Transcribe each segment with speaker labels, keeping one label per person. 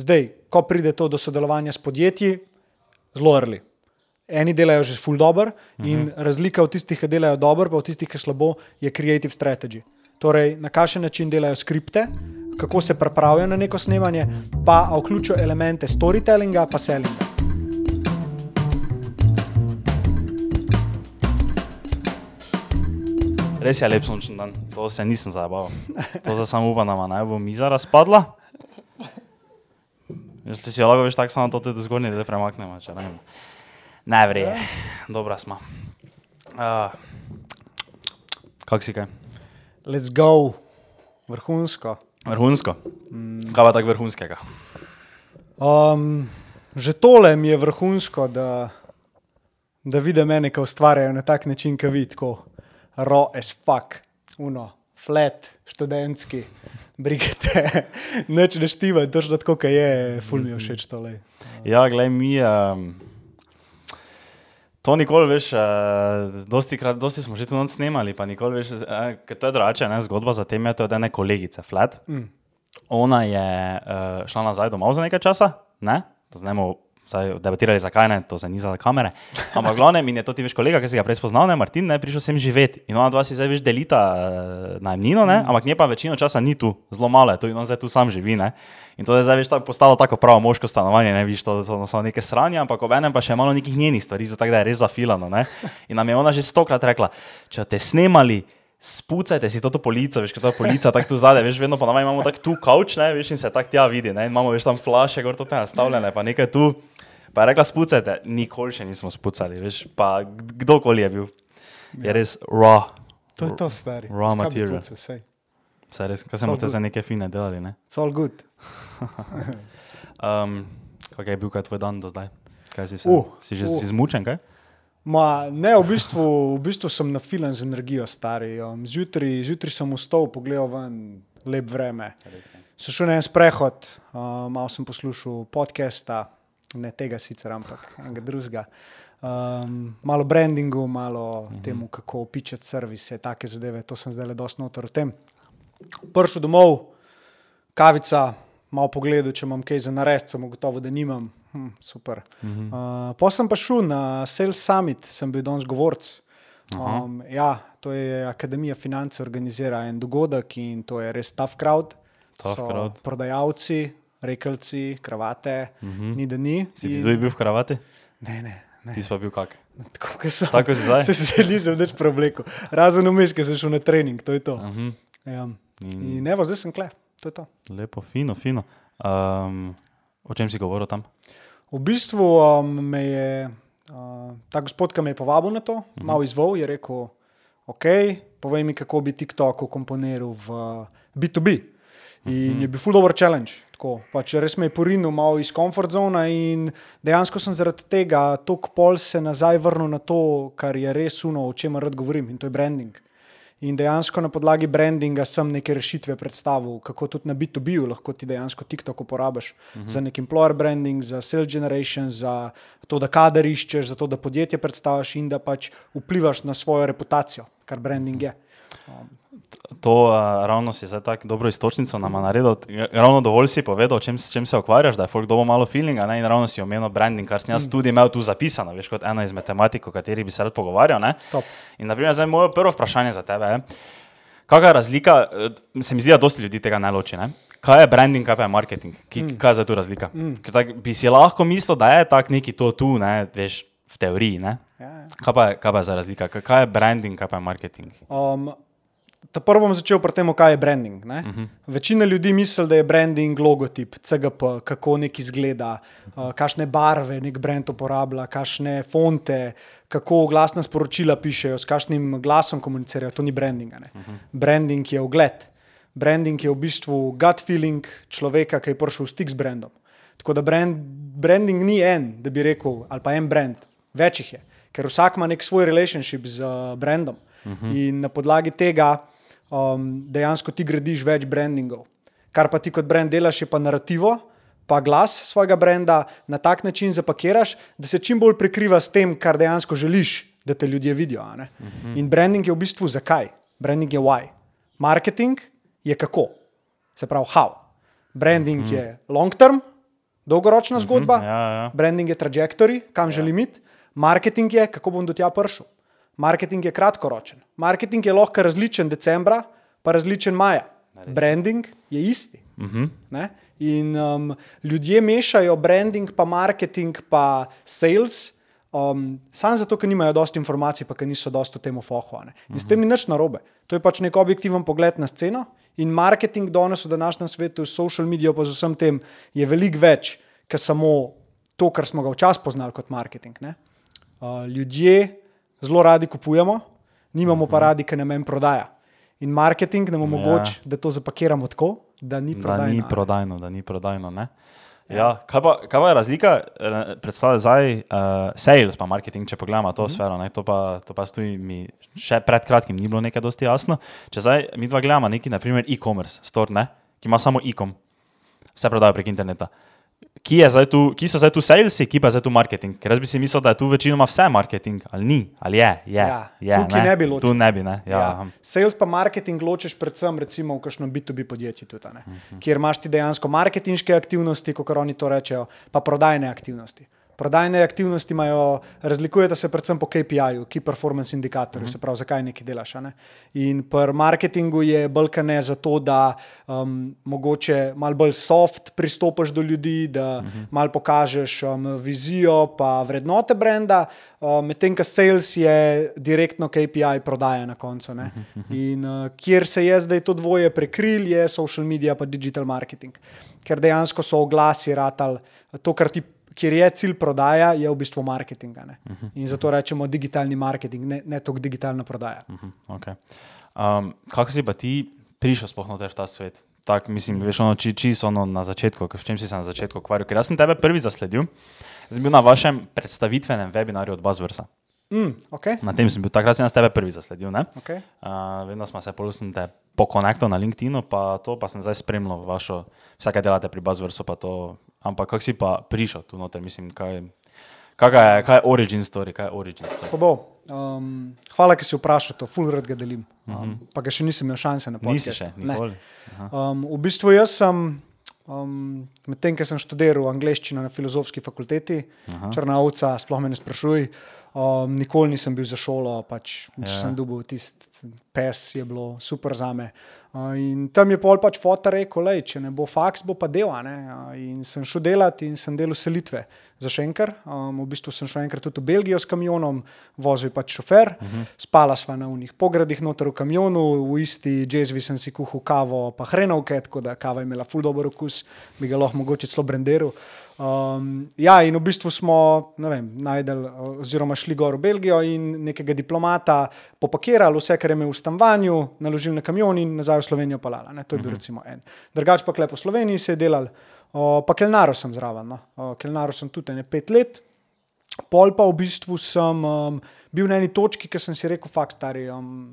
Speaker 1: Zdaj, ko pride to do sodelovanja s podjetji, zelo early. Eni delajo že full dobro
Speaker 2: Mhm.
Speaker 1: in razlika v tistih, ki delajo dobro, pa v tistih, ki slabo, je creative strategy. Torej, na kakšen način delajo skripte, kako se pripravijo na neko snemanje, pa vključijo elemente storytellinga, pa sellinga.
Speaker 2: Res je lep sončen dan, to se nisem zabaval. To za samo upam, da naj bo miza razpadla. Jaz si lahko veš tako samo to tudi zgornji del premaknemo, če ne vem. Ne vreje, dobra smo. Uh, kak si kaj?
Speaker 1: Let's go, vrhunsko.
Speaker 2: Vrhunsko. Kaj pa tako vrhunskega?
Speaker 1: Um, že tole mi je vrhunsko, da, da vidim mene, ki ustvarjajo na tak način, ki vidi tako raw as fuck, uno, flat, študentski, brigate, neč ne štiva, točno tako, kot je, ful mi je všeč tole.
Speaker 2: Ja, glej, mi. Um, to nikoli veš, uh, dosti, krat, dosti smo že tu noč snemali, pa nikoli veš, uh, ker to je drugače, ne, zgodba za tem je to, da je ena kolegica, Flat. Mm. Ona je uh, šla nazaj domov za nekaj časa, ne, to znamo. Zdaj debatirali, zakaj ne, to zdaj ni za kamere. Ampak glavnem, in je to ti veš kolega, ki si ga prej spoznal, ne, Martin, ne, prišel sem živeti. In ona dva si zdaj veš delita uh, najemnino, ne, ampak nje pa večino časa ni tu, zelo malo je tu in on zdaj tu sam živi, ne. In to je zdaj veš tako postalo tako pravo moško stanovanje, ne, viš, to, to so neke sranje, ampak obenem pa še malo nekih njenih stvari, to tako da je res zafilano, ne. In nam je ona že stokrat rekla, če te snemali, spucajte si to polico, veš, kot ta polica, tako tu zadaj, veš, vedno ponovadi imamo tako tu kavč, ne, veš, in se tako tja vidi, ne, in imamo veš tam flaše, gor to te nastavljene, pa nekaj tu. Pa je rekla, spucajte, nikoli še nismo spucali, veš, pa kdorkoli je bil. Je res raw.
Speaker 1: To je to, stari.
Speaker 2: Raw
Speaker 1: Kaj
Speaker 2: material. Saj res, kaj sem
Speaker 1: So
Speaker 2: te za neke fine delali, ne?
Speaker 1: It's all good.
Speaker 2: Um, kak je bil kaj tvoj dan do zdaj? Kaj si, vse,
Speaker 1: Uh,
Speaker 2: si že
Speaker 1: uh.
Speaker 2: si zmučen, kaj?
Speaker 1: Ma, ne, v bistvu, v bistvu sem na filan z energijo, stari. Um, zjutraj, zjutraj sem vstal, pogledal ven, lep vreme. Sem šel na en sprehod, um, malo sem poslušal podcasta, ne tega sicer, ampak enega drugega. Um, malo brandingu, malo -hmm. temu, kako opičati servise, take zadeve, to sem zdaj le dosti notor v tem. Prišel domov, kavica, malo pogledal, če imam kaj za narediti, sem gotovo, da nimam. Hm, super. -hmm. uh, Potem sem pa šel na Sales Summit, sem bil danes govorc. Um, ja, to je Akademija finance, organizira en dogodek in to je res tough crowd.
Speaker 2: Tough
Speaker 1: So
Speaker 2: crowd.
Speaker 1: Prodajalci, rekelci, kravate, mm -hmm. ni da ni.
Speaker 2: Si ti
Speaker 1: In-
Speaker 2: tudi bil v kravati?
Speaker 1: Ne, ne. ne.
Speaker 2: Ti si pa bil kak?
Speaker 1: Tako kot sem.
Speaker 2: Tako si zdaj?
Speaker 1: Se se nisem več preoblekel. Razen vmes, ker sem šel na trening, to je to.
Speaker 2: Uh -huh.
Speaker 1: Ja. In evo, zdaj sem kle, to je to.
Speaker 2: Lepo, fino, fino. Um, o čem si govoril tam?
Speaker 1: V bistvu um, me je uh, ta gospod, ki me je povabil na to, uh -huh. malo izvol, je rekel: OK, povej mi, kako bi TikTok komponiral v B2B. In uh -huh. je bil full over challenge. Tako, pač res me je porinil malo iz komfort zone in dejansko sem zaradi tega tok pol se nazaj vrnil na to, kar je res uno, o čemer rad govorim in to je branding. In dejansko na podlagi brandinga sem neke rešitve predstavil, kako tudi na B2B-ju lahko ti dejansko TikTok uporabiš uh -huh. za nek employer branding, za sales generation, za to, da kader iščeš, za to, da podjetje predstaviš in da pač vplivaš na svojo reputacijo, kar branding je.
Speaker 2: To uh, ravno si zdaj tako dobro istočnico nam naredil. Ravno dovolj si povedal, čem, čem se ukvarjaš, da je folk dobo malo feelinga ne? in ravno si omenil branding, kar sem jaz tudi imel tu zapisano, veš, kot ena izmed tematik, o kateri bi se rad pogovarjal. ne.
Speaker 1: Top.
Speaker 2: In naprimer, zdaj moje prvo vprašanje za tebe je, kakšna je razlika, eh, se mi zdi, da dosti ljudi tega ne loči. Ne? Kaj je branding, kaj pa je marketing? Ki, mm. Kaj je za tu razlika? Mm. Ker tak, bi si lahko mislil, da je tak neki to tu, ne, veš, v teoriji. Ne?
Speaker 1: Ja, ja.
Speaker 2: Kaj, pa je, kaj pa je za razlika? Kaj je branding, kaj pa je marketing?
Speaker 1: Um, Ta prvo bom začel pri tem, kaj je branding. Uh -huh. Večina ljudi misli, da je branding logotip, CGP, kako nek izgleda, uh, kakšne barve nek brand uporablja, kakšne fonte, kako glasna sporočila pišejo, s kakšnim glasom komunicirajo. To ni branding. Uh -huh. Branding je ogled. Branding je v bistvu gut feeling človeka, ki je prišel v stik z brandom. Tako da brand, branding ni en, da bi rekel, ali pa en brand, več jih je, ker vsak ima nek svoj relationship z uh, brandom. Uh -huh. In na podlagi tega um, dejansko ti gradiš več brandingov. Kar pa ti kot brand delaš, je pa narativo, pa glas svojega brenda na tak način zapakiraš, da se čim bolj prekriva s tem, kar dejansko želiš, da te ljudje vidijo. a ne. In branding je v bistvu zakaj? Branding je why. Marketing je kako, se pravi how. Branding je long term, dolgoročna zgodba,
Speaker 2: Ja, ja.
Speaker 1: branding je trajektorij, kam želim iti, marketing je, kako bom do tja prišel. Marketing je kratkoročen. Marketing je lahko različen decembra, pa različen maja. Branding je isti. Ne? In um, ljudje mešajo branding, pa marketing, pa sales. Um, Sam zato, ker nimajo dosti informacij, pa ker niso dosti v tem fohu. In s tem ni nič narobe. To je pač nek objektiven pogled na sceno. In marketing danes v današnjem svetu, social medijo, pa z vsem tem, je veliko več, kot samo to, kar smo ga včasih poznali kot marketing. Ne? Uh, ljudje zelo radi kupujemo, nimamo pa radi, ker nam en prodaja. In marketing nam omogoča, da to zapakiramo tako, da ni
Speaker 2: Da
Speaker 1: prodajno.
Speaker 2: ni
Speaker 1: a ne.
Speaker 2: prodajno, da ni prodajno. Ne? Ja, kaj, pa, kaj pa je razlika, eh, predstavljaj zdaj, uh, sales pa marketing, če pogledamo
Speaker 1: Mhm.
Speaker 2: to mm -hmm. sfero, ne, to pa, to pa stoji mi še pred kratkim, ni bilo nekaj dosti jasno. Če zdaj mi dva gledamo neki, naprimer e-commerce store, ne, ki ima samo e-com, vse prodaja prek interneta. Ki, tu, ki so zdaj tu salesi, ki pa je zdaj tu marketing? Ker jaz bi si mislil, da je tu večinoma vse marketing, ali ni, ali je. je,
Speaker 1: Ja,
Speaker 2: je
Speaker 1: tukaj ne bi ločil.
Speaker 2: Tu ne bi, ne. Ja,
Speaker 1: Ja. Sales pa marketing ločiš predvsem recimo v kakšno B2B podjetje, tudi, uh
Speaker 2: Mhm.
Speaker 1: -huh. kjer imaš ti dejansko marketinške aktivnosti, kot oni to rečejo, pa prodajne aktivnosti. Prodajne aktivnosti imajo, razlikujete se predvsem po KPI-ju, Key Performance Indicatorju,
Speaker 2: Mhm.
Speaker 1: se pravi, zakaj nekaj delaš. Ne? In pri marketingu je bolj ne zato, da um, mogoče malo bolj soft pristopiš do ljudi, da
Speaker 2: Mhm.
Speaker 1: malo pokažeš um, vizijo, pa vrednote brenda, um, medtem ko sales je direktno KPI prodaja na koncu. ne. In uh, kjer se je zdaj to dvoje prekril, je social media pa digital marketing, ker dejansko so oglasi ratal to, kar ti. Kjer je cilj prodaja, je v bistvu marketing. a ne. In zato rečemo digitalni marketing, ne, ne toliko digitalna prodaja.
Speaker 2: Mhm, Okay. Um, kako si pa ti prišel sploh noter v ta svet? Tak, mislim, veš, ono, či, či so ono na začetku, v čem si se na začetku ukvarjal? Ker jaz sem tebe prvi zasledil, sem bil na vašem predstavitvenem webinarju od Buzzworsa.
Speaker 1: Mm, okay.
Speaker 2: Na tem sem bil, takrat sem jaz tebe prvi zasledil. ne?
Speaker 1: Okay.
Speaker 2: Uh, vedno smo se polusili pokonektal na LinkedInu, pa to pa sem zdaj spremljal vašo, vse kaj delate pri Buzzworsu, pa to. Ampak kako si pa prišel tu noter, mislim, kaj, kaj, je, kaj je origin story, kaj je origin story?
Speaker 1: Hudo. Um, hvala, ker si vprašal to, full rad ga delim. Um, pa ga še nisem imel šanse na podkastu.
Speaker 2: Nisi še, nikoli.
Speaker 1: Um, v bistvu jaz sem, um, medtem ko sem študiral angliščino na filozofski fakulteti, Aha. črna ovca, sploh me ne sprašuj. Um, nikoli nisem bil za šolo, pač ja. sem dobil tisti pes, je bilo super za me. Uh, in tam je pol pač fotor rekel, lej, če ne bo faks, bo pa del. Uh, in sem šel delati in sem delal selitve za Šenker. Um, v bistvu sem šel enkrat tudi v Belgijo s kamionom, vozil je pač šofer, uh -huh. spala sva na unih pogradih noter v kamionu, v isti jazvi sem si kuhal kavo, pa hrenovke, tako da kava je imela ful dober okus, bi ga lahko mogoče celo brendiral. Um, ja, in v bistvu smo vem, najdel, oziroma šli gor v Belgijo in nekega diplomata popakirali, vse, kar je imel v stanovanju, naložili na kamion in nazaj v Slovenijo palala. Ne? To je bil recimo en. Drugač pa klep v Sloveniji se je delal, uh, pa kelnaro sem zraven. No? Uh, kelnaro sem tudi ne pet let. Pol pa v bistvu sem um, bil na eni točki, ki sem si rekel, fakt, stari, um,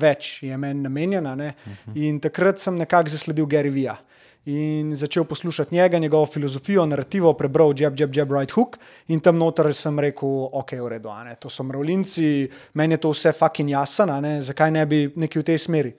Speaker 1: več je meni namenjena. Ne? In takrat sem nekako zasledil Gary Vija. In začel poslušati njega, njegovo filozofijo, narativo, prebral Jab, Jab, Jab, Right Hook. In tam noter sem rekel, ok, v redu, a ne, to so mravljinci, meni je to vse fucking jasno, ne, zakaj ne bi nekaj v tej smeri.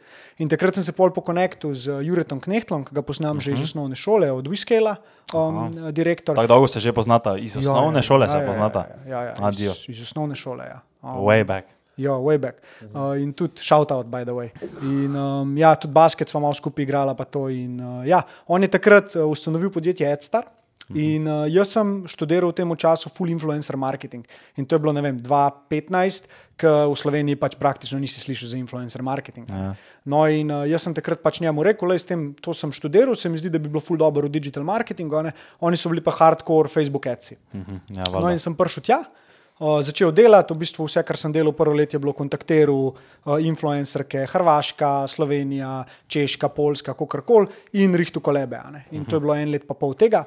Speaker 1: In takrat sem se pol pokonektil z Juretom Knehtlom, ki ga poznam uh -huh. že iz osnovne šole, od Wiskela, um, direktor.
Speaker 2: Tako dolgo se že poznata, iz osnovne
Speaker 1: ja,
Speaker 2: šole
Speaker 1: ja,
Speaker 2: se
Speaker 1: ja,
Speaker 2: poznata.
Speaker 1: Ja, ja, ja,
Speaker 2: Adijo.
Speaker 1: iz, iz osnovne šole. Ja. Um,
Speaker 2: Way back.
Speaker 1: Ja, way back. Uh, in tudi shout out, by the way. In um, ja, tudi basket smo malo skupaj igrali, pa to. In, uh, ja, on je takrat uh, ustanovil podjetje Edstar. In uh, jaz sem študiral v tem času full influencer marketing. In to je bilo, ne vem, 2015, ki v Sloveniji pač praktično nisi slišal za influencer marketing.
Speaker 2: Ja.
Speaker 1: No, in uh, jaz sem takrat pač njemu rekel, da s tem to sem študiral, se mi zdi, da bi bilo full dobro v digital marketingu. Oni so bili pa hardcore Facebook adsi.
Speaker 2: Mhm, ja,
Speaker 1: No,
Speaker 2: valjda.
Speaker 1: in sem prišel tja, uh, začel delati, v bistvu vse, kar sem delal prvo leto, je bilo kontaktiral uh, influencerke, Hrvaška, Slovenija, Češka, Poljska, kakorkoli in rihtu kolebe. a ne. In to je bilo en let pa pol tega.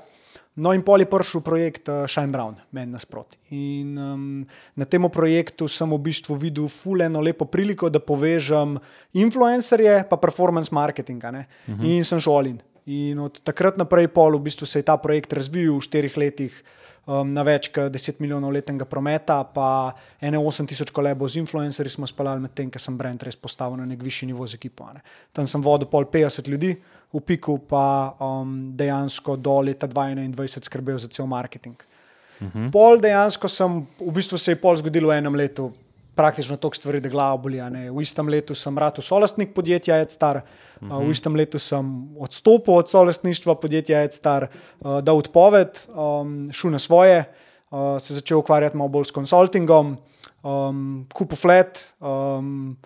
Speaker 1: No, in pol je prišel projekt uh, Shine Brown, meni nasproti. In um, na tem projektu sem v bistvu videl fuleno lepo priliko, da povežem influencerje pa performance marketing. a ne. In sem šel all in. In od takrat naprej pol v bistvu se je ta projekt razvijal v štirih letih. Um, na več kot 10 milijonov letnega prometa, pa 1,8 tisoč kolebov z influencerji smo spali, medtem ko sem brend res postavil na nek višji nivo z ekipo. Ne. Tam sem vodil pol 50 ljudi, v piku pa um, dejansko do leta 2021 skrbel za cel marketing. Uh -huh. Pol dejansko sem, v bistvu se je pol zgodilo v enem letu, praktično toliko stvari, da glava boli. V istem letu sem rad solastnik podjetja Edstar, uh -huh. v istem letu sem odstopil od solastništva podjetja Edstar, da odpoved, um, šel na svoje, uh, se začel ukvarjati malo bolj s konsultingom, um, kupil flat. Um,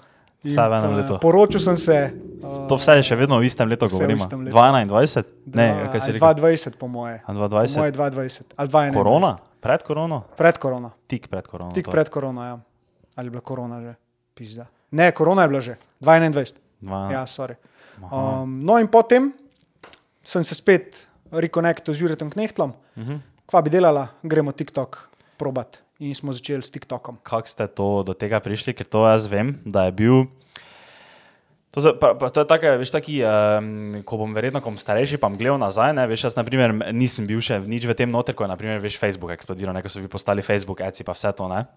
Speaker 2: Vse v enem letu.
Speaker 1: Poročil sem se.
Speaker 2: Uh, to vse je še vedno v istem letu, govorimo. 2021? Ne, kaj se reče?
Speaker 1: 2020, po moje.
Speaker 2: 2020.
Speaker 1: Po moje 2020. Ali 2021.
Speaker 2: Korona? Pred korono?
Speaker 1: Pred korono.
Speaker 2: Tik pred korono.
Speaker 1: Tik pred korono, ja ali je bila korona že, pizda. Ne, korona je bila že, 2021. Ja, um, no, in potem sem se spet rekonektil z Juretom Knehtlom, uh -huh. kva bi delala, gremo TikTok probat. In smo začeli s TikTokom.
Speaker 2: Kako ste to, do tega prišli, ker to jaz vem, da je bil. To, za, pa, pa, to je tako, veš, taki, um, ko bom verjetno, ko bom starejši, pa bom gledal nazaj. Ne, veš, jaz naprimer, nisem bil še nič v tem noter, ko je naprimer, veš, Facebook eksplodiral, neko so vi postali Facebook, eci pa vse to. Ne.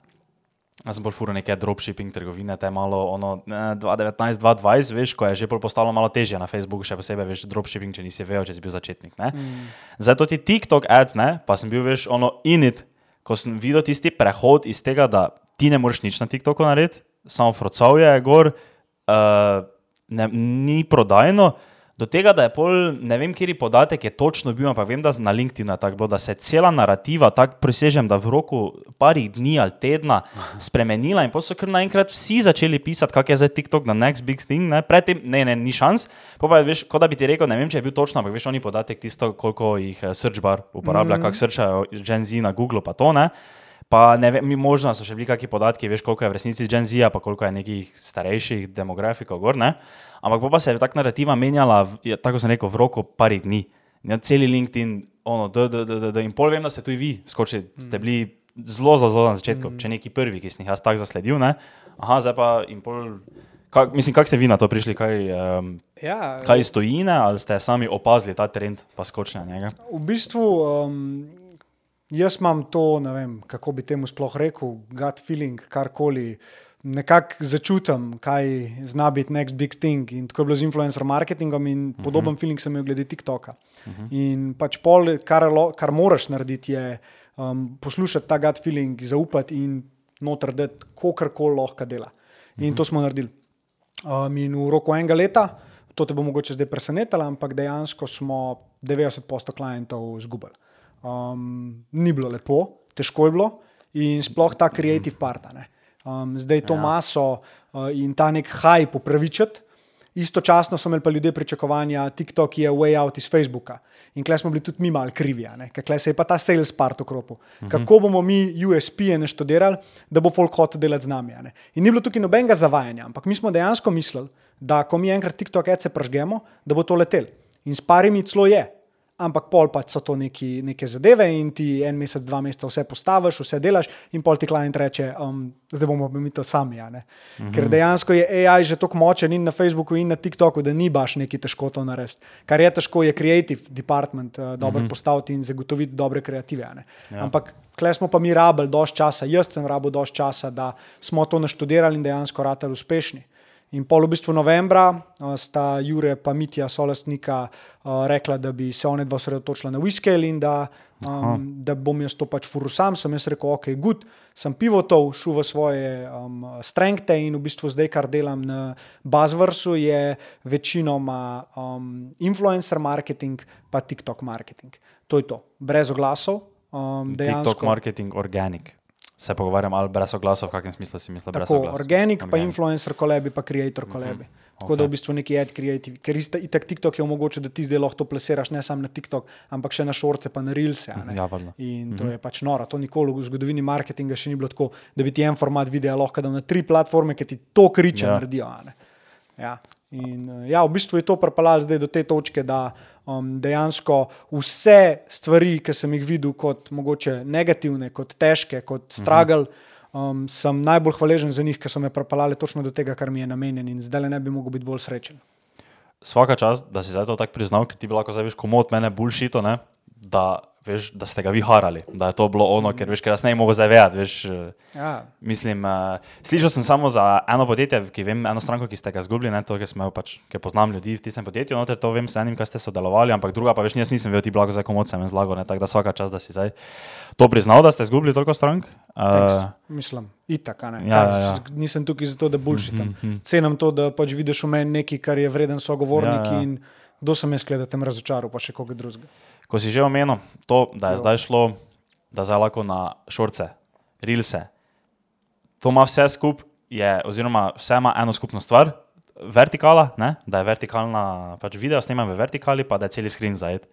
Speaker 2: Jaz sem bolj furo neke dropshipping trgovine, te malo ono 2019-2020, veš, ko je že postalo malo težje na Facebooku, še posebej veš dropshipping, če nisi vedel, če si bil začetnik. Mm. Zato ti TikTok ads, ne, pa sem bil veš ono init, ko sem videl tisti prehod iz tega, da ti ne moreš nič na TikToku narediti, samo frocov je gor, uh, ne, ni prodajno do tega, da je pol, ne vem, je podatek, je točno bil, ampak vem, da na LinkedIn je tako bilo, da se je cela narativa, tako presežem, da v roku parih dni ali tedna spremenila in potem so kar naenkrat vsi začeli pisati, kak je zdaj TikTok na next big thing, ne, predtem, ne, ne, ni šans. Pa pa veš, kot da bi ti rekel, ne vem, če je bil točno, ampak veš, oni podatek tisto, koliko jih eh, search bar uporablja, mm -hmm. kak srčajo Gen Z na Google, pa to ne. Pa ne vem, možno so še bili kakšni podatki, veš, koliko je v resnici Gen Z, pa koliko je nekih starejših demografikov gor, ne. Ampak pa se je ta narativa menjala, tako sem rekel, v roku parih dni. Ja, celi LinkedIn, ono, d, d, d, d, d, in pol vem, da ste tudi vi skočili, mm. ste bili zelo, zelo, zelo na začetku, mm. če neki prvi, ki sem jih jaz tako zasledil. Ne? Aha, zdaj pa in pol. Kak, mislim, kako ste vi na to prišli, kaj, um, ja, kaj stojine, ali ste sami opazili ta trend, pa skočili na njega?
Speaker 1: V bistvu, um, jaz imam to, ne vem, kako bi temu sploh rekel, gut feeling, karkoli nekako začutim, kaj zna biti next big thing. In tako je bilo z influencer marketingom, in uh mhm. -huh. podoben feeling sem imel glede TikToka. Uh mhm. -huh. In pač pol, kar, kar moraš narediti, je um, poslušati ta gut feeling, zaupati in noter, da kar koli lahko dela. In uh mhm. -huh. to smo naredili. Um, in v roku enega leta, to te bo mogoče zdaj presenetilo, ampak dejansko smo 90% klientov izgubili. Um, ni bilo lepo, težko je bilo in sploh ta creative part. Um, zdaj to ja. maso uh, in ta nek hype upravičiti. Istočasno so imeli pa ljudje pričakovanja, TikTok je way out iz Facebooka. In klej smo bili tudi mi mal krivi, klej se je pa ta sales part okropil. Mhm. Kako bomo mi USP-je naštudirali, da bo folk hotel delati z nami. In ni bilo tukaj nobenega zavajanja, ampak mi smo dejansko mislili, da ko mi enkrat TikTok ece pržgemo, da bo to letel. In s parimi celo je ampak pol pa so to neki, neke zadeve in ti en mesec, dva meseca vse postaviš, vse delaš, in pol ti klient reče, um, zdaj bomo mi to sami. Ja, mhm. Ker dejansko je AI že tako močen in na Facebooku in na TikToku, da ni baš neki težko to narediti. Kar je težko, je creative department uh, dobro mhm. postaviti in zagotoviti dobre kreative. Ja. Ampak. Klej smo pa mi rabili dosti časa, jaz sem rabil dosti časa, da smo to naštudirali in dejansko ratali uspešni. In pol v bistvu novembra sta Jure in Mitja, solastnika, rekla, da bi se oni dva osredotočila na Whisky in da, um, da bom jaz to pač furu sam. Sem jaz rekel, ok, good, sem pivotov, šel v svoje um, strengte in v bistvu zdaj, kar delam na Buzzwordu, je večinoma um, influencer marketing, pa TikTok marketing. To je to, brez oglasov. Um,
Speaker 2: TikTok marketing, organic se pogovarjam ali brez oglasov, v kakšnem smislu si misliš?
Speaker 1: Tako, organik, pa influencer kolebi, pa creator kolebi. Mm -hmm. Tako okay. da v bistvu neki ad creative, ker i tak TikTok je omogočil, da ti zdaj lahko to plesiraš ne samo na TikTok, ampak še na šorce, pa na Reelse. Ja, in to mm -hmm. je pač noro. To nikoli v zgodovini marketinga še ni bilo tako, da bi ti en format videa lahko dal na tri platforme, ki ti to kriče, ja. naredijo. Ja. In eh, ja, v bistvu je to pripeljalo zdaj do te točke, da um, dejansko vse stvari, ki sem jih videl kot mogoče negativne, kot težke, kot stragl, um, sem najbolj hvaležen za njih, ker so me pripeljali točno do tega, kar mi je namenjen in zdaj le ne bi mogel biti bolj srečen.
Speaker 2: svaka čast, da si zdaj to tako priznal, ker ti bi lahko zdaj veš, komu od mene bulšito, ne? Da, veš, da ste ga vi harali, da je to bilo ono, ker veš, ker jaz ne mogo zavedati, veš. eh,
Speaker 1: Ja.
Speaker 2: Mislim, uh, slišal sem samo za eno podjetje, ki vem, eno stranko, ki ste ga izgubili, ne to, ker, smo, pač, ker poznam ljudi v tistem podjetju, noter to vem s enim, kaj ste sodelovali, ampak druga pa veš, jaz nisem vedel, ti blago za komu sem jim zlagal, ne, tako da svaka čas, da si zdaj to priznal, da ste izgubili toliko strank. Uh,
Speaker 1: Mislim, itak, ne.
Speaker 2: Ja, ja, ja.
Speaker 1: Nisem tukaj zato, da bulšitam.
Speaker 2: Mhm, mhm.
Speaker 1: Cenim to, da pač vidiš v meni nekaj, kar je vreden sogovornik
Speaker 2: Ja, ja.
Speaker 1: in kdo sem jaz, da te razočaral, pa še koga drugega.
Speaker 2: ko si že omenil to, da je
Speaker 1: Jo.
Speaker 2: zdaj šlo, da zdaj lahko na šorce, rilse, to ima vse skupaj, je, oziroma vse ima eno skupno stvar. Vertikala, ne? da je vertikalna, pač video snemam v vertikali, pa da je cel screen zajet.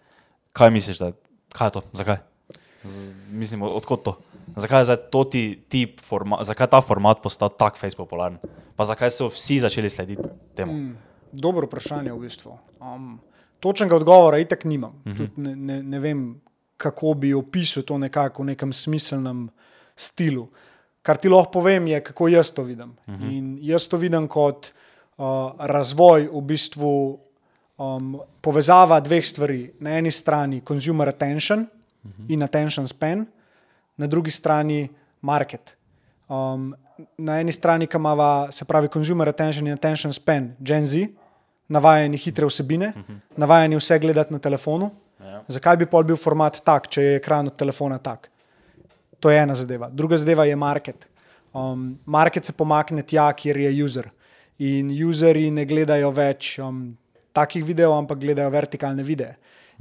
Speaker 2: Kaj misliš, da kaj je to? Zakaj? Z, mislim, od- odkot to? Zakaj je zdaj to ti tip, forma, zakaj je ta format postal tako popularen? Pa zakaj so vsi začeli slediti temu?
Speaker 1: Mm, dobro vprašanje v bistvu. Um, točnega odgovora itak nimam. Uh
Speaker 2: Mhm.
Speaker 1: -huh. Tudi ne, ne, ne vem, kako bi opisal to nekako v nekem smiselnem stilu. Kar ti lahko povem, je, kako jaz to vidim. Uh
Speaker 2: Mhm.
Speaker 1: -huh. In jaz to vidim kot uh, razvoj v bistvu um, povezava dveh stvari. Na eni strani consumer attention uh -huh. in attention span, na drugi strani market. Um, na eni strani, ki ima se pravi consumer attention in attention span, Gen Z, navajeni hitre vsebine, uh -huh. navajeni vse gledati na telefonu.
Speaker 2: Ja.
Speaker 1: Zakaj bi pol bil format tak, če je ekran od telefona tak? To je ena zadeva. Druga zadeva je market. Um, market se pomakne tja, kjer je user. In userji ne gledajo več um, takih videov, ampak gledajo vertikalne videe.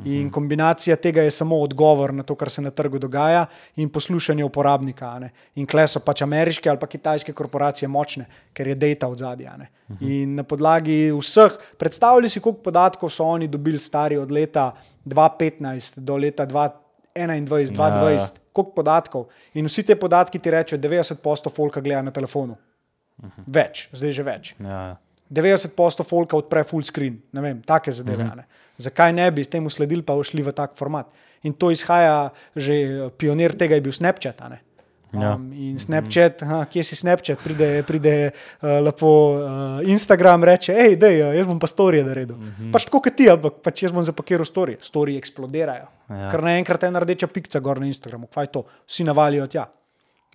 Speaker 1: In kombinacija tega je samo odgovor na to, kar se na trgu dogaja, in poslušanje uporabnika. ne. In kle so pač ameriške ali pa kitajske korporacije močne, ker je data od zadja. ne. In na podlagi vseh, predstavljaj si, koliko podatkov so oni dobili stari od leta 2015 do leta 2021, 2020,
Speaker 2: Ja, ja.
Speaker 1: koliko podatkov. In vsi te podatki ti rečejo, 90% folka gleda na telefonu. Več, zdaj že več.
Speaker 2: Ja,
Speaker 1: 90% folka odpre full screen, ne vem, take zadeve.
Speaker 2: Mhm.
Speaker 1: Zakaj ne bi temu sledili, pa šli v tak format? In to izhaja, že pionir tega je bil Snapchat.
Speaker 2: Ja.
Speaker 1: Um, in Snapchat, aha, kje si Snapchat, pride, pride uh, lepo uh, Instagram, reče, hej, dej, jaz bom pa storije naredil. Mm
Speaker 2: Mhm.
Speaker 1: -hmm. Pač tako kot ti, ampak pač jaz bom zapakiral storije. Storije eksplodirajo.
Speaker 2: Ja.
Speaker 1: Ja. Ker naenkrat je ena rdeča pikca gor na Instagramu, kaj je to, vsi navalijo tja.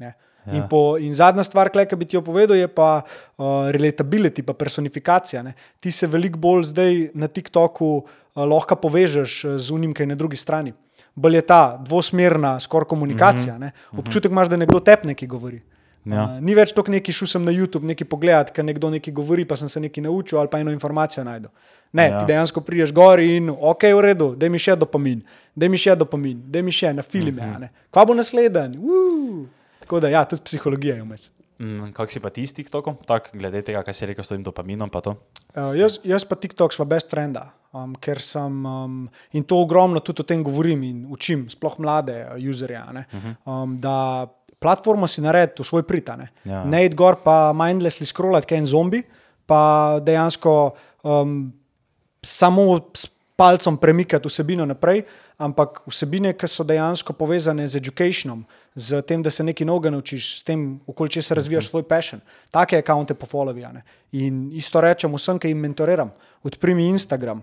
Speaker 1: Ne. In,
Speaker 2: Ja.
Speaker 1: po, in zadnja stvar, ki bi ti jo povedal, je pa uh, relatability, pa personifikacija. Ne. Ti se veliko bolj zdaj na TikToku uh, lahko povežeš eh, z unim, ki je na drugi strani. Bolj je ta dvosmerna, skoraj komunikacija. Mm -hmm. Občutek imaš, da nekdo tep nekaj govori.
Speaker 2: Ja.
Speaker 1: Uh, ni več to, neki šel sem na YouTube, nekaj pogledati, ker nekdo nekaj govori, pa sem se nekaj naučil ali pa eno informacijo najdel. Ne,
Speaker 2: Ja.
Speaker 1: ti dejansko priješ gor in ok, v redu, da mi še dopamin, da mi še dopamin, da mi še na filme. Uh -huh. Kva bo naslednji? Uh! Tako da, ja, tudi psihologija je vmes.
Speaker 2: Mm, Kak si pa ti s TikTokom, tako glede tega, kaj si rekel s tem dopaminom? pa to?
Speaker 1: Uh, jaz, jaz pa TikTok sva best frenda, um, ker sem um, in to ogromno tudi o tem govorim in učim, sploh mlade uh, userje, a ne, um, da platformo si naredi v svoj pritane.
Speaker 2: Ja.
Speaker 1: Ne id gor pa mindlessly scrollati, kaj en zombi, pa dejansko um, samo s palcem premikati vsebino naprej, ampak vsebine, ki so dejansko povezane z educationom, z tem, da se nekaj novega naučiš, s tem, okoli če se razvijaš svoj passion. Take akonte po following. In isto rečem vsem, ki jim mentoriram, odprimi Instagram,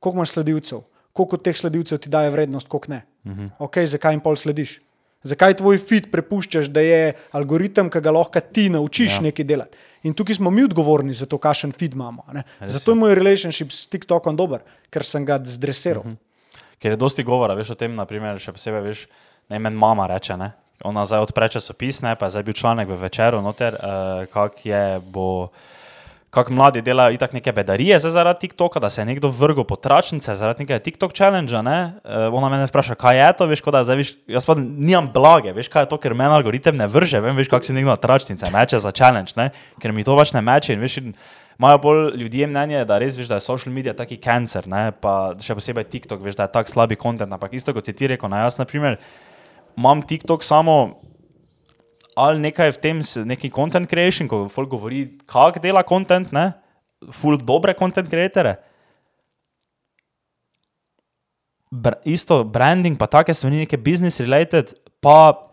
Speaker 1: koliko imaš sledilcev, koliko teh sledilcev ti daje vrednost, koliko ne. Uh -huh. Ok, zakaj jim pol slediš? Zakaj tvoj feed prepuščaš, da je algoritem, ki ga lahko ti naučiš
Speaker 2: Ja.
Speaker 1: nekaj delati? In tukaj smo mi odgovorni za to, kakšen feed imamo. ne. Zato je moj relationship s TikTokom dober, ker sem ga zdresiral. Uh -huh.
Speaker 2: Ker je dosti govora, veš o tem, naprimer, še posebej, veš, ne meni mama reče, ne. Ona zdaj odpre časopis, ne, pa je zdaj bil članek v večeru, noter, uh, kak je bo. Kako mladi delajo itak neke bedarije zaradi TikToka, da se je nekdo vrgel po tračnice zaradi nekega TikTok challenge. Ne? Uh, ona me vpraša, kaj je to, veš, da zdaj, veš, jaz pa nimam blage, veš, kaj je to, ker meni algoritem ne vrže, vem, veš, kako si nekdo na tračnice meče za challenge, ne? ker mi to pač ne meče in veš, in imajo bolj ljudje mnenje, da res veš, da je social media taki cancer, ne? pa še posebej TikTok, veš, da je tak slabi kontent, ampak isto kot si ti rekel, na jaz, na primer, imam TikTok samo ali nekaj v tem, neki content creation, ko folk govori, kako dela content, ne, full dobre content creatore. Br isto branding, pa take stvari, neke business related, pa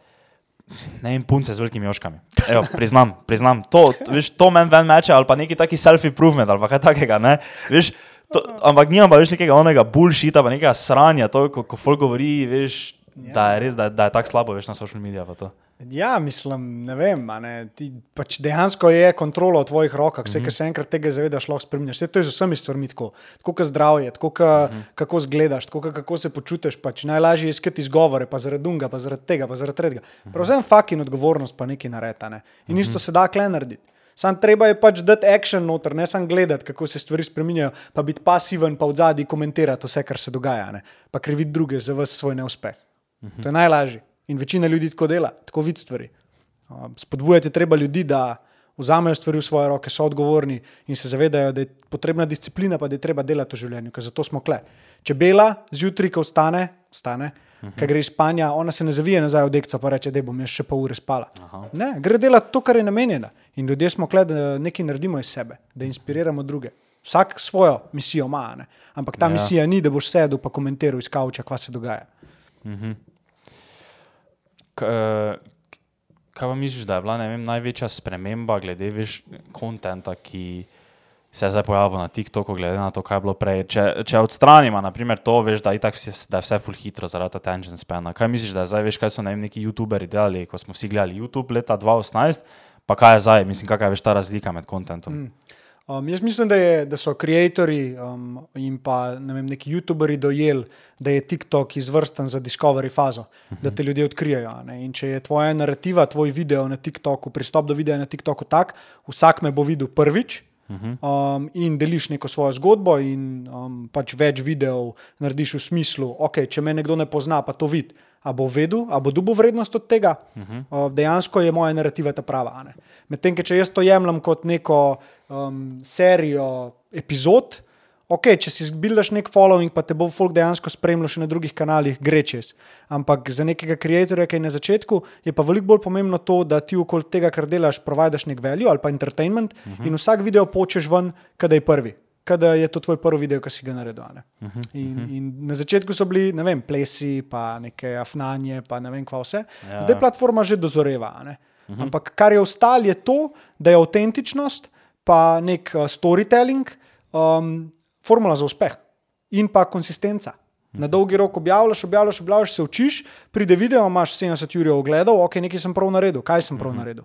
Speaker 2: ne vem, punce z velikimi oškami. Evo, priznam, priznam, to, to, veš, to meni ven meče, ali pa neki taki self-improvement, ali kaj takega, ne. Veš, To, ampak nimam pa več nekega onega bullshita, pa nekega sranja, to, ko, ko folk govori, veš, ja. da je res, da, da je tako slabo, veš, na social medijih.
Speaker 1: Ja, mislim, ne vem. Ne, ti, pač dejansko je kontrola v tvojih rokah, vse, mm -hmm. ki se enkrat tega zavedaš, lahko spremeniš. Vse to je z vsemi stvarmi tako, tako kot zdravje, tako ka, mm -hmm. kako zgledaš, tako ka, kako se počutiš. Pač najlažje je iskati izgovore, pa zaradi unga, pa zaradi tega, pa zaradi tega. Mm -hmm. Pravzaprav fakt in odgovornost pa nekaj nareta. Ne. In mm -hmm. isto se da kle narediti. Sam treba je pač dati action noter, ne samo gledati, kako se stvari spremenjajo, pa biti pasiven, pa v zadnji komentirati vse, kar se dogaja, ne. pa kriviti druge za vse svoj neuspeh. Mm -hmm. To je najlažje. In večina ljudi tako dela, tako vidi stvari. Spodbujati treba ljudi, da vzamejo stvari v svoje roke, so odgovorni in se zavedajo, da je potrebna disciplina, pa da je treba delati v življenju, ker zato smo kle. Če bela zjutraj, ko vstane, vstane uh -huh. ker gre iz spanja, ona se ne zavije nazaj v dekco in reče, da bom jaz še pol ure spala. Ne, gre delati to, kar je namenjeno. In ljudje smo kle, da nekaj naredimo iz sebe, da inspiriramo druge. Vsak svojo misijo ima, ne? ampak ta ja. misija ni, da boš sedel in komentiral iz kavča, kaj se dogaja. Uh -huh.
Speaker 2: Eh, kaj pa misliš, da je bila vem, največja sprememba glede konta, ki se je zdaj pojavil na TikToku, glede na to, kaj je bilo prej? Če, če odstranimo, naprimer, to, veš, da, vse, da je vse full hitro zaradi attention spana. Kaj misliš, da je zdaj, veš, kaj so vem, neki YouTuberi delali, ko smo vsi gledali YouTube leta 2018, pa kaj je zdaj, mislim, kakšna je ta razlika med kontentom? Mm.
Speaker 1: Um, jaz mislim, da, je, da so ustvarjalci um, in pa ne vem, neki YouTuberi dojeli, da je TikTok izvrsten za discovery fazo, uh -huh. da te ljudje odkrijajo. Če je tvoja narativa, tvoj video na TikToku, pristop do videa na TikToku tak, vsak me bo videl prvič. Um, in deliš neko svojo zgodbo, in um, pač več videov narediš v smislu, da okay, če me nekdo ne pozna, pa to vidi a bo vedel, a bo dobil vrednost od tega. Uh -huh. uh, dejansko je moja narativa ta prava. Medtem, če jaz to jemljem kot neko um, serijo epizod, ok, če si zbilaš nek following, pa te bo folk dejansko spremljal še na drugih kanalih, gre čez. Ampak za nekega ustvarjalca, ki je na začetku, je pa veliko bolj pomembno to, da ti okoli tega, kar delaš, providaš nek value ali pa entertainment uh -huh. in vsak video počeš ven, kadaj je prvi da je to tvoj prvi video, ki si ga naredil. Uh -huh, uh -huh. In, in na začetku so bili ne vem, plesi, pa neke afnanje, pa ne vem, kva vse. Ja. Zdaj platforma že dozoreva. Uh -huh. Ampak kar je ostalo, je to, da je avtentičnost, pa nek uh, storytelling, um, formula za uspeh in pa konsistenca. Na dolgi rok objavljaš, objavljaš, objavljaš, se učiš, pride video, imaš 70 ur ogledov, ok, nekaj sem prav naredil, kaj sem prav naredil.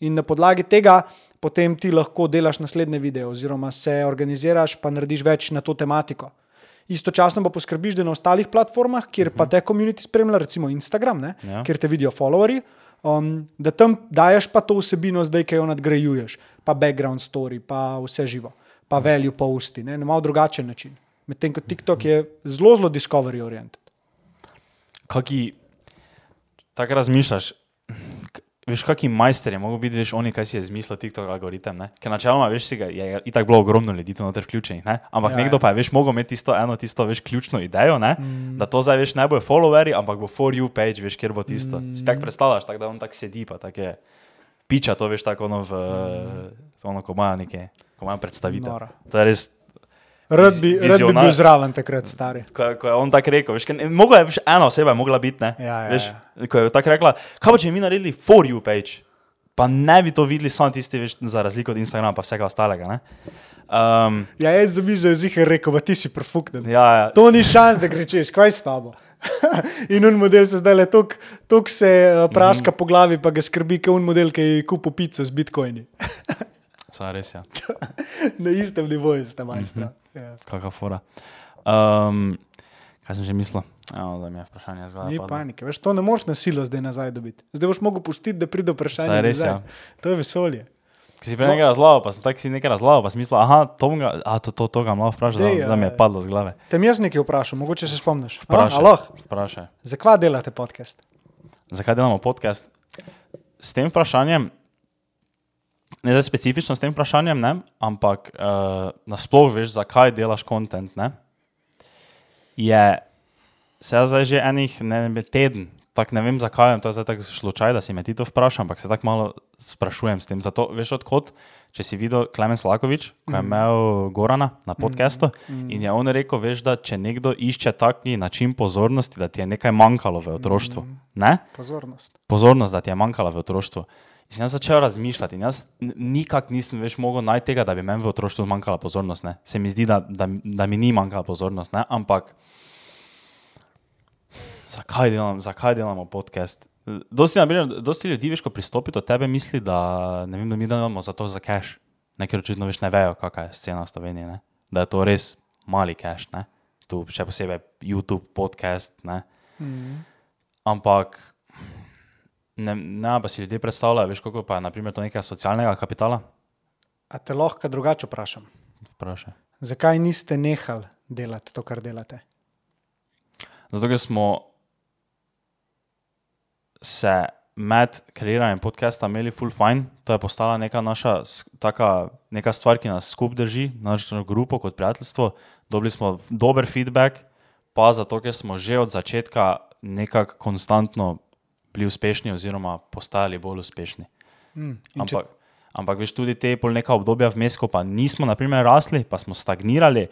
Speaker 1: In na podlagi tega potem ti lahko delaš naslednje video, oziroma se organiziraš, pa narediš več na to tematiko. Istočasno pa poskrbiš, da na ostalih platformah, kjer pa te komuniti spremlja, recimo Instagram, ne, ja. kjer te vidijo followerji, um, da tam daješ pa to vsebino, zdaj, ki jo nadgrajuješ, pa background story, pa vse živo, pa value pa usti, na malo drugačen način. Medtem ko TikTok je zelo, zelo discovery oriented.
Speaker 2: Kaj ti tako razmišljaš? Veš, kakšni majster je mogel biti, veš, oni, kaj si je zmislil, TikTok algoritem. Ne? Ker načeloma, veš, ga, je itak bilo ogromno ljudi tu noter vključenih, ne? ampak ja, nekdo pa je, veš, mogel imeti tisto eno, tisto, veš, ključno idejo, mm. da to zdaj, veš, ne bo followeri, ampak bo for you page, veš, kjer bo tisto. Mm. Si tako predstavljaš, tak, da on tako sedi, pa tako je, piča to, veš, tako ono, v, mm. ono ko imajo neke, ko imajo predstavitev. To je res
Speaker 1: Rad bi, rad bi bil zraven takrat, stari.
Speaker 2: Ko, ko je on tako rekel, veš, ne, mogla je ena oseba, mogla biti. Ne,
Speaker 1: ja, ja, veš,
Speaker 2: ja. Ko je tako rekla, kaj bo če mi naredili for you page, pa ne bi to videli samo tisti, veš, za razliko od Instagrama, pa vsega ostalega.
Speaker 1: Um, ja, jaz za mizo je zihar rekel, pa ti si profuknen.
Speaker 2: Ja, ja.
Speaker 1: To ni šans, da gre čez, kaj s tabo. in un model se zdaj le tok se uh, praska mm po glavi, pa ga skrbi, kot un model, ki je kupil pico z bitcoini.
Speaker 2: Saj res je. Ja.
Speaker 1: Na istem nivoju ste majstra. Mm
Speaker 2: -hmm. ja. Kakšna fora. Um, kaj sem že mislil? Zdaj mi je vprašanje zgolj.
Speaker 1: Ni panike, veš, to ne moreš na silo zdaj nazaj dobiti. Zdaj boš mogel pustiti, da pride vprašanje.
Speaker 2: Saj res je. Ja.
Speaker 1: To je vesolje.
Speaker 2: Ki si prej no. nekaj razlagal, pa sem tako si nekaj razlagal, pa sem mislil, aha, to, ga, a, to, to, to ga malo vprašal, da, da mi je ja. padlo z glave.
Speaker 1: Te mi jaz nekaj vprašam, mogoče se spomniš.
Speaker 2: Vprašaj.
Speaker 1: Zakaj delate podcast?
Speaker 2: Zakaj delamo podcast? S tem vprašanjem ne zdaj specifično s tem vprašanjem, ne, ampak uh, nasplošno veš, zakaj delaš kontent. Je se zdaj že enih ne vem, teden, tako ne vem zakaj, to je zdaj tako slučaj, da si me ti to vprašam, ampak se tako malo sprašujem s tem. Zato veš odkot, če si videl Klemen Slakovič, ko je mm. imel Gorana na podkastu mm. in je on rekel, veš, da če nekdo išče taki način pozornosti, da ti je nekaj manjkalo v otroštvu. Mm. Ne?
Speaker 1: Pozornost.
Speaker 2: Pozornost, da ti je manjkalo v otroštvu. In sem jaz začel razmišljati. In jaz nikak nisem več mogel najti tega, da bi meni v otroštvu manjkala pozornost. Ne. Se mi zdi, da, da, da mi ni manjkala pozornost. Ne. Ampak zakaj, delam, zakaj delamo podcast? Dosti, naprimer, dosti ljudi, veš, ko pristopi do tebe, misli, da, vem, da mi delamo za to za cash. Nekaj očitno več ne vejo, kakšna je scena v Sloveniji. Ne. Da je to res mali cash. Ne. Tu še posebej YouTube, podcast. Ne.
Speaker 1: Mm.
Speaker 2: Ampak ne, ne pa si ljudje predstavljajo, veš, koliko pa je naprimer, to nekaj socialnega kapitala.
Speaker 1: A te lahko drugače vprašam?
Speaker 2: Vprašaj.
Speaker 1: Zakaj niste nehali delati to, kar delate?
Speaker 2: Zato, ker smo se med kreiranjem podcasta imeli full fine, to je postala neka naša taka, neka stvar, ki nas skupaj drži, našo grupo kot prijateljstvo. Dobili smo dober feedback, pa zato, ker smo že od začetka nekako konstantno bili uspešni, oziroma postajali bolj uspešni.
Speaker 1: Mm. in če-
Speaker 2: Ampak, ampak veš, tudi te pol neka obdobja vmes, ko pa nismo, naprimer, rasli, pa smo stagnirali,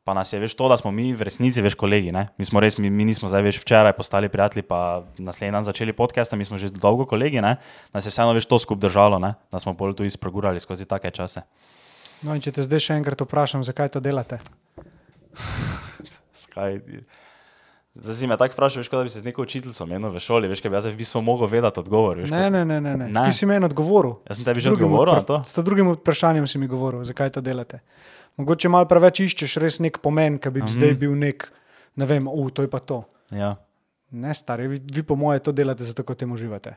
Speaker 2: pa nas je veš to, da smo mi v resnici več kolegi. Ne? Mi smo res, mi, mi nismo zdaj več včeraj postali prijatelji, pa naslednji dan začeli podcast, mi smo že dolgo kolegi, ne? nas je vseeno več to skupaj držalo, ne? da smo pol tu izprogurali skozi take čase.
Speaker 1: No, in če te zdaj še enkrat vprašam, zakaj to delate?
Speaker 2: Skaj, zdaj si me tako vprašal, kot da bi se z neko učiteljico menil v šoli, veš, kaj bi jaz v bistvu mogel vedeti odgovor. Veš,
Speaker 1: Ne, ne, ne, ne, ne.
Speaker 2: Ne.
Speaker 1: Ti si meni odgovoril.
Speaker 2: Jaz sem tebi že odgovoril na to.
Speaker 1: S drugim vprašanjem si mi govoril, zakaj to delate. Mogoče malo preveč iščeš res nek pomen, ki bi
Speaker 2: Mhm.
Speaker 1: zdaj bil nek, ne vem, uf, to je pa to.
Speaker 2: Ja.
Speaker 1: Ne, stari, vi, vi po moje to delate zato, ker tem uživate.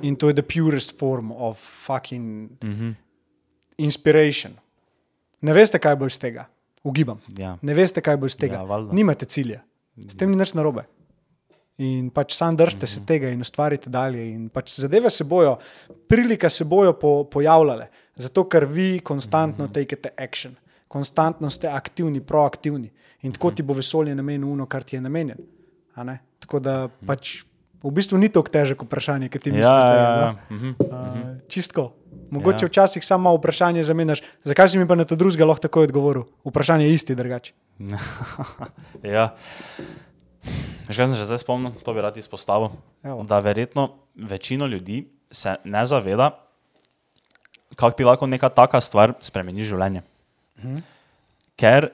Speaker 1: In to je the purest form of fucking
Speaker 2: Mhm.
Speaker 1: inspiration. Ne veste, kaj bo iz tega, ugibam.
Speaker 2: Ja.
Speaker 1: Ne veste, kaj bo iz tega.
Speaker 2: Ja, valjda.
Speaker 1: Nimate cilja, s tem ni nič narobe. In pač sam držite se tega in ustvarite dalje. In pač zadeve se bojo, prilike se bojo po, pojavljale, zato ker vi konstantno tekete action, konstantno ste aktivni, proaktivni in tako ti bo vesolje namenjeno uno, kar ti je namenjen. a ne? Tako da pač v bistvu ni tako težko vprašanje, kot ti
Speaker 2: Ja,
Speaker 1: misliš.
Speaker 2: ja,
Speaker 1: no.
Speaker 2: ja. Mhm.
Speaker 1: Uh, čistko. Mogoče
Speaker 2: Ja.
Speaker 1: včasih samo vprašanje zamenjaš, zakaj si mi pa na to drugega lahko takoj odgovoril. Vprašanje je isti, drugače.
Speaker 2: Ja. Veš, kaj sem že zdaj spomnil, to bi rad izpostavil.
Speaker 1: Evo.
Speaker 2: Da verjetno večino ljudi se ne zaveda, kako ti lahko neka taka stvar spremeni življenje.
Speaker 1: Mhm.
Speaker 2: Ker,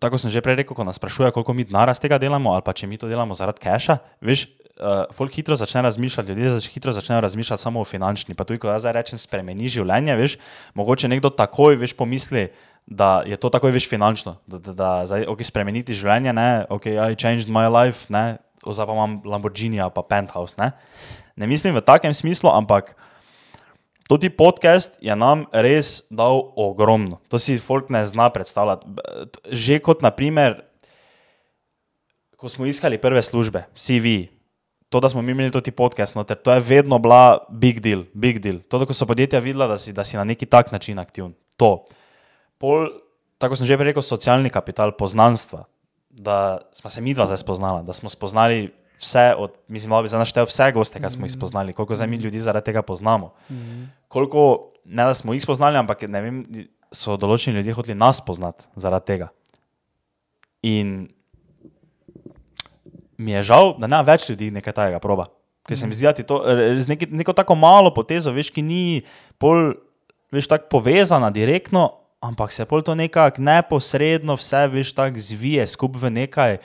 Speaker 2: tako sem že prej rekel, ko nas sprašuje, koliko mi denarja z tega delamo, ali pa če mi to delamo zaradi keša, veš, uh, folk hitro začne razmišljati, ljudje zač, hitro začnejo razmišljati samo o finančni. Pa tudi, ko jaz rečem, spremeni življenje, veš, mogoče nekdo takoj, veš, pomisli, da je to takoj, veš, finančno, da, da, da zdaj, ok, spremeniti življenje, ne, ok, I changed my life, ne, ozaj pa imam Lamborghini ali pa penthouse, ne. Ne mislim v takem smislu, ampak Tudi podcast je nam res dal ogromno. To si folk ne zna predstavljati. Že kot naprimer, ko smo iskali prve službe, CV, to, da smo mi imeli tudi podcast, noter, to je vedno bila big deal, big deal. To, da so podjetja videla, da si, da si na neki tak način aktiven. To. Pol, tako sem že rekel, socialni kapital, poznanstva, da smo se mi dva zdaj spoznala, da smo spoznali vse, od, mislim, da bi zdaj naštel vse goste, ki smo jih spoznali, koliko zdaj mi ljudi zaradi tega poznamo. Koliko, ne da smo jih spoznali, ampak ne vem, so določeni ljudje hoteli nas poznati zaradi tega. In mi je žal, da ne več ljudi nekaj tajega proba. Ker se mi zdi, da ti to eh, z neki, neko tako malo potezo, veš, ki ni pol, veš, tako povezana direktno, ampak se pol to nekako neposredno vse, veš, tako zvije skupaj v nekaj,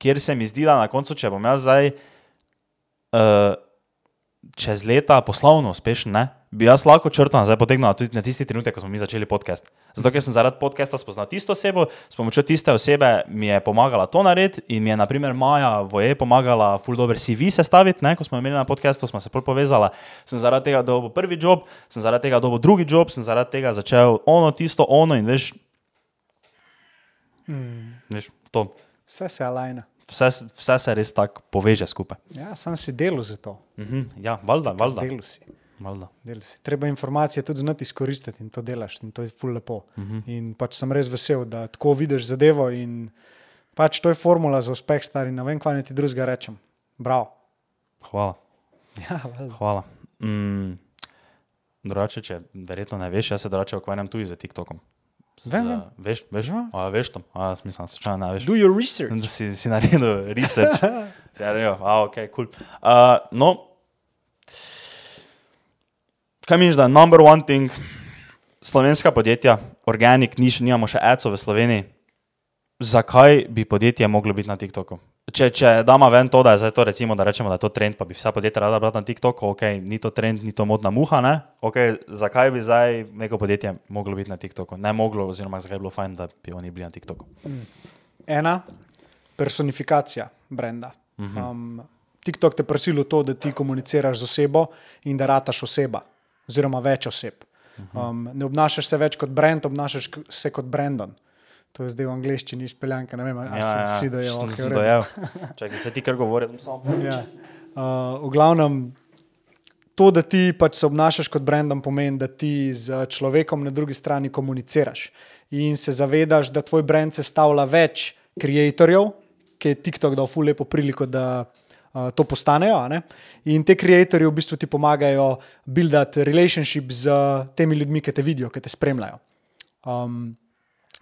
Speaker 2: kjer se mi zdi, da na koncu, če bom jaz zdaj uh, čez leta poslovno uspešen, ne, bi jaz lahko črto nazaj potegnil tudi na tisti trenutek, ko smo mi začeli podcast. Zato, ker sem zaradi podcasta spoznal tisto osebo, s pomočjo tiste osebe mi je pomagala to narediti in mi je, naprimer, Maja Voje pomagala full dober CV sestaviti, ne, ko smo imeli na podcastu, smo se pol povezala. Sem zaradi tega dobil prvi job, sem zaradi tega dobil drugi job, sem zaradi tega začel ono, tisto, ono in veš,
Speaker 1: Mm.
Speaker 2: veš to.
Speaker 1: Vse se alajna.
Speaker 2: Vse, vse se res tako poveže skupaj.
Speaker 1: Ja, sam si delo za to.
Speaker 2: Mhm, ja, valjda, valjda.
Speaker 1: Delo si.
Speaker 2: valjda.
Speaker 1: Delo si. Treba informacije tudi znati izkoristiti in to delaš, in to je ful lepo. Uh
Speaker 2: Mhm.
Speaker 1: -huh. In pač sem res vesel, da tako vidiš zadevo in pač to je formula za uspeh, stari. Ne vem, kaj naj ti drugega rečem. Bravo.
Speaker 2: Hvala.
Speaker 1: Ja, valjda.
Speaker 2: Hvala. Mm, drugače, če verjetno ne veš, jaz se drugače ukvarjam tudi z TikTokom. Z,
Speaker 1: Vem, vem.
Speaker 2: Veš, veš,
Speaker 1: Ja.
Speaker 2: a, veš to? A, jaz mislim, slučajno ne veš.
Speaker 1: Do your research.
Speaker 2: Da si, si naredil research. Si naredil, a, ok, kul. Cool. Uh, no, kaj misliš, da je number one thing, slovenska podjetja, organik, niš, nimamo še ECO v Sloveniji. Zakaj bi podjetje moglo biti na TikToku? Če, če damo ven to, da je zdaj to, recimo, da rečemo, da je to trend, pa bi vsa podjetja rada bila na TikToku, ok, ni to trend, ni to modna muha, ne? Okay, zakaj bi zdaj neko podjetje moglo biti na TikToku? Ne moglo, oziroma zakaj bi bilo fajn, da bi oni bili na TikToku.
Speaker 1: Ena, personifikacija brenda. Uh -huh. um, TikTok te prisili v to, da ti komuniciraš z osebo in da rataš oseba, oziroma več oseb. Um, ne obnašaš se več kot brand, obnašaš se kot Brandon. To je zdaj v angleščini izpeljanka, ne vem, ali ja, si vsi dojel. okej,
Speaker 2: sem dojel. Čakaj, se ti kar govori, sem samo.
Speaker 1: Ja. Uh, v glavnem, to, da ti pač se obnašaš kot brendom, pomeni, da ti z človekom na drugi strani komuniciraš in se zavedaš, da tvoj brand sestavlja več ustvarjalcev, ki je TikTok dal ful lepo priliko, da uh, to postanejo. ne. In te ustvarjalci v bistvu ti pomagajo buildati relationship z temi ljudmi, ki te vidijo, ki te spremljajo. Um,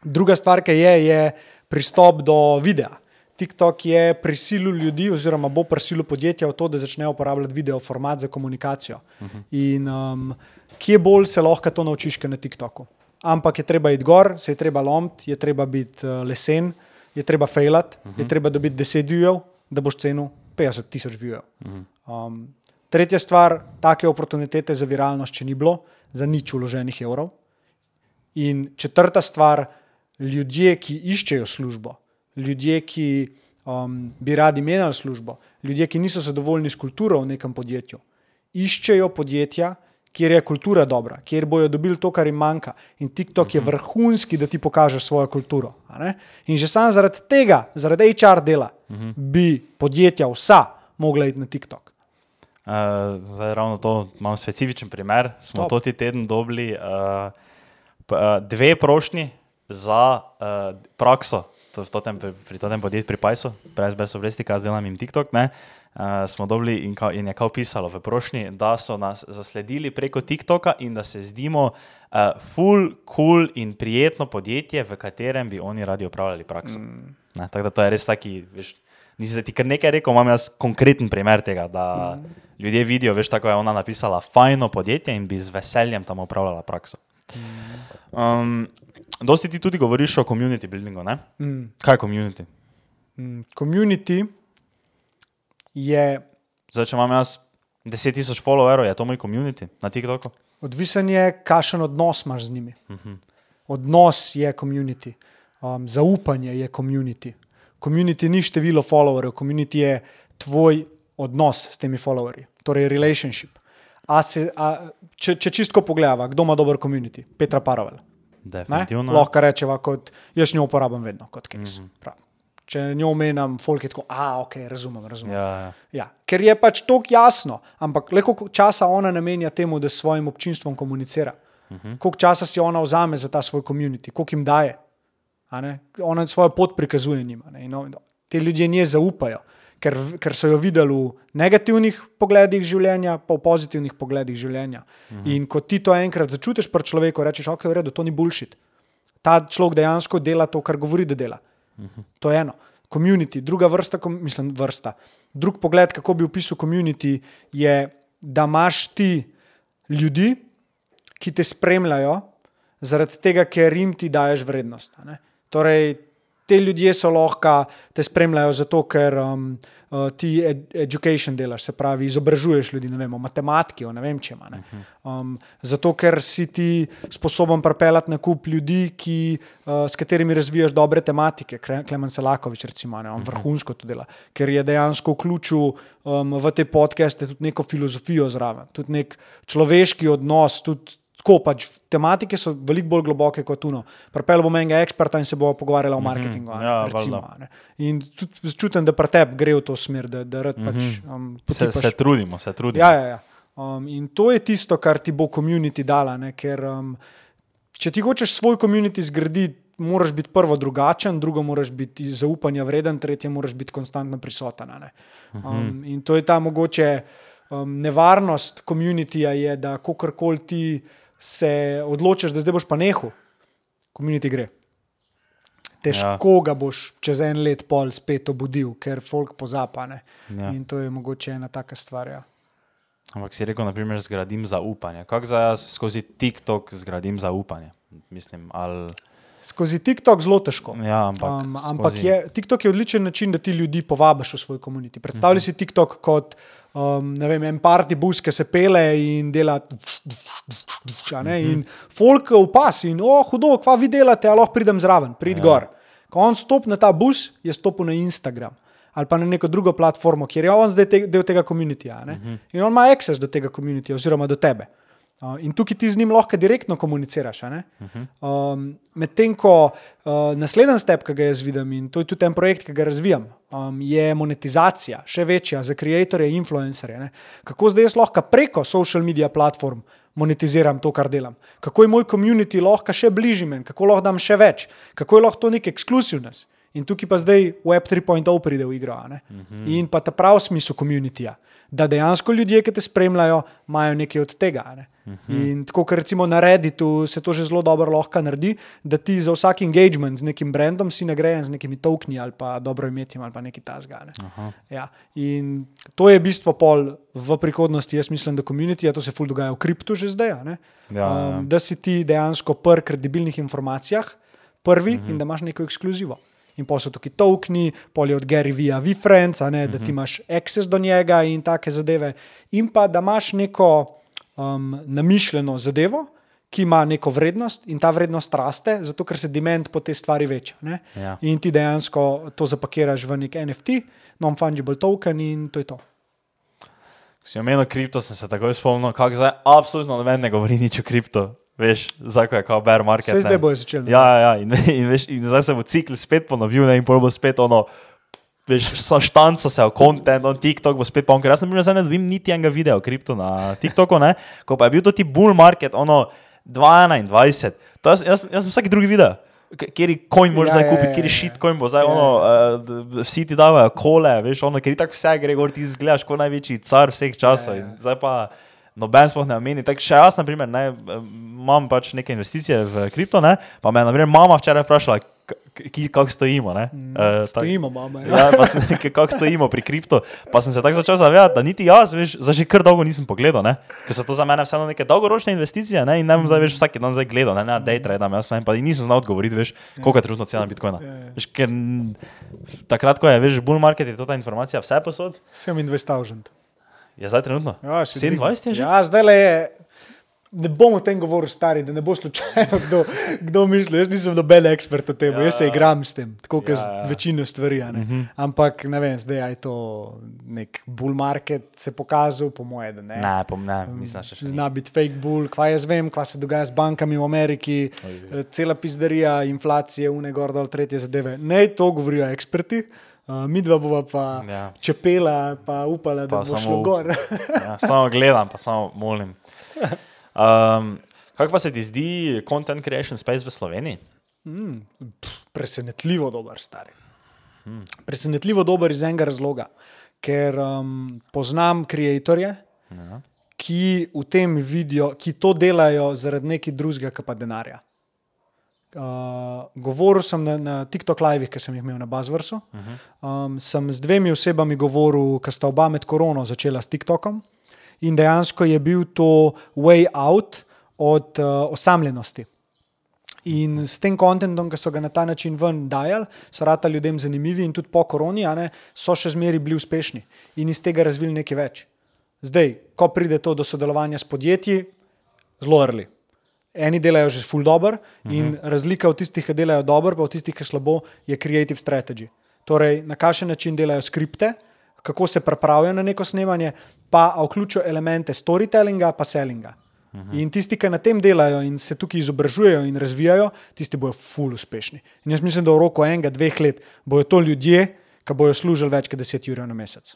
Speaker 1: druga stvar, ki je, je pristop do videa. TikTok je prisilil ljudi, oziroma bo prisilil podjetja v to, da začnejo uporabljati video format za komunikacijo. Uh -huh. In um, kje bolj se lahko to naučiš, kot na TikToku. Ampak je treba iti gor, se je treba lomiti, je treba biti uh, lesen, je treba failat, uh -huh. je treba dobiti 10 vijev, da boš cenil 50 tisoč vijev. Uh -huh. um, tretja stvar, take oportunitete za viralnost, če ni bilo, za nič uloženih evrov. In četrta stvar, ljudje, ki iščejo službo, ljudje, ki um, bi radi imeli službo, ljudje, ki niso zadovoljni s kulturo v nekem podjetju, iščejo podjetja, kjer je kultura dobra, kjer bojo dobili to, kar jim manjka. In TikTok je vrhunski, da ti pokažeš svojo kulturo. In že sam zaradi tega, zaradi HR dela, bi podjetja vsa mogla iti na TikTok.
Speaker 2: Uh, zdaj, ravno to imam specifičen primer. Smo
Speaker 1: Top.
Speaker 2: to ti teden dobili uh, dve prošnji za uh, prakso. To, totem, pri, pri tem podjetju, pri Pajsu, brez brez obresti, kaj delam jim TikTok. Ne, uh, smo dobili in, kao, in je kao pisalo v prošnji, da so nas zasledili preko TikToka in da se zdimo uh, full, cool in prijetno podjetje, v katerem bi oni radi upravljali prakso. Mm. Ne, tako da to je res taki. Veš, Nisi ti kar nekaj rekel, imam jaz konkreten primer tega, da mm. ljudje vidijo, veš, tako je ona napisala, fajno podjetje in bi z veseljem tam upravljala prakso. Um, dosti ti tudi govoriš o community buildingu, ne?
Speaker 1: Mm.
Speaker 2: Kaj je community?
Speaker 1: Mm, Community je
Speaker 2: Zdaj, če imam jaz 10 tisoč followerov, je to moj community na TikToku?
Speaker 1: odvisen, je, kakšen odnos imaš z njimi. Odnos je community, um, zaupanje je community. Community ni število followerjev, community je tvoj odnos s temi followerji, torej relationship. A se, a, če, če čistko pogledava, kdo ima dober community? Petra?
Speaker 2: Definitivno.
Speaker 1: Lahko rečeva, kot jaz njo uporabljam vedno kot case. Mm -hmm. Če njo omenjam, folk je tako, a ok, razumem, razumem.
Speaker 2: Ja, ja.
Speaker 1: Ja, ker je pač tako jasno, ampak le koliko časa ona namenja temu, da s svojim občinstvom komunicira. Uh -huh. Koliko časa si ona vzame za ta svoj komunity, koliko jim daje. Ona svojo pot prikazuje njima. ne, in Te ljudje nje zaupajo, ker, ker so jo videli v negativnih pogledih življenja, pa v pozitivnih pogledih življenja. Uh -huh. In ko ti to enkrat začutiš pri človeku, rečeš, ok, v redu, to ni bullshit. Ta človek dejansko dela to, kar govori, da dela. To je eno. Community, druga vrsta, kom- mislim, vrsta. Drug pogled, kako bi opisal community, je, da imaš ti ljudi, ki te spremljajo, zaradi tega, ker jim ti daješ vrednost. ne. Torej, te ljudje so lahko te spremljajo zato, ker um, uh, ti ed education delaš, se pravi, izobražuješ ljudi, ne vem, o matematiki, o ne vem čem. Ne. Um, zato, ker si ti sposoben pripeljati na kup ljudi, ki, uh, s katerimi razvijaš dobre tematike. Klemen Selakovič, recimo, ne, on vrhunsko to dela, ker je dejansko vključil um, v te podcaste tudi neko filozofijo zraven, tudi nek človeški odnos. Tudi Tako pač tematike so veliko bolj globoke kot tuno. Prepel bom enega eksperta in se bomo pogovarjali o marketingu. a ne,
Speaker 2: ja,
Speaker 1: recimo,
Speaker 2: valjda.
Speaker 1: a ne. In tudi čutim, da pri tebi gre v to smer, da, da rad pač, um,
Speaker 2: Se,
Speaker 1: potipaš-
Speaker 2: se trudimo, se trudimo.
Speaker 1: Ja, ja, ja. Um, in to je tisto, kar ti bo komunity dala. Ne? Ker um, če ti hočeš svoj komunity zgraditi, moraš biti prvo drugačen, drugo moraš biti zaupanja vreden, tretje moraš biti konstantno prisoten. ne. Um, in to je ta mogoče um, nevarnost komunitija, je, da kakorkoli ti se odločiš, da zdaj boš pa nehal, komunity gre. Težko ja. ga boš čez en let pol spet obudil, ker folk pozapane.
Speaker 2: Ja.
Speaker 1: In to je mogoče ena taka stvar. Ja.
Speaker 2: Ampak si rekel, naprimer, zgradim zaupanje. Kako zdaj jaz skozi TikTok zgradim zaupanje? Mislim, ali...
Speaker 1: Skozi TikTok zelo težko.
Speaker 2: Ja, ampak
Speaker 1: Um,
Speaker 2: skozi-
Speaker 1: ampak je, TikTok je odličen način, da ti ljudi povabiš v svoj komunit. Predstavljaj si TikTok kot um, ne vem, en party bus, ki se pele in dela. a Ne, in folk upas in oh, hudo, kva vi delate, a lahko pridem zraven, prid ja. gor. Ko on stopi na ta bus, je stopil na Instagram. Ali pa na neko drugo platformo, kjer je on zdaj te, del tega komunitija. Uh -huh. In on ima access do tega komunitija, oziroma do tebe. Uh, in tukaj ti z njim lahko direktno komuniciraš. a ne? Um, Medtem ko uh, naslednji step, ki ga jaz vidim, in to je tudi en projekt, ki ga razvijam, um, je monetizacija, še večja za ustvarjalce, influencerje. Ne? Kako zdaj jaz lahko preko social media platform monetiziram to, kar delam? Kako je moj komunity lahko še bližje meni, kako lahko dam še več, kako je lahko to nek ekskluzivnost. In tukaj pa zdaj Web 3.0 pride v igro. a ne? In pa ta pravi smisel komunitija, da dejansko ljudje, ki te spremljajo, imajo nekaj od tega. a Ne? In tako, kot recimo na Redditu se to že zelo dobro lahko naredi, da ti za vsak engagement z nekim brandom si nagrajen z nekimi tokeni ali pa dobro imetjem ali pa nekaj tasga. Ne? Ja. In to je bistvo pol v prihodnosti. Jaz mislim, da komunitija, to se ful dogaja v kriptu že zdaj. a ne?
Speaker 2: Ja, ja.
Speaker 1: Um, da si ti dejansko pri kredibilnih informacijah prvi uh -huh. in da imaš neko ekskluzivo. In pa so tukaj tokeni, pol je od Gary Vija, VFriends, uh -huh. da ti imaš access do njega in take zadeve. In pa da imaš neko um, namišljeno zadevo, ki ima neko vrednost in ta vrednost raste, zato ker se demand po te stvari veča. ne.
Speaker 2: Ja.
Speaker 1: In ti dejansko to zapakiraš v nek NFT, non-fungible token in to je to.
Speaker 2: Ko si omenil kripto, sem se takoj spomnil, kako zdaj absolutno noben ne govori nič o kripto. Veš, ko je kao bear market.
Speaker 1: Zdaj bojo začeli.
Speaker 2: Ja, ja, ja in, in, veš, in zdaj se bo cikl spet ponovil, ne, in bo spet ono. Veš, so štanco se kontent, on TikTok bo spet poln, ker jaz na primer zdaj ne dobim niti enega videa o kriptu na TikToku, ne, ko pa je bil to ti bull market, ono 2021, to jaz, jaz, jaz sem vsak drugi video. Kjer je coin moraš
Speaker 1: Ja,
Speaker 2: zdaj
Speaker 1: ja,
Speaker 2: kupiti,
Speaker 1: ja,
Speaker 2: kjer je
Speaker 1: ja.
Speaker 2: shit coin bo zdaj,
Speaker 1: Ja,
Speaker 2: ono, uh, vsi ti davajo kole, veš, ono, ker je tako vse gre, gor ti izgledaš kot največji car vseh časov.
Speaker 1: Ja, ja.
Speaker 2: Zdaj pa noben sploh ne omeni. Tako še jaz, na primer, ne, imam pač neke investicije v kripto, ne, pa me je, na primer, mama včeraj vprašala, kako stojimo. Ne, Eh, tak-
Speaker 1: Stojimo, mama. Ja.
Speaker 2: Ja, sem kako stojimo pri kripto. Pa sem se tako začel zavedati, da niti jaz, veš, zdaj že kar dolgo nisem pogledal, ne? ker so to za mene vseeno neke dolgoročne investicije ne? in ne bom zdaj veš, vsak dan zdaj gledal, ne, ne, day tradam, jaz ne, pa nisem znal odgovoriti, veš, koliko je trenutno cena bitcoina. Veš, ker mm, takrat, ko je, veš, bull market, je to ta informacija vse posod,
Speaker 1: 27.000.
Speaker 2: je zdaj trenutno.
Speaker 1: Ja, še
Speaker 2: 27 je že?
Speaker 1: Ja, zdaj le je. Ne bom o tem govoril, stari, da ne bo slučajno kdo, kdo misli. Jaz nisem noben ekspert o tem, ja, jaz se igram s tem, tako kot
Speaker 2: Ja,
Speaker 1: ja, večino stvari. a ne.
Speaker 2: Mhm.
Speaker 1: Ampak ne vem, zdaj je to nek bull market se pokazal, po moje, da ne.
Speaker 2: Ne, pom, ne, mislim, še še.
Speaker 1: Zna biti fake bull, kva jaz vem, kva se dogaja z bankami v Ameriki, eh, cela pizderija, inflacije, une gor dol, tretje zadeve. Ne, to govorijo eksperti. Uh, mi dva bova pa
Speaker 2: Ja.
Speaker 1: čepela, pa upala, da
Speaker 2: Pa
Speaker 1: bo
Speaker 2: samo
Speaker 1: šlo gor.
Speaker 2: Ja, samo gledam, pa samo molim. Um, kako pa se ti zdi content creation space v Sloveniji?
Speaker 1: Presenetljivo dober, stari. Presenetljivo dober iz enega razloga, ker um, poznam ustvarjalce,
Speaker 2: Ja.
Speaker 1: ki v tem vidijo, ki to delajo zaradi nekaj drugega, kot pa denarja. Uh, govoril sem na, na TikTok livih, ki sem jih imel na Buzzwordu. Um, sem z dvemi osebami govoril, ki sta oba med korono začela s TikTokom. In dejansko je bil to way out od uh, osamljenosti. In s tem kontentom, ki so ga na ta način ven dajali, so rata ljudem zanimivi in tudi po koroni, ne, so še zmeraj bili uspešni in iz tega razvili nekaj več. Zdaj, ko pride to do sodelovanja s podjetji, zelo early. Eni delajo že full dobro in -huh. razlika od tistih, ki delajo dobro, pa od tistih, ki slabo, je creative strategy. Torej, na kakšen način delajo skripte, kako se pripravijo na neko snemanje, pa vključijo elemente storytellinga, pa sellinga. In tisti, ki na tem delajo in se tukaj izobražujejo in razvijajo, tisti bodo ful uspešni. In jaz mislim, da v roku enega, dveh let bodo to ljudje, ki bodo služili več kot 10 ur na mesec.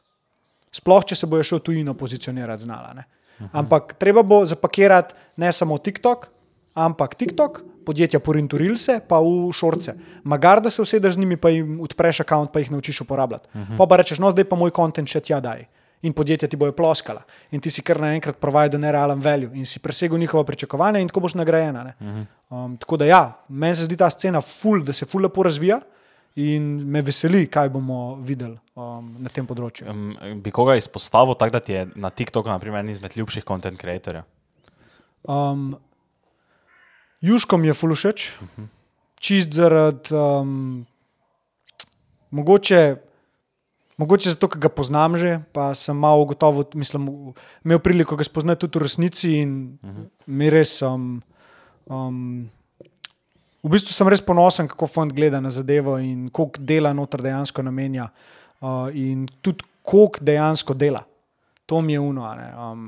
Speaker 1: Sploh, če se bojo šel tujino pozicionirati znala. Ne? Ampak treba bo zapakirati ne samo TikTok, ampak TikTok, podjetja Porinturilse, pa v šorce. Magar, da se usedeš z njimi, pa jim odpreš račun, pa jih naučiš uporabljati. Uh -huh. Pa pa rečeš, no zdaj pa moj kontent še tja daj. In podjetja ti bojo ploskala. In ti si kar naenkrat provajdal nerealen value in si presegel njihova pričakovanja, in tako boš nagrajena. Uh -huh. um, tako da ja, meni se zdi ta scena ful, da se ful lepo razvija. in me veseli, kaj bomo videli um, na tem področju.
Speaker 2: Um, bi koga izpostavil tako, da ti je na TikToku, naprimer, en izmed ljubših content creatorjev?
Speaker 1: Um, Juško mi je fulušeč, čist zaradi. Um, mogoče, mogoče zato, ker ga poznam že, pa sem malo gotovo, mislim, imel priliko ga spoznati tudi v resnici in mi res. Um, um, v bistvu sem res ponosen, kako fond gleda na zadevo in koliko dela noter dejansko namenja, uh, in tudi koliko dejansko dela. To mi je uno, ne, um,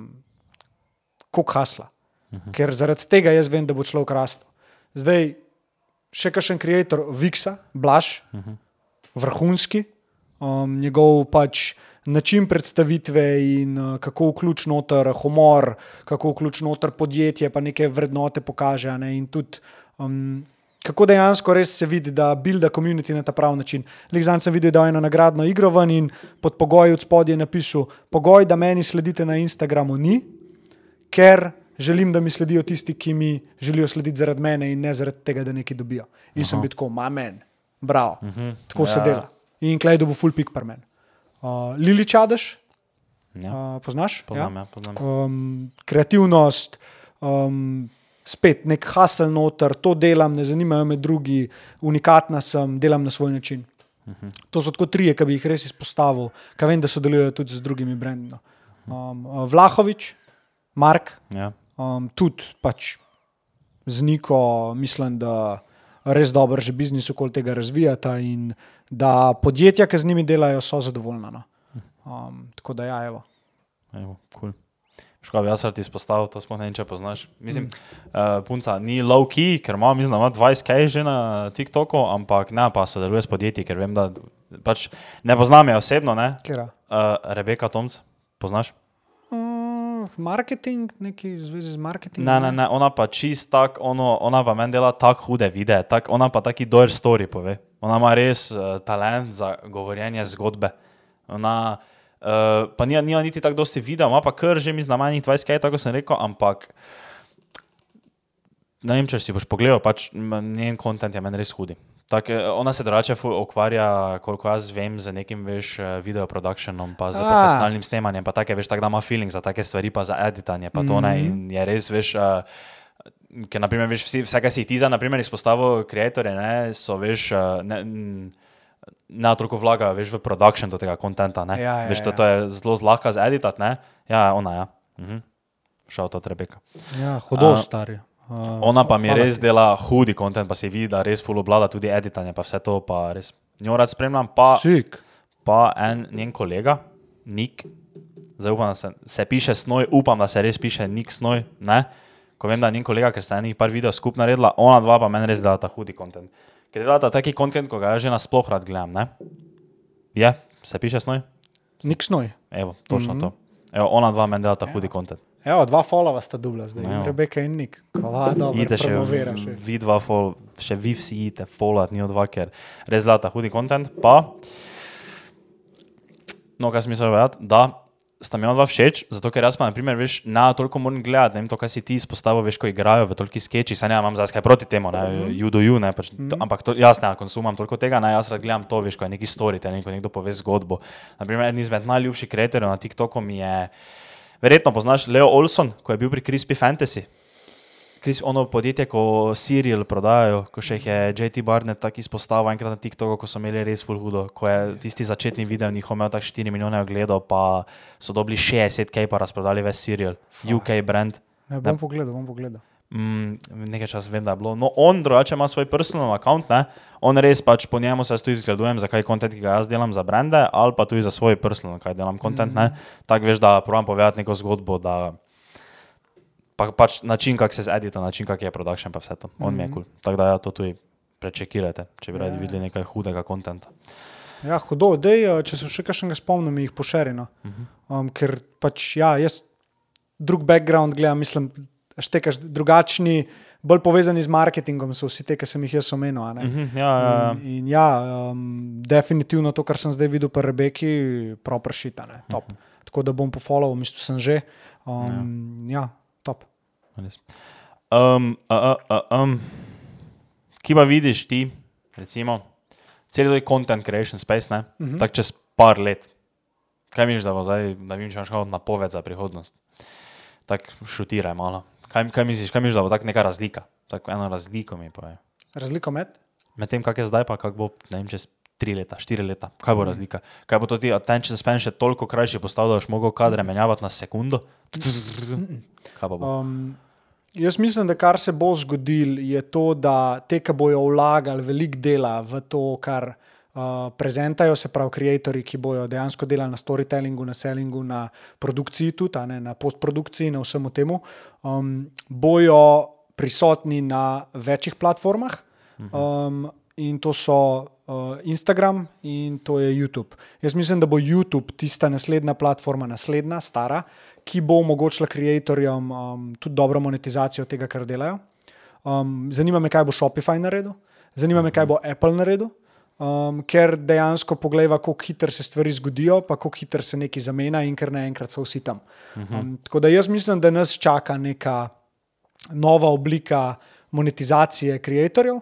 Speaker 1: koliko hasla. Ker zaradi tega jaz vem, da bo človek rastel. Zdaj, še kakšen ustvarjalec, Viksa, Blaž, vrhunski, um, njegov pač način predstavitve in uh, kako vključ noter humor, kako vključ noter podjetje, pa neke vrednote pokaže. Ne, in tudi um, kako dejansko res se vidi, da builda komunity na ta pravi način. Lizan sem videl, da je eno nagradno igro ven in pod pogoji od spodaj je napisal: Pogoj, da meni sledite na Instagramu, ni, ker želim, da mi sledijo tisti, ki mi želijo slediti zaradi mene in ne zaradi tega, da nekaj dobijo. In Aha. sem bil tako, mamen, bravo, uh -huh. tako ja. se dela. In klej bo full pik par men. Uh, Lili Čadež,
Speaker 2: Ja.
Speaker 1: uh, poznaš?
Speaker 2: Poznam, ja, poznam.
Speaker 1: Um, kreativnost, um, spet nek hasel noter, to delam, ne zanimajo me drugi, unikatna sem, delam na svoj način. Uh -huh. To so tako trije, ki bi jih res izpostavil, ki vem, da sodelujejo tudi z drugimi brendi. no. Um, uh, Vlahovič, Mark,
Speaker 2: Ja.
Speaker 1: um, tudi pač z Niko, mislim, da res dobro že biznis okoli tega razvijata in da podjetja, ki z njimi delajo, so zadovoljna. No. Um, tako da, ja, evo.
Speaker 2: Evo, cool. Škoda, jaz rad izpostavil, to sploh ne vem, če poznaš. Mislim, mm. uh, punca ni low key, ker ima, mislim, ima 20 kaj že na TikToku, ampak ne pa sodeluje s podjetji, ker vem, da pač ne poznam je osebno, ne.
Speaker 1: Kera?
Speaker 2: Uh, Rebeka Tomc, poznaš?
Speaker 1: Uh, marketing, neki v zvezi z marketingom.
Speaker 2: Ne, ne, ne, ona pa čist tak, ono, ona pa meni dela tako hude videe, tak, ona pa taki dober story pove. Ona ima res uh, talent za govorjenje zgodbe. Ona, uh, pa nima, nima niti tako dosti videa, ima pa kar že mi znamenih 20 kaj, tako sem rekel, ampak ne vem, če si boš pogledal, pač njen kontent je meni res hudi. Tak, eh, ona se drugače ful ukvarja, koliko jaz vem, z nekim veš, eh, video produkcijom, pa z
Speaker 1: A.
Speaker 2: profesionalnim snemanjem, pa take, veš, tako da ima feeling za take stvari, pa za editanje, pa to ne. In je res, veš, uh, ker naprimer, veš, vsi, vse, kar si ti za, naprimer, izpostavil, ustvarjalce, ne, so, veš, uh, ne, mm, ne toliko vlagajo, veš, v produkcijo do tega kontenta, ne.
Speaker 1: Ja, ja,
Speaker 2: veš, to,
Speaker 1: ja.
Speaker 2: to je zelo zlahka zeditati, ne. Ja, ona, ja. Mhm. Šel to Rebeka.
Speaker 1: Ja, hudo
Speaker 2: A,
Speaker 1: stari. Uh,
Speaker 2: Ona pa mi res dela hudi kontent, pa se vidi, da res full oblada tudi editanje, pa vse to, pa res njo rad spremljam, pa,
Speaker 1: Sik.
Speaker 2: pa en njen kolega, Nik, zdaj upam, da se, se piše snoj, upam, da se res piše Nik snoj, ne, ko vem, da je njen kolega, ker sta enih par video skupaj naredila, ona dva pa meni res delata hudi kontent. Ker delata taki kontent, ko ga jaz že nasploh rad gledam, ne. Je, se piše snoj?
Speaker 1: Nik snoj.
Speaker 2: Evo, točno mm -hmm. to. Evo, ona dva meni delata hudi kontent.
Speaker 1: Evo, dva followa sta dubla zdaj,
Speaker 2: Evo.
Speaker 1: in Rebeka in Nik. Kova, dobro,
Speaker 2: Idite še, vi dva, fol, še vi vsi idite, folat, ni dva, ker res data hudi kontent. Pa, no, kaj sem mislil povedati, da sta mi dva všeč, zato ker jaz pa, na primer, veš, ne toliko moram gledati, ne vem to, kaj si ti izpostavil, veš, ko igrajo v toliki sketchi, saj ne imam zdaj kaj proti temu, ne, you do you, ne, pač, to, ampak to, jaz ne konsumam toliko tega, ne, jaz rad gledam to, veš, ko je neki storytelling, ko nekdo pove zgodbo. Naprimer, eden izmed najljubših kreatorjev na TikToku mi je, verjetno poznaš Leo Olson, ko je bil pri Crispy Fantasy. Kris, ono podjetje, ko Serial prodajajo, ko še jih je JT Barnett tako izpostavil enkrat na TikToku, ko so imeli res full hudo, ko je tisti začetni video njihov imel tako 4 milijone ogledov, pa so dobili 60 k pa razprodali ves Serial, UK brand.
Speaker 1: Ne, bom pogledal, bom pogledal.
Speaker 2: Mm, nekaj časa vem, da je bilo. No, on drugače ima svoj personal account, ne? on res pač po njemu se tudi zgledujem, zakaj kontent, ki ga jaz delam za brende, ali pa tudi za svoj personal, kaj delam kontent. Mm -hmm. Tako veš, da provam povedati neko zgodbo, da pa, pač način, kako se zedita, način, kako je production, pa vse to. On mm -hmm. mi je kul. Cool. Tako da ja, to tudi prečekirajte, če bi radi videli nekaj hudega kontenta.
Speaker 1: Ja, hudo, dej, eh, če se še kakšnega spomnim, jih pošeri. No.
Speaker 2: Mhm.
Speaker 1: Um, ker pač, ja, jaz drug background gledam, mislim, štekaš drugačni, bolj povezani z marketingom so vsi te, ki sem jih jaz omenil. a ne.
Speaker 2: Mhm, ja, ja.
Speaker 1: In, in ja, um, definitivno to, kar sem zdaj videl pri Rebeki, proprašita, ne, top.
Speaker 2: Mhm.
Speaker 1: Tako da bom pofollow, mislim, sem že. Um, ja. ja, top.
Speaker 2: Um, uh, uh, uh, um. Ki pa vidiš ti, recimo, cel je content creation space, ne? Uh -huh. tako čez par let. Kaj misliš, da bo zdaj, da vidiš, kot napoved za prihodnost? Tako šutiraj malo. Kaj, kaj misliš, kaj misliš, da bo tako neka razlika? Tako eno razliko mi pa je.
Speaker 1: Razliko med?
Speaker 2: Med tem, kak je zdaj, pa kak bo, ne vem, čez tri leta, štiri leta. Kaj bo razlika? Kaj bo to ti attention span še toliko krajši postal, da boš mogel kadre menjavati na sekundo? Kaj pa bo?
Speaker 1: Um, jaz mislim, da kar se bo zgodil, je to, da te, ki bojo vlagali veliko dela v to, kar uh, prezentajo, se pravi, ustvarjalci, ki bojo dejansko delali na storytellingu, na sellingu, na produkciji, tudi ne, na postprodukciji, na vsemu temu, um, bojo prisotni na večjih platformah. Um, in to so uh, Instagram in to je YouTube. Jaz mislim, da bo YouTube tista naslednja platforma, naslednja, stara, ki bo omogočila ustvarjalcem um, tudi dobro monetizacijo tega, kar delajo. Um, zanima me, kaj bo Shopify naredil, zanima me, kaj bo Apple naredil. Um, ker dejansko pogledaj, kako hitro se stvari zgodijo, pa kako hitro se nekaj zamenja, in ker naenkrat so vsi tam. Um, tako da jaz mislim, da nas čaka neka nova oblika monetizacije ustvarjalcev.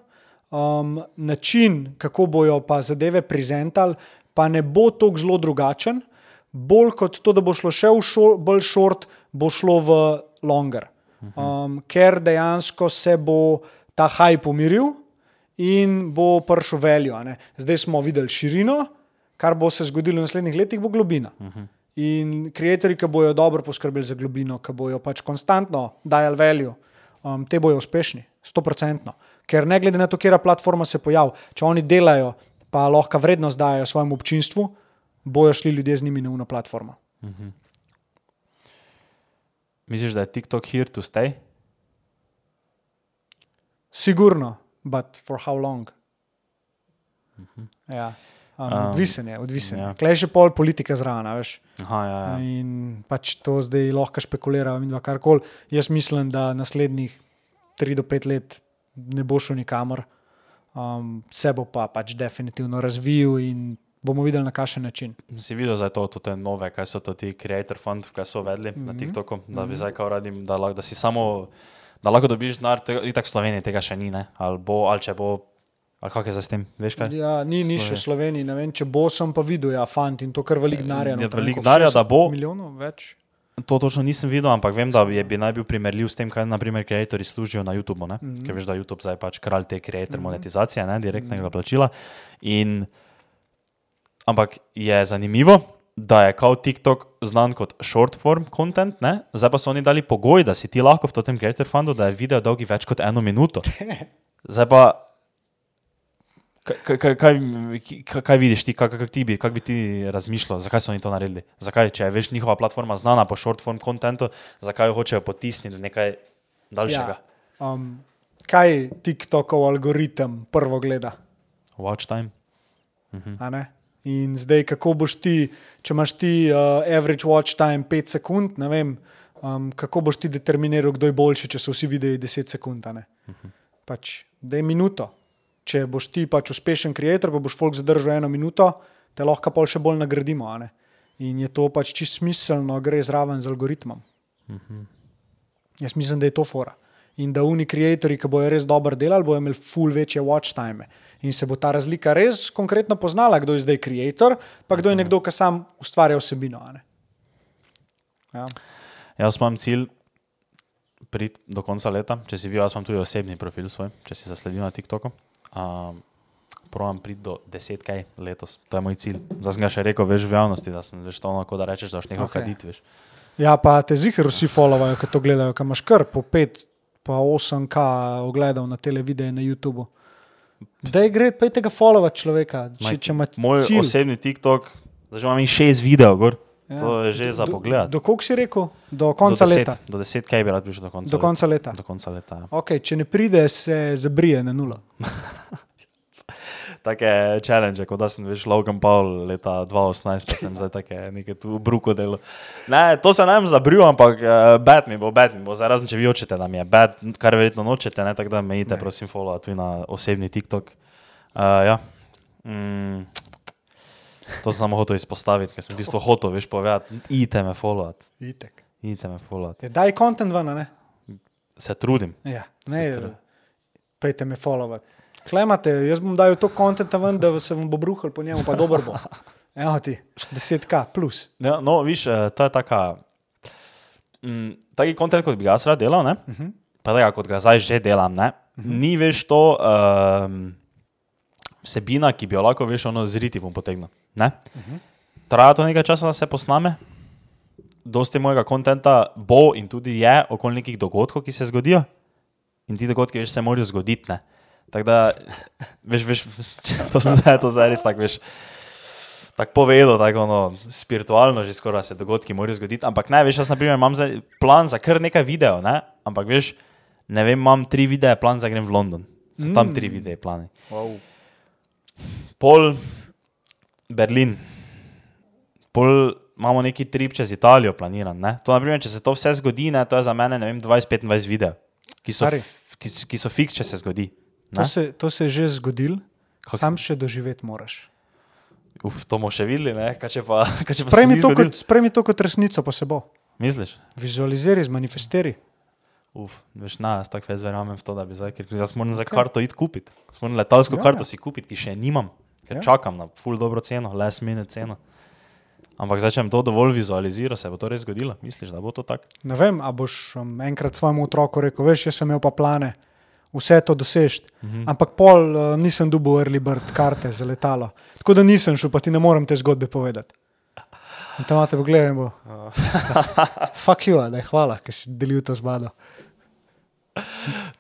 Speaker 1: Um, način, kako bojo pa zadeve prezentali, pa ne bo tako zelo drugačen. Bolj kot to, da bo šlo še v šo, bolj short, bo šlo v longer. Um, ker dejansko se bo ta hype umiril in bo prišel veljo. Zdaj smo videli širino, kar bo se zgodilo v naslednjih letih, bo globina. In ustvarjalci, ki bojo dobro poskrbeli za globino, ki bojo pač konstantno dajali veljo, um, te bojo uspešni, stoprocentno. Ker ne glede na to, kera platforma se pojavi, če oni delajo, pa lahko vrednost dajo svojemu občinstvu, bojo šli ljudje z njimi na uno platformo.
Speaker 2: Misliš, da je TikTok here to stay?
Speaker 1: Sigurno, but for how long? Ja. Um, odvisen je, odvisen.
Speaker 2: ja.
Speaker 1: Ja. Klej še pol politike zraven, veš.
Speaker 2: Aha, ja, ja.
Speaker 1: In pač to zdaj lahko špekuliramo in kar koli. Jaz mislim, da naslednjih 3 do 5 let ne bo šel nikamor, um, se bo pa pač definitivno razvijal in bomo videli na kakšen način.
Speaker 2: Si videl zdaj to, te nove, kaj so to ti creator fund, kaj so uvedli mm -hmm. na TikToku, da bi zdaj kao radim, da, lahko- da si samo, da lahko dobiš denar, itak v Sloveniji tega še ni, ne? ali bo, ali če bo, ali kak je s tem, veš kaj?
Speaker 1: Ja, ni, ni še v Sloveniji, ne vem, če bo, sem pa videl, ja, fant in to kar velik denarja.
Speaker 2: Ja,
Speaker 1: noter,
Speaker 2: veliko
Speaker 1: koliko,
Speaker 2: denarja,
Speaker 1: 60
Speaker 2: da bo.
Speaker 1: Milijonov več.
Speaker 2: To točno nisem videl, ampak vem, da je bi naj bil primerljiv s tem, kaj naprimer creatorji služijo na YouTubu. Mm -hmm. Ker veš, da YouTube zdaj pač kralj te creator mm -hmm. monetizacije, ne, direktnega mm -hmm. plačila. In, ampak je zanimivo, da je kao TikTok znan kot short form content, ne? zdaj pa so oni dali pogoj, da si ti lahko v tem creator fundu, da je video dolgi več kot eno minuto. Zdaj pa. Kaj, kaj, kaj, kaj, vidiš ti, kako ti bi, kak bi ti razmišljal, zakaj so oni to naredili? Zakaj, če je veš njihova platforma znana po short form kontentu, zakaj jo hočejo potisniti v nekaj daljšega? Ja.
Speaker 1: Um, kaj TikTokov algoritem prvo gleda?
Speaker 2: Watch time.
Speaker 1: a ne? In zdaj, kako boš ti, če imaš ti uh, average watch time 5 sekund, ne vem, um, kako boš ti determiniral, kdo je boljši, če so vsi videi 10 sekund. a ne? Pač, da je minuto. Če boš ti pač uspešen ustvarjalec, pa boš folk zadržal eno minuto, te lahko pol še bolj nagradimo. In je to pač čisto smiselno, gre zraven z algoritmom. Jaz mislim, da je to fora. In da oni ustvarjalci, ki bojo res dobro delali, bojo imeli ful večje watch time. In se bo ta razlika res konkretno poznala, kdo je zdaj ustvarjalec, pa kdo je nekdo, ki sam ustvarja vsebino. Ja.
Speaker 2: Jaz imam cilj priti do konca leta, če si videl, jaz imam tudi osebni profil svoj, če si zasledil na TikToku. Um, Provam priti do 10 kaj letos, to je moj cilj. Zdaj sem ga še rekel, veš v javnosti, da sem veš to, ono, ko da rečeš, da boš nekaj okay. kaditi, veš.
Speaker 1: ja, pa te zihar vsi followajo, ki to gledajo, ki imaš kar po 5, pa 8K ogledov na televiziji na YouTubu. Da je gre, pejte ga followat človeka, če, če
Speaker 2: Moj
Speaker 1: cilj.
Speaker 2: osebni TikTok, zdaj že imam šest videov, gor.
Speaker 1: Ja.
Speaker 2: To je že za
Speaker 1: Do-
Speaker 2: pogled.
Speaker 1: Do koliko si rekel? Do
Speaker 2: Do
Speaker 1: konca
Speaker 2: deset,
Speaker 1: leta.
Speaker 2: do deset, kaj bi rad prišel do konca
Speaker 1: Do konca leta.
Speaker 2: Do konca leta ja.
Speaker 1: Okay, če ne pride, se zabrije na nulo.
Speaker 2: Take challenge, kot da sem veš Logan Paul leta 2018, pa sem zdaj take nekaj tu bruko delo. Ne, to se nam zabril, ampak uh, bad mi bo, bad mi bo, zdaj razen če vi hočete, da mi je bad, kar verjetno nočete, ne, tako da me idite, prosim, follow tudi na osebni TikTok. Uh, ja. mm, to sem samo hotel izpostaviti, ker sem v bistvu hotel, veš, povedati, idite me followat,
Speaker 1: Itek.
Speaker 2: idite me followat.
Speaker 1: Ja, daj kontent ven, ne?
Speaker 2: Se trudim.
Speaker 1: Ja,
Speaker 2: Se
Speaker 1: ne,
Speaker 2: tru-
Speaker 1: pejte me followat. Klemate, jaz bom dal to kontent ven, da se vam bo bruhal po njemu, pa dober bo. Evo ti, 10k plus.
Speaker 2: Ja, no, viš, eh, to je taka. Mm, taki kontent, kot bi ga jaz rad delal, ne? Uh -huh. pa tega, kot ga zdaj že delam, ne? Uh -huh. ni več to um, vsebina, ki bi jo lahko veš, ono zriti bom potegnil. Uh -huh. Traja to nekaj časa, da se posname. Dosti mojega kontenta bo in tudi je okoli nekih dogodkov, ki se zgodijo. In ti dogodki veš, se morajo zgoditi. ne. Tako da, veš, veš, to se zdaj, to zdaj res tako veš. Tako povedal, tako ono, spiritualno, že skoraj se dogodki morajo zgoditi. Ampak ne, veš, jaz na primer imam zdaj plan za kar nekaj videov, ne? ampak veš, ne vem, imam tri videe, plan za grem v London. So tam tri videe, plani.
Speaker 1: Wow.
Speaker 2: Pol Berlin, pol imamo neki trip čez Italijo planiran. Ne? To, naprimer, če se to vse zgodi, ne, to je za mene ne vem, 20-25 videov, ki so, ki, ki so fiks, če se zgodi.
Speaker 1: To se, to se je že zgodilo, sam še doživeti moraš.
Speaker 2: Uf, to bomo še videli, ni
Speaker 1: to, kot, to kot resnico, pa se bo.
Speaker 2: Misliš?
Speaker 1: Vizualiziraj, zmanifestiraj.
Speaker 2: Uf, veš, na, jaz tako jaz verjamem v to, da bi zdaj, ker jaz moram za karto iti kupiti. Jaz moram letalsko
Speaker 1: Ja,
Speaker 2: ja, karto
Speaker 1: ja.
Speaker 2: si kupiti, ki še nimam, ker
Speaker 1: Ja.
Speaker 2: čakam na full dobro ceno, last minute ceno. Ampak mi to dovolj vizualizira, se bo to res zgodilo. Misliš, da bo to tako?
Speaker 1: Ne vem, a boš um, enkrat svojemu otroku rekel, veš, jaz sem imel pa plane, vse to dosežeti,
Speaker 2: Mhm.
Speaker 1: ampak pol uh, nisem dobil early bird karte za letalo. Tako da nisem šel, pa ti ne morem te zgodbe povedati. In tam te pogledaj in bo. Fuck you, da je hvala, ker si delil to z bado.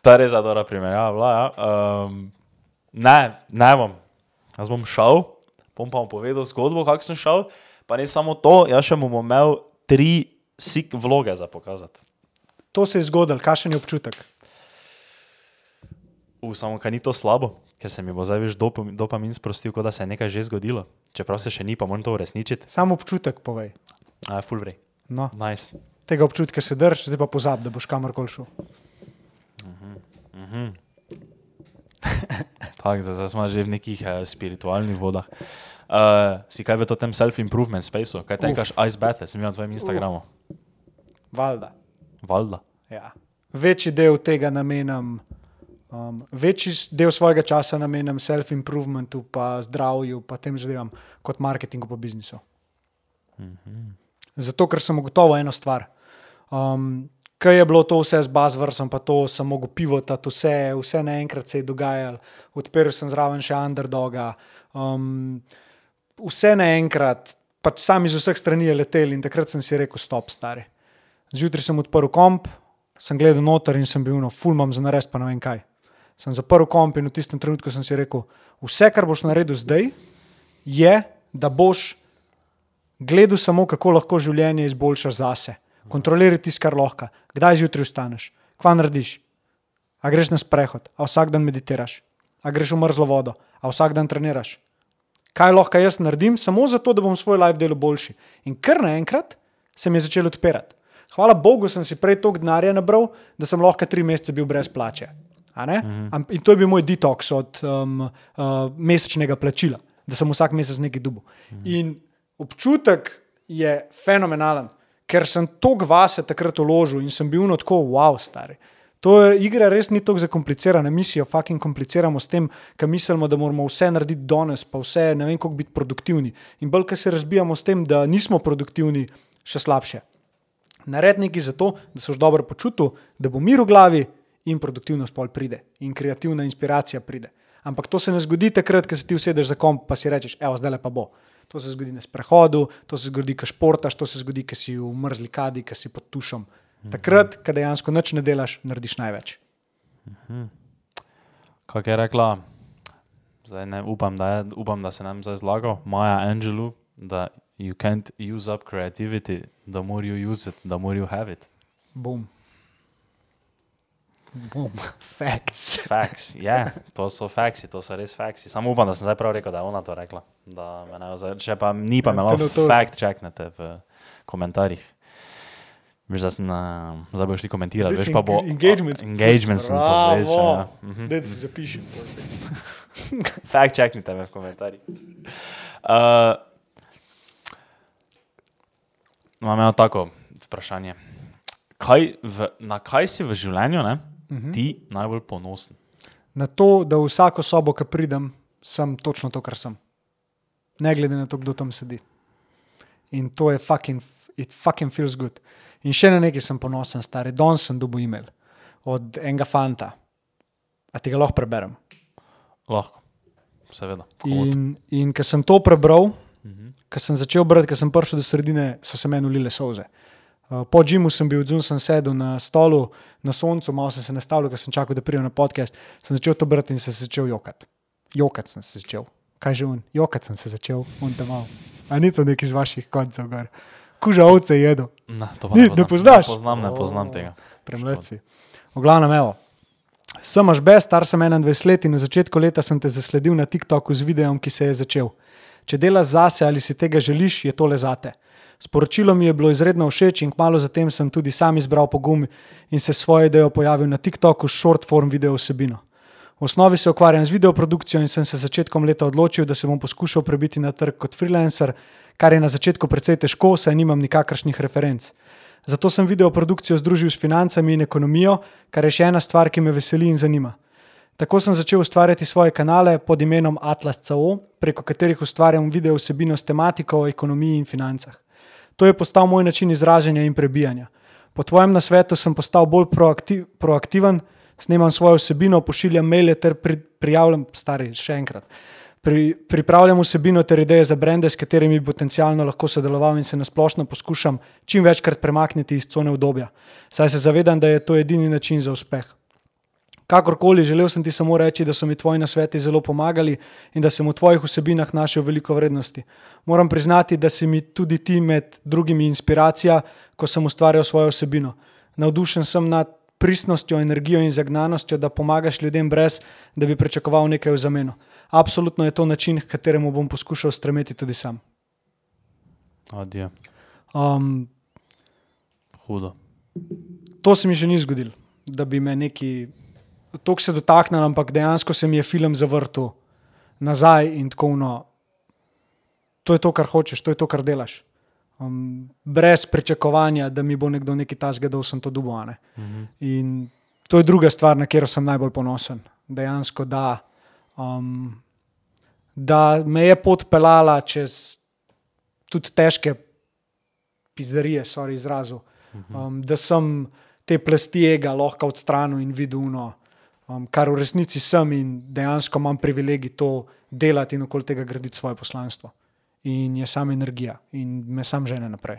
Speaker 2: Ta res je dobra primerjava. bila, Ja. Um, ne, ne bom. Jaz bom šel, bom pa vam povedal zgodbo, kako sem šel. Pa ne samo to, jaz še bom imel tri sik vloge za pokazati.
Speaker 1: To se je zgodilo, kakšen je občutek.
Speaker 2: U, samo kaj ni to slabo, ker se mi bo zdaj več dopam, dopamin sprostil, kot da se je nekaj že zgodilo. Čeprav se še ni, pa moram to uresničiti.
Speaker 1: Samo občutek povej.
Speaker 2: A full vrej.
Speaker 1: No,
Speaker 2: Nice.
Speaker 1: tega občutka se drž, zdaj pa pozab, da boš kamorkoli šel.
Speaker 2: Tako, zdaj smo že v nekih uh, spiritualnih vodah. Uh, si kaj v tem self-improvement spaceu? Kaj tekaš ice bath, sem videl na tvojem Instagramu.
Speaker 1: Valjda.
Speaker 2: Valjda.
Speaker 1: Ja. Večji del tega namenam, um, večji del svojega časa namenam self-improvementu, pa zdravju, pa tem zadevam, kot marketingu pa biznisu. Zato, ker sem ugotovil eno stvar. Um, Kaj je bilo to vse z bazvrsom, pa to sem mogel pivotati, vse, vse naenkrat se je dogajalo, odprl sem zraven še underdoga. Um, vse naenkrat, pač sam iz vseh strani je letel in takrat sem si rekel: stop, stari. Zjutraj sem odprl komp, sem gledal noter in sem bil no, fulmam za narediti, pa ne vem kaj. Sem zaprl komp in v tistem trenutku sem si rekel: vse, kar boš naredil zdaj, je, da boš gledal samo, kako lahko življenje izboljšaš zase. Kontroliraj tisto, kar lahko. Kdaj zjutraj vstaneš, kva narediš. A greš na sprehod, a vsak dan meditiraš, a greš v mrzlo vodo, a vsak dan treniraš. Kaj lahko jaz naredim, samo zato, da bom svoj life delal boljši. In kar naenkrat se mi je začelo odpirati. Hvala Bogu, sem si prej toliko denarja nabral, da sem lahko tri mesece bil brez plače. Am- In to je bil moj detoks od um, uh, mesečnega plačila, da sem vsak mesec nekaj dubu. In občutek je fenomenalen, ker sem toliko vase takrat uložil in sem bil no tako, wow, stari. To je igra res ni tako zakomplicirana, mi si jo fucking kompliciramo s tem, ker mislimo, da moramo vse narediti danes, pa vse ne vem, kako biti produktivni. In bolj, ker se razbijamo s tem, da nismo produktivni, še slabše. Naredi nekaj za to, da se boš dobro počutil, da bo mir v glavi in produktivnost pol pride in kreativna inspiracija pride. Ampak to se ne zgodi takrat, ko se ti usedeš za komp, pa si rečeš, evo, zdaj pa bo. To se zgodi na sprehodu, to se zgodi, ko športaš, to se zgodi, ko si v mrzli kadi, ko si pod tušom. Takrat, ko dejansko nič ne delaš, narediš največ.
Speaker 2: Kako je rekla, zdaj ne upam, da, je, upam, da se nam zdaj zlagal, Maja Angelou, da you can't use up creativity, the more you use it, the more you have it.
Speaker 1: Bum. Bum. Facts.
Speaker 2: Facts, ja, to so faksi, to so res faksi. Samo upam, da sem zdaj prav rekel, da je ona to rekla. Da me ne, zdaj, če pa ni, pa me lahko fact checknete v komentarjih. Veš, da sem, uh, zdaj boš ti komentiral, veš pa bo.
Speaker 1: Engagement.
Speaker 2: Engagement sem povečal. Ja. Mhm.
Speaker 1: Da si zapišem.
Speaker 2: Fact checknite me v komentarjih. Uh, imam eno tako vprašanje. Kaj v, na kaj si v življenju ne,
Speaker 1: Mhm.
Speaker 2: ti najbolj ponosen?
Speaker 1: na to, da v vsako sobo, ki pridem, sem točno to, kar sem. Ne glede na to, kdo tam sedi. In to je fucking, it fucking feels good. In še na nekaj sem ponosen, stari. Danes sem dobil e-mail od enega fanta. A ti ga lahko preberem?
Speaker 2: Lahko, seveda.
Speaker 1: In, in ker sem to prebral, ker sem začel brati, ker sem prišel do sredine, so se meni ulile solze. Uh, Po džimu sem bil odzun, sem sedel na stolu, na soncu, malo sem se nastavil, ker sem čakal, da pridem na podcast. Sem začel to brati in se začel jokati. Jokati sem se začel. Kaj že on? Jokati sem se začel, on tam mal. A ni to neki iz vaših koncev, gor. Kuža ovce jedo.
Speaker 2: Na, to
Speaker 1: Ni, ne poznaš?
Speaker 2: Ne poznam, ne poznam tega.
Speaker 1: Premleci. V glavnem, evo. Sem až bez, star sem 21 let in na začetku leta sem te zasledil na TikToku z videom, ki se je začel. Če delaš zase ali si tega želiš, je tole zate. Sporočilo mi je bilo izredno všeč in kmalo zatem sem tudi sam izbral pogum in se svojo idejo pojavil na TikToku s short form video vsebino. V osnovi se ukvarjam z videoprodukcijo in sem se začetkom leta odločil, da se bom poskušal prebiti na trg kot freelancer, kar je na začetku precej težko, saj nimam nikakršnih referenc. Zato sem videoprodukcijo združil s financami in ekonomijo, kar je še ena stvar, ki me veseli in zanima. Tako sem začel ustvarjati svoje kanale pod imenom Atlas CO, preko katerih ustvarjam video vsebino s tematiko o ekonomiji in financah. To je postal moj način izražanja in prebijanja. Po tvojem nasvetu sem postal bolj proaktiv, proaktiven, snemam svojo vsebino, pošiljam maile ter pri, prijavljam, stari, še enkrat. Pri, pripravljam vsebino ter ideje za brende, s katerimi bi potencialno lahko sodeloval in se nasplošno poskušam čim večkrat premakniti iz cone obdobja. Saj se zavedam, da je to edini način za uspeh. Kakorkoli, želel sem ti samo reči, da so mi tvoji nasveti zelo pomagali in da sem v tvojih vsebinah našel veliko vrednosti. Moram priznati, da si mi tudi ti med drugimi inspiracija, ko sem ustvarjal svojo vsebino. Navdušen sem nad pristnostjo, energijo in zagnanostjo, da pomagaš ljudem, brez da bi pričakoval nekaj v zameno. Absolutno je to način, k kateremu bom poskušal stremeti tudi sam.
Speaker 2: Adijo.
Speaker 1: Um,
Speaker 2: Hudo.
Speaker 1: to se mi še ni zgodilo, da bi me neki tako se dotaknil, ampak dejansko se mi je film zavrtel nazaj in tako no. To je to, kar hočeš, to je to, kar delaš. Um, brez pričakovanja, da mi bo nekdo nekaj tasga, da sem to dubane.
Speaker 2: Mhm.
Speaker 1: In to je druga stvar, na katero sem najbolj ponosen. Dejansko, da, um, da me je pot pelala čez tudi težke pizderije, sorry, izrazu. Um, da sem te plasti ega lahko odstranil in videl, no, um, kar v resnici sem in dejansko imam privilegij to delati in okoli tega graditi svoje poslanstvo. In je sam energija in me sam žene naprej.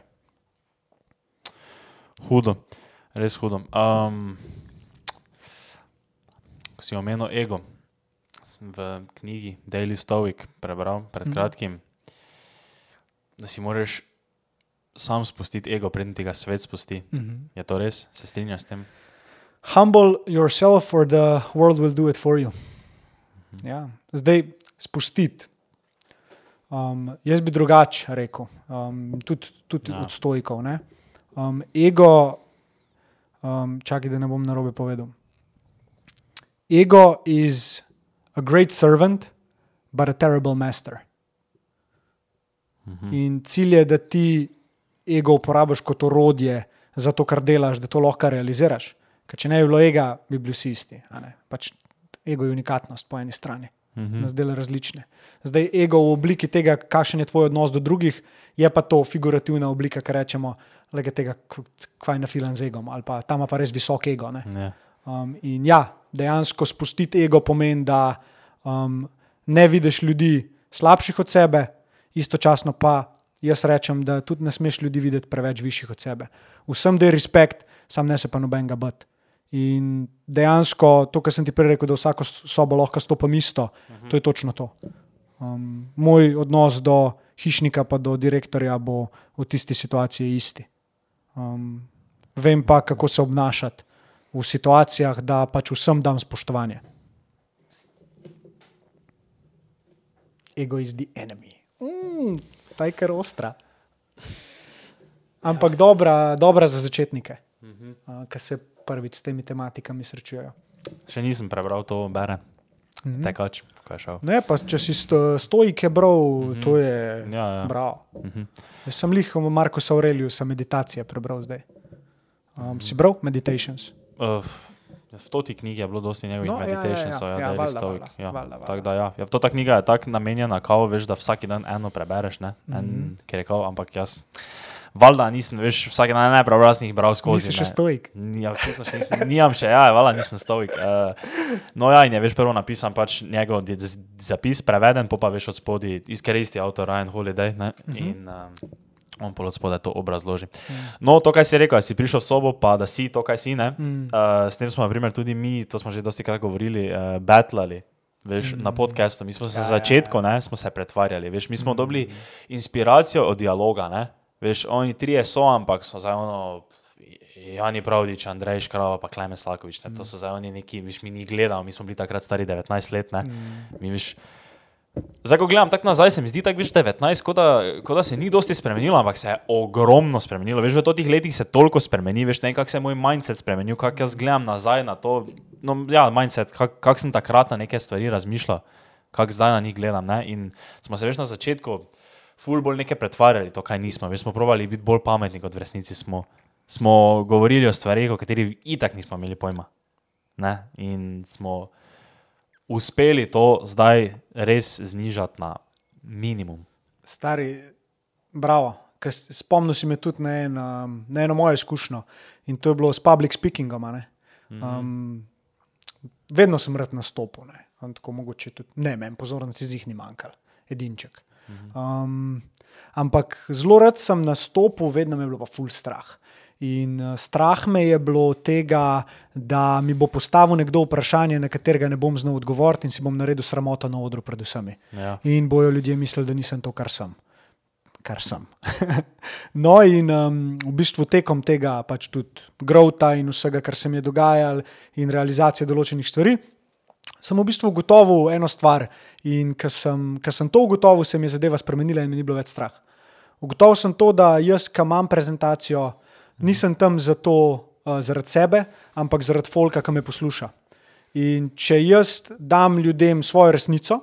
Speaker 2: Hudo, res hudo. Um, ko si omenil ego, v knjigi Daily Stoic prebral pred
Speaker 1: Mhm.
Speaker 2: kratkim, da si moraš sam spustiti ego, preden ti ga svet spusti.
Speaker 1: Mhm.
Speaker 2: Je to res? Se strinjaš s tem?
Speaker 1: Humble yourself, or the world will do it for you. Ja. Zdaj, spustiti. Um, jaz bi drugače rekel, um, tudi, tudi
Speaker 2: Ja.
Speaker 1: ja. od stojkov. ne. Um, ego, um, čakaj, da ne bom narobe povedal. Ego is a great servant, but a terrible master.
Speaker 2: Mhm.
Speaker 1: In cilj je, da ti ego uporabiš kot orodje za to, kar delaš, da to lahko realiziraš. Ker če ne bi bilo ega, bi bili vsi isti. Pač ego je unikatnost po eni strani,
Speaker 2: Mhm.
Speaker 1: nas dela različne. Zdaj, ego v obliki tega, kakšen je tvoj odnos do drugih, je pa to figurativna oblika, ki rečemo, le tega, k- kvaj na filan z egom, ali pa tam ima pa res visok ego. Ne?
Speaker 2: Ja.
Speaker 1: Um, in ja, dejansko spustiti ego pomeni, da um, ne vidiš ljudi slabših od sebe, istočasno pa jaz rečem, da tudi ne smeš ljudi videti preveč višjih od sebe. Vsem da je respekt, sam ne se pa nobenega bat. In dejansko to, kar sem ti prej rekel, da vsako sobo lahko stopam isto, to je točno to. Um, moj odnos do hišnika, pa do direktorja, bo v tisti situaciji isti. Um, vem pa, kako se obnašati v situacijah, da pač vsem dam spoštovanje. Ego is the enemy. Mm, ta je kar ostra. Ampak dobra, dobra za začetnike, uh, ki se prvič s temi tematikami srečujejo.
Speaker 2: Še nisem prebral to, bere.
Speaker 1: Mhm.
Speaker 2: Tekač, ko je šel.
Speaker 1: Ne, pa če si sto, stojike bral, mm -hmm. to je
Speaker 2: Ja, ja.
Speaker 1: bravo.
Speaker 2: Mhm.
Speaker 1: Jaz sem lih Marko Aureliusa meditacije prebral zdaj. Um, si bral Meditations?
Speaker 2: Uh, V toti knjigi je bilo dosti njegovih
Speaker 1: No,
Speaker 2: no,
Speaker 1: ja, ja,
Speaker 2: meditations,
Speaker 1: ja,
Speaker 2: ja,
Speaker 1: ja,
Speaker 2: ja,
Speaker 1: valjda,
Speaker 2: Ja. Tako da, ja. ja. To ta knjiga je tako namenjena, kao veš, da vsak dan eno prebereš, ne? En,
Speaker 1: Mhm.
Speaker 2: ker je kao, ampak jaz. Valjda nisem, veš, vsak dan ne prebral, jih bral skozi.
Speaker 1: Nisi še
Speaker 2: ne. Ni- Ja, še nisem, nimam še, ja, valjda nisem stovik. Uh, no, ja, in je veš prvo napisan pač njegov zapis, preveden, pa pa veš od spodaj, iskoristi avtor Ryan Holiday. Ne?
Speaker 1: Mhm.
Speaker 2: In um, on pa od spodaj to obrazloži. No, to, kaj si rekel, da si prišel v sobo, pa da si to, kaj si.
Speaker 1: Mhm.
Speaker 2: Uh, s tem smo, na primer, tudi mi, to smo že dosti krat govorili, uh, batlali. Veš, na podkastu, mi smo se
Speaker 1: Mhm. Ja,
Speaker 2: ja,
Speaker 1: ja,
Speaker 2: začetku, ne, smo se pretvarjali, veš, mi smo dobili inspiracijo od dialoga, ne, veš, oni trije so, ampak so zdaj ono, Jani Pravdič, Andrej Škrava, pa Klemen Slakovič, ne, to so zdaj oni neki, veš, mi ni gledal, mi smo bili takrat stari 19 let, ne, mi veš, Zdaj, ko gledam tako nazaj, se mi zdi tako, veš, 19, kot da, ko da se ni dosti spremenilo, ampak se je ogromno spremenilo. Veš, v teh letih se toliko spremeni, veš, nekako se je moj mindset spremenil, kako jaz gledam nazaj na to. No, ja, mindset, kako kak sem takrat na neke stvari razmišljal, kako zdaj na njih gledam. Ne? In smo se veš na začetku, ful bolj neke pretvarjali, to kaj nismo. Veš, smo probali biti bolj pametni, kot v resnici smo. Smo govorili o stvarih, o katerih itak nismo imeli pojma. Ne? In smo uspeli to zdaj res znižati na minimum.
Speaker 1: Stari, bravo. Spomnil si me tudi na, en, um, na eno mojo izkušnjo in to je bilo s public speakingom. ne. Um, vedno sem rad nastopil, ne. On tako mogoče tudi ne, meni pozornosti z jih ni manjkalo, edinček. Um, ampak zelo rad sem nastopil, vedno me je bilo pa full strah. In uh, strah me je bilo tega, da mi bo postavil nekdo vprašanje, na katerega ne bom znal odgovoriti, in si bom naredil sramoto na odru pred vsemi.
Speaker 2: Ja.
Speaker 1: In bojo ljudje mislili, da nisem to, kar sem. Kar sem. no, in um, v bistvu tekom tega, pač tudi growta in vsega, kar se mi je dogajalo, in realizacije določenih stvari, sem v bistvu ugotovil eno stvar. In ko sem, ko sem to ugotovil, se mi je zadeva spremenila in mi ni bilo več strah. Ugotovil sem to, da jaz, ki imam prezentacijo, nisem tam zato, uh, zaradi sebe, ampak zaradi folka, ki me posluša. In če jaz dam ljudem svojo resnico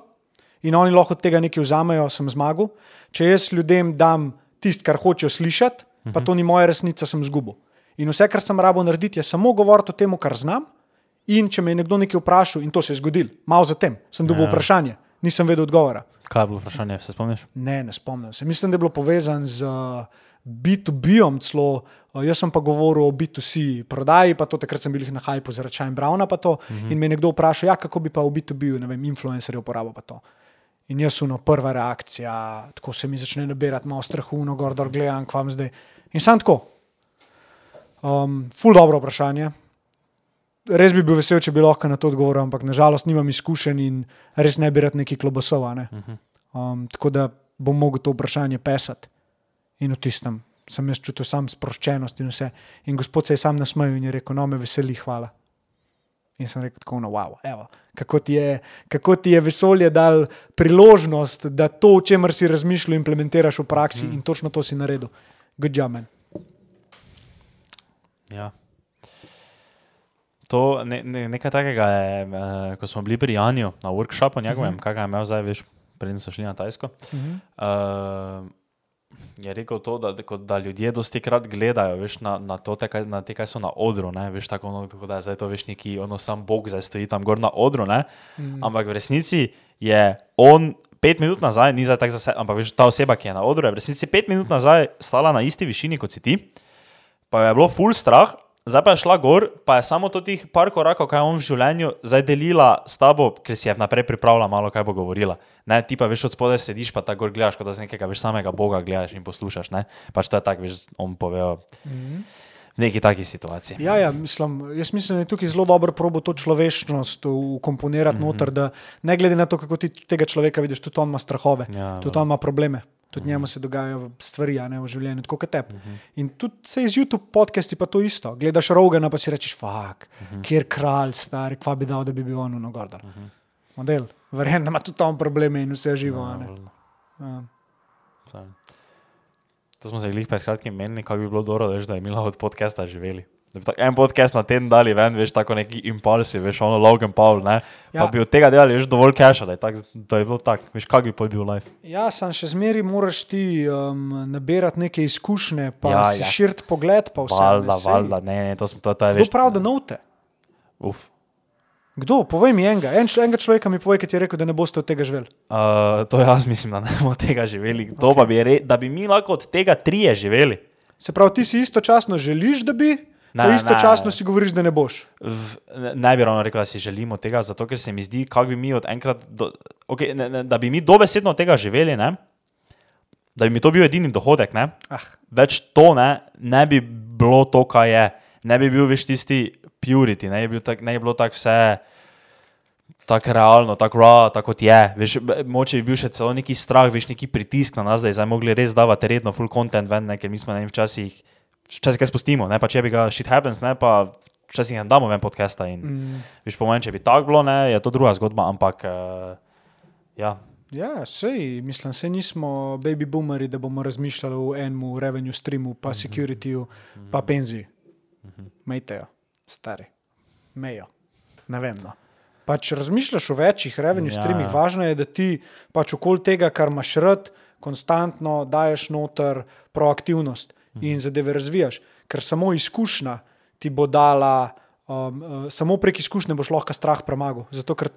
Speaker 1: in oni lahko od tega nekaj vzamejo, sem zmagal. Če jaz ljudem dam tisto, kar hočejo slišati, pa to ni moja resnica, sem zgubil. In vse, kar sem rabo narediti, je samo govoriti o tem, kar znam. In če me je nekdo nekaj vprašal, in to se je zgodilo, malo zatem, sem dobil
Speaker 2: Ja.
Speaker 1: vprašanje, nisem vedel odgovora.
Speaker 2: Kaj je bilo vprašanje, se spomniš?
Speaker 1: Ne, ne spomnim se. Mislim, da je bilo povezano z uh, B2B-om, celo uh, jaz sem pa govoril o B2C prodaji, pa to takrat sem bil na hajpu zaradi Čajna Brauna. Uh -huh. In me je nekdo vprašal, ja, kako bi pa v B2B-ju, ne vem, influencerje uporabil pa to. In jaz uno, prva reakcija, tako se mi začne nabirati, malo strahu, no, gor, dol gledam, kvam zdaj. In sam tako. Um, ful dobro vprašanje. Res bi bil vesel, če bi lahko na to odgovoril, ampak nažalost nimam izkušenj in res ne bi rad neki klobasov. ne. Um, tako da bom mogel to vprašanje pesati. In v tistem sem jaz čutil sam sproščenost in vse. In gospod se je sam nasmejal in je rekel: No, me veseli, hvala. In sem rekel: Tako, no, wow, evo, kako, ti je, kako ti je vesolje dal priložnost, da to, o čemer si razmišljal, implementiraš v praksi mm. in točno to si naredil. Good job, man.
Speaker 2: Ja. To, ne, ne, nekaj takega je, eh, ko smo bili pri Janju na workshopu njegovem, uh -huh. kaj je imel zdaj, veš, preden so šli na Tajsko. Uh -huh. uh, je rekel to, da, da, da ljudje dosti krat gledajo veš, na, na, to, te, kaj, na te, kaj so na odru. Ne? Veš, tako, ono, tako da je zdaj to veš neki, ono sam Bog zdaj stoji tam gor na odru. Ne? Mm. Ampak v resnici je on pet minut nazaj, ni zdaj tako zase, ampak veš, ta oseba, ki je na odru, je v resnici pet minut nazaj stala na isti višini kot si ti, pa jo je bilo full strah. Zdaj pa je šla gor, pa je samo to tih par korakov, kaj je on v življenju zdaj delila s tabo, ker si je vnaprej pripravila, malo kaj bo govorila. Ne, ti pa veš od spodaj sediš, pa tako gor gledaš, kot da z nekega veš samega Boga gledaš in poslušaš. Ne? Pač to je tako, veš, on pove o neki taki situaciji.
Speaker 1: Ja, ja mislim, jaz mislim, da je tukaj zelo dobro probo to človečnost ukomponirati mm -hmm. noter, da ne glede na to, kako ti tega človeka vidiš, tudi on ima strahove,
Speaker 2: Ja,
Speaker 1: tudi on ima probleme. Tudi njemu se dogajajo stvari a ne, v življenju, tako kot tebi. Uh -huh. In tudi se iz YouTube podcasti pa to isto. Gledaš Rogana, pa si rečeš, fuk, uh -huh. kjer kralj, stari, kva bi dal, da bi bil on na Gordon. Uh -huh. Model, verjamem, da ima tudi on probleme in vse živo. a ne. Ja.
Speaker 2: To smo se jih pred kratkim menili, kako bi bilo dobro, veš, da je imela od podcasta živeli. Da bi tako en podcast na teden dali ven, veš, tako neki impulsi, veš, ono Logan Paul, ne? Ja. Pa bi od tega delali, veš, dovolj cache, da je, tak, da je bilo tako, veš, kak bi pol bil life.
Speaker 1: Ja, sem še zmeraj moraš ti um, nabirati neke izkušnje, pa
Speaker 2: Ja,
Speaker 1: si
Speaker 2: ja.
Speaker 1: širiti pogled. pa vse, ne,
Speaker 2: Valjda,
Speaker 1: sej.
Speaker 2: valjda, ne, ne, to, smo, to, to je,
Speaker 1: Kdo
Speaker 2: veš,
Speaker 1: pravi, da novte?
Speaker 2: Uf.
Speaker 1: Kdo? Povej mi enega. En, enega človeka mi povej, ki ti je rekel, da ne boste od tega živeli.
Speaker 2: Uh, to jaz mislim, da ne bomo od tega živeli. To pa bi re, da bi mi lahko od tega trije živeli.
Speaker 1: Se pravi, ti si istočasno želiš, da bi,
Speaker 2: Ne,
Speaker 1: pa istočasno si govoriš, da ne boš.
Speaker 2: V, ne, ne bi ravno rekel, da si želimo tega, zato ker se mi zdi, bi mi do, okay, ne, ne, da bi mi dobesedno od tega živeli, ne? da bi mi to bil edini dohodek, ne?
Speaker 1: Ah,
Speaker 2: več to ne, ne bi bilo to, kar je. Ne bi bil več tisti purity, ne bi, bil tak, ne bi bilo tako vse tako realno, tako raw, tako kot je. Veš, moče bi bil še celo neki strah, veš, neki pritisk na nas, da je zdaj mogli res davati redno full content ven, ne, ker mi smo ne vem, včasih, včasih kaj spustimo, ne, pa če bi ga shit happens, ne, pa včasih ne damo ven podcasta in mm. veš, po mojem, če bi tako bilo, ne, je to druga zgodba, ampak uh, ja.
Speaker 1: ja, sej, mislim, se nismo baby boomeri, da bomo razmišljali o enem revenue streamu, pa securityju, pa penziji. Mejte jo, stari. Mejo. Ne vem. No. Pač razmišljaš o večjih revenue
Speaker 2: ja.
Speaker 1: streamih, važno je, da ti pač okoli tega, kar imaš rad, konstantno daješ noter proaktivnost in zadeve razvijaš. Ker samo izkušnja ti bo dala, um, uh, samo prek izkušnje boš lahko strah premagal. Zato, ker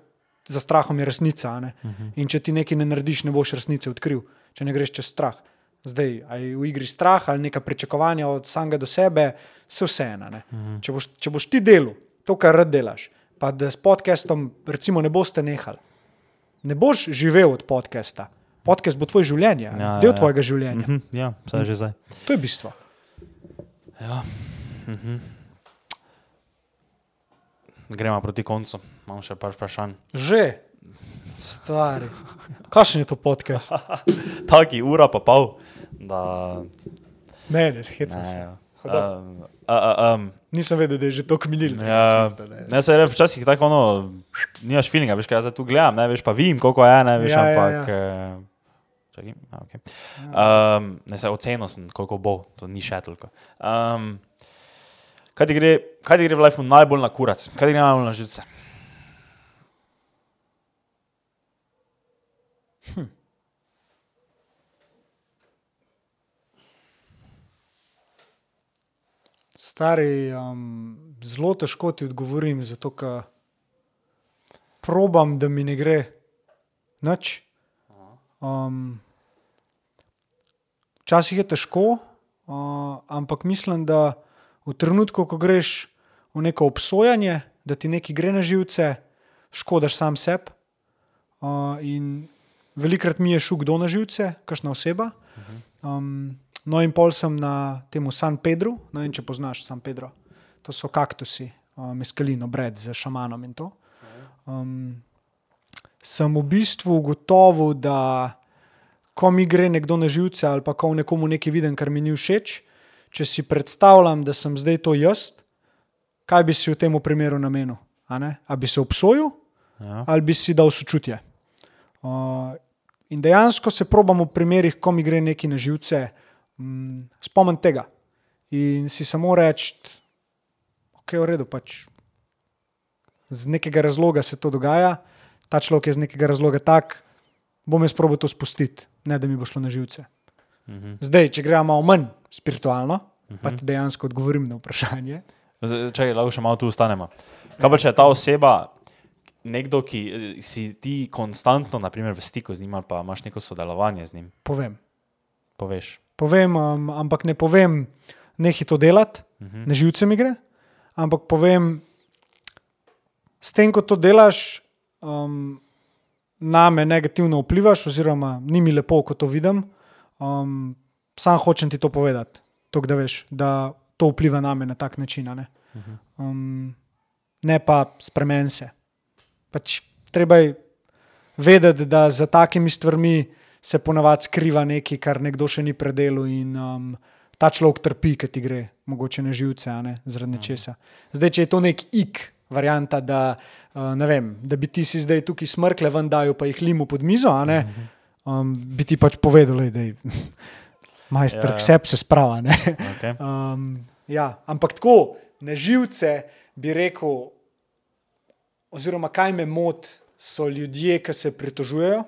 Speaker 1: za strahom je resnica. a ne. In če ti nekaj ne narediš, ne boš resnice odkril, če ne greš čez strah. Zdaj, ali je v igri strah ali neka pričakovanja od samega do sebe, se vseeno. Uh-huh. Če, boš- če boš ti delal to, kar rad delaš, pa da s podcastom, recimo, ne boste nehali, ne boš živel od podcasta. Podcast bo tvoje življenje,
Speaker 2: Ja,
Speaker 1: ja,
Speaker 2: ja,
Speaker 1: del
Speaker 2: ja.
Speaker 1: tvojega življenja.
Speaker 2: Mhm, ja, vse je že zdaj.
Speaker 1: To je bistvo.
Speaker 2: Ja. Mhm. Gremo proti koncu, imam še par vprašanj.
Speaker 1: Že, stari. Kakšen je to podcast?
Speaker 2: Taki ura pa pol, da
Speaker 1: Ne, ne, hecam
Speaker 2: ne.
Speaker 1: se.
Speaker 2: ja. Um, uh, um,
Speaker 1: Nisem vedel, da je že to kminil.
Speaker 2: ja, ne, se je včasih tako ono, nimaš feelinga, veš, kaj jaz tu gledam, ne, veš pa vim, koliko je, ne, veš,
Speaker 1: Ja, ja,
Speaker 2: ampak.
Speaker 1: ja.
Speaker 2: eh, Čakaj, a, okay. um, ne, se oceno sem, koliko bo, to ni še toliko. Um, kaj, ti gre, kaj ti gre v lifeu najbolj na kurac, kaj ti gre najbolj na živce?
Speaker 1: Stari, um, zelo težko ti odgovorim, zato ker probam, da mi ne gre nič. Um, včasih je težko, uh, ampak mislim, da v trenutku, ko greš v neko obsojanje, da ti nekaj gre na živce, škodaš sam sebi. Uh, in velikrat mi je šel kdo na živce, kakšna oseba. Um, no, in pol sem na tem San Pedru, ne vem, če poznaš San Pedro. To so kaktusi, uh, meskalino, bred z šamanom in to. Um, sem v bistvu ugotovil, da ko mi gre nekdo na živce ali pa ko v nekomu nekaj vidim, kar mi ni všeč, če si predstavljam, da sem zdaj to jaz, kaj bi si v tem primeru namenil? A, ne? a bi se obsojil
Speaker 2: Ja.
Speaker 1: ali bi si dal sočutje? Uh, in dejansko se probam v primerih, ko mi gre nekaj na živce, um, spomniti tega in si samo reči, ok, v redu, pač z nekega razloga se to dogaja, ta človek je z nekega razloga tak, bom jaz probo to spustiti, ne da mi bo šlo na živce.
Speaker 2: Mhm.
Speaker 1: Zdaj, če gremo malo manj spiritualno, pa ti dejansko odgovorim na vprašanje.
Speaker 2: Če lahko še malo tu ostanemo. Kaj pa če je ta oseba nekdo, ki eh, si ti konstantno naprimer, v stiku z njim ali pa imaš neko sodelovanje z njim,
Speaker 1: Povem.
Speaker 2: poveš.
Speaker 1: povem um, ampak ne povem, nehi to delati, uh -huh. na živce mi gre, ampak povem, s tem, ko to delaš, um, na me negativno vplivaš, oziroma ni mi lepo, ko to vidim. Um, sam hočem ti to povedati, to, da veš, da to vpliva na me na tak način. Ne, um, ne pa spremen se. Pač treba je vedeti, da za takimi stvarmi se ponavadi skriva nekaj, kar nekdo še ni predelal, in um, ta človek trpi, ki ti gre, mogoče na živce, ne zaradi nečesa. Zdaj, če je to nek ik, varianta, da, uh, vem, da bi ti si zdaj tukaj smrkle ven dajal, pa jih limu pod mizo, a ne, um, bi ti pač povedal, da je majster,
Speaker 2: Ja.
Speaker 1: ja. vse se sprava. ne.
Speaker 2: Okay.
Speaker 1: Um, ja, ampak tako, na živce bi rekel, oziroma kaj me moti, so ljudje, ki se pritožujejo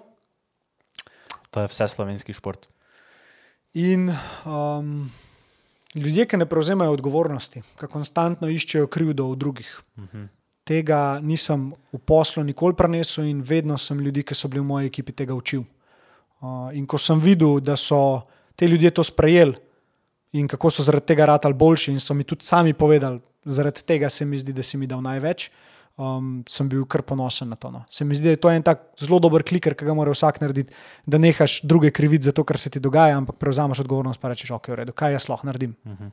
Speaker 2: To je vse slovenski šport.
Speaker 1: in um, ljudje, ki ne prevzemajo odgovornosti, ki konstantno iščejo krivdo v drugih. tega nisem v poslu nikoli prenesel in vedno sem ljudi, ki so bili v moji ekipi, tega učil. Uh, in ko sem videl, da so te ljudje to sprejeli in kako so zaradi tega ratali boljši, in so mi tudi sami povedali, zaradi tega se mi zdi, da si mi dal največ. Um, sem bil kar ponosen na to. No. Se mi zdi, da je to en tak zelo dober kliker, ki ga mora vsak narediti, da nehaš druge kriviti za to, kar se ti dogaja, ampak prevzameš odgovornost in rečeš, ok, v redu, kaj jaz lahko naredim. Uh -huh.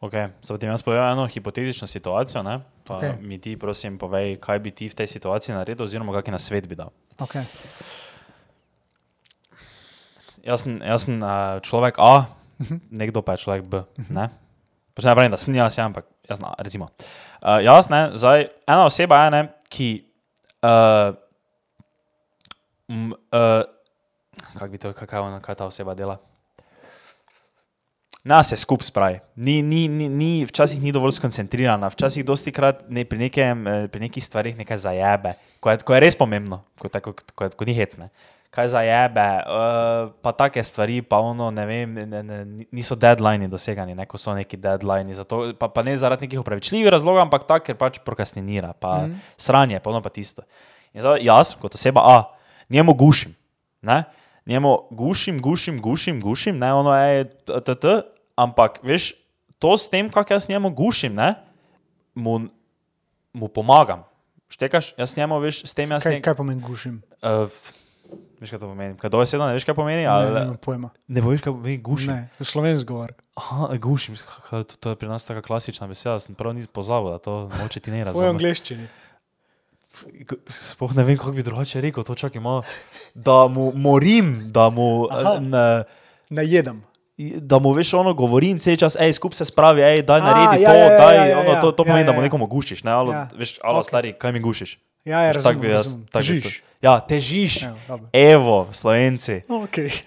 Speaker 2: Okay. Zdaj, jaz povem eno hipotetično situacijo. Okay. Mi ti, prosim, povej, kaj bi ti v tej situaciji naredil, oziroma kakšen na svet bi dal.
Speaker 1: Okay.
Speaker 2: Jaz sem, jaz sem uh, človek A, uh -huh. nekdo pa je človek B. Uh -huh. Pač ne pravim, da sem jaz, ampak jaz, na, recimo. Uh, jaz, ne, zdaj, ena oseba je, ne, ki. Uh, m, uh, kaj bi to, kaj, kaj ta oseba dela? Nas je skupaj spravi. Ni, ni, ni, ni, včasih ni dovolj skoncentrirana, včasih dosti krat ne, pri, nekem, pri nekih stvarih nekaj zajebe, ko je, ko je res pomembno, ko, tako, ko, ko ni hecne kaj za jebe, uh, pa take stvari, pa ono, ne vem, ne, ne, niso deadline dosegani, ne, ko so neki deadline, zato, pa, pa ne zaradi nekih upravičljivih razlogov, ampak tako, ker pač prokrastinira, pa mm. sranje, pa ono pa tisto. In zdaj jaz, kot oseba A, njemu gušim, ne, njemu gušim, gušim, gušim, gušim, ne, ono je, tt, ampak veš, to s tem, kako jaz njemu gušim, ne, mu, mu pomagam. Štekaš, jaz njemu, veš, s tem jaz.
Speaker 1: Kaj, kaj pomeni gušim?
Speaker 2: Uh, Veš, kaj to pomeni? Kaj to je sedaj, ne veš, kaj pomeni?
Speaker 1: Ali... Ne, ne, pojma.
Speaker 2: Ne veš, kaj pomeni gušim.
Speaker 1: Ne, slovenski govor.
Speaker 2: Aha, gušim, to, to je pri nas tako klasična beseda, sem prav nisem pozabil, da to moče ti ne razumeti.
Speaker 1: V angleščini.
Speaker 2: Spoh ne vem, kako bi drugače rekel, to čakaj malo. Da mu morim, da mu
Speaker 1: ne, najedem.
Speaker 2: Da mu veš ono govorim, vse čas, hej, skup se spravi, hej, daj naredi ja, to, ja, ja, daj, ja, ja, ono, to, to ja, pomeni, ja, da mu nekomu gušiš, ne, alo, ja. veš, alo, okay. stari, kaj mi gušiš.
Speaker 1: Ja, ja, razumem, tak razumem. Jaz, tak težiš.
Speaker 2: Ja, težiš. Evo, Evo slovenci.
Speaker 1: Okay.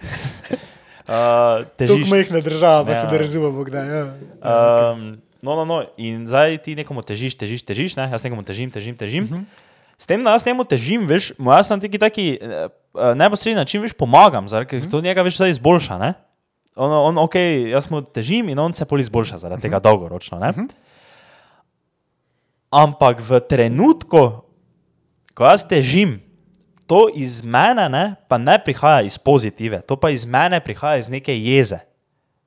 Speaker 2: uh, težiš.
Speaker 1: Tukaj majhna država, pa ja. se da razumemo, kdaj. Ja.
Speaker 2: Ja, okay. um, no, no, no. In zdaj ti nekomu težiš, težiš, težiš, ne? jaz nekomu težim, težim, težim. Uh mhm. -huh. S tem, da jaz njemu težim, veš, jaz na neki taki uh, neposredni način veš, pomagam, zaradi ker uh -huh. to njega več izboljša. Ne? On, on, ok, jaz mu težim in on se pol izboljša zaradi uh -huh. tega mhm. dolgoročno. -huh. Ampak v trenutku, ko jaz težim, to iz mene ne, pa ne prihaja iz pozitive, to pa iz mene prihaja iz neke jeze.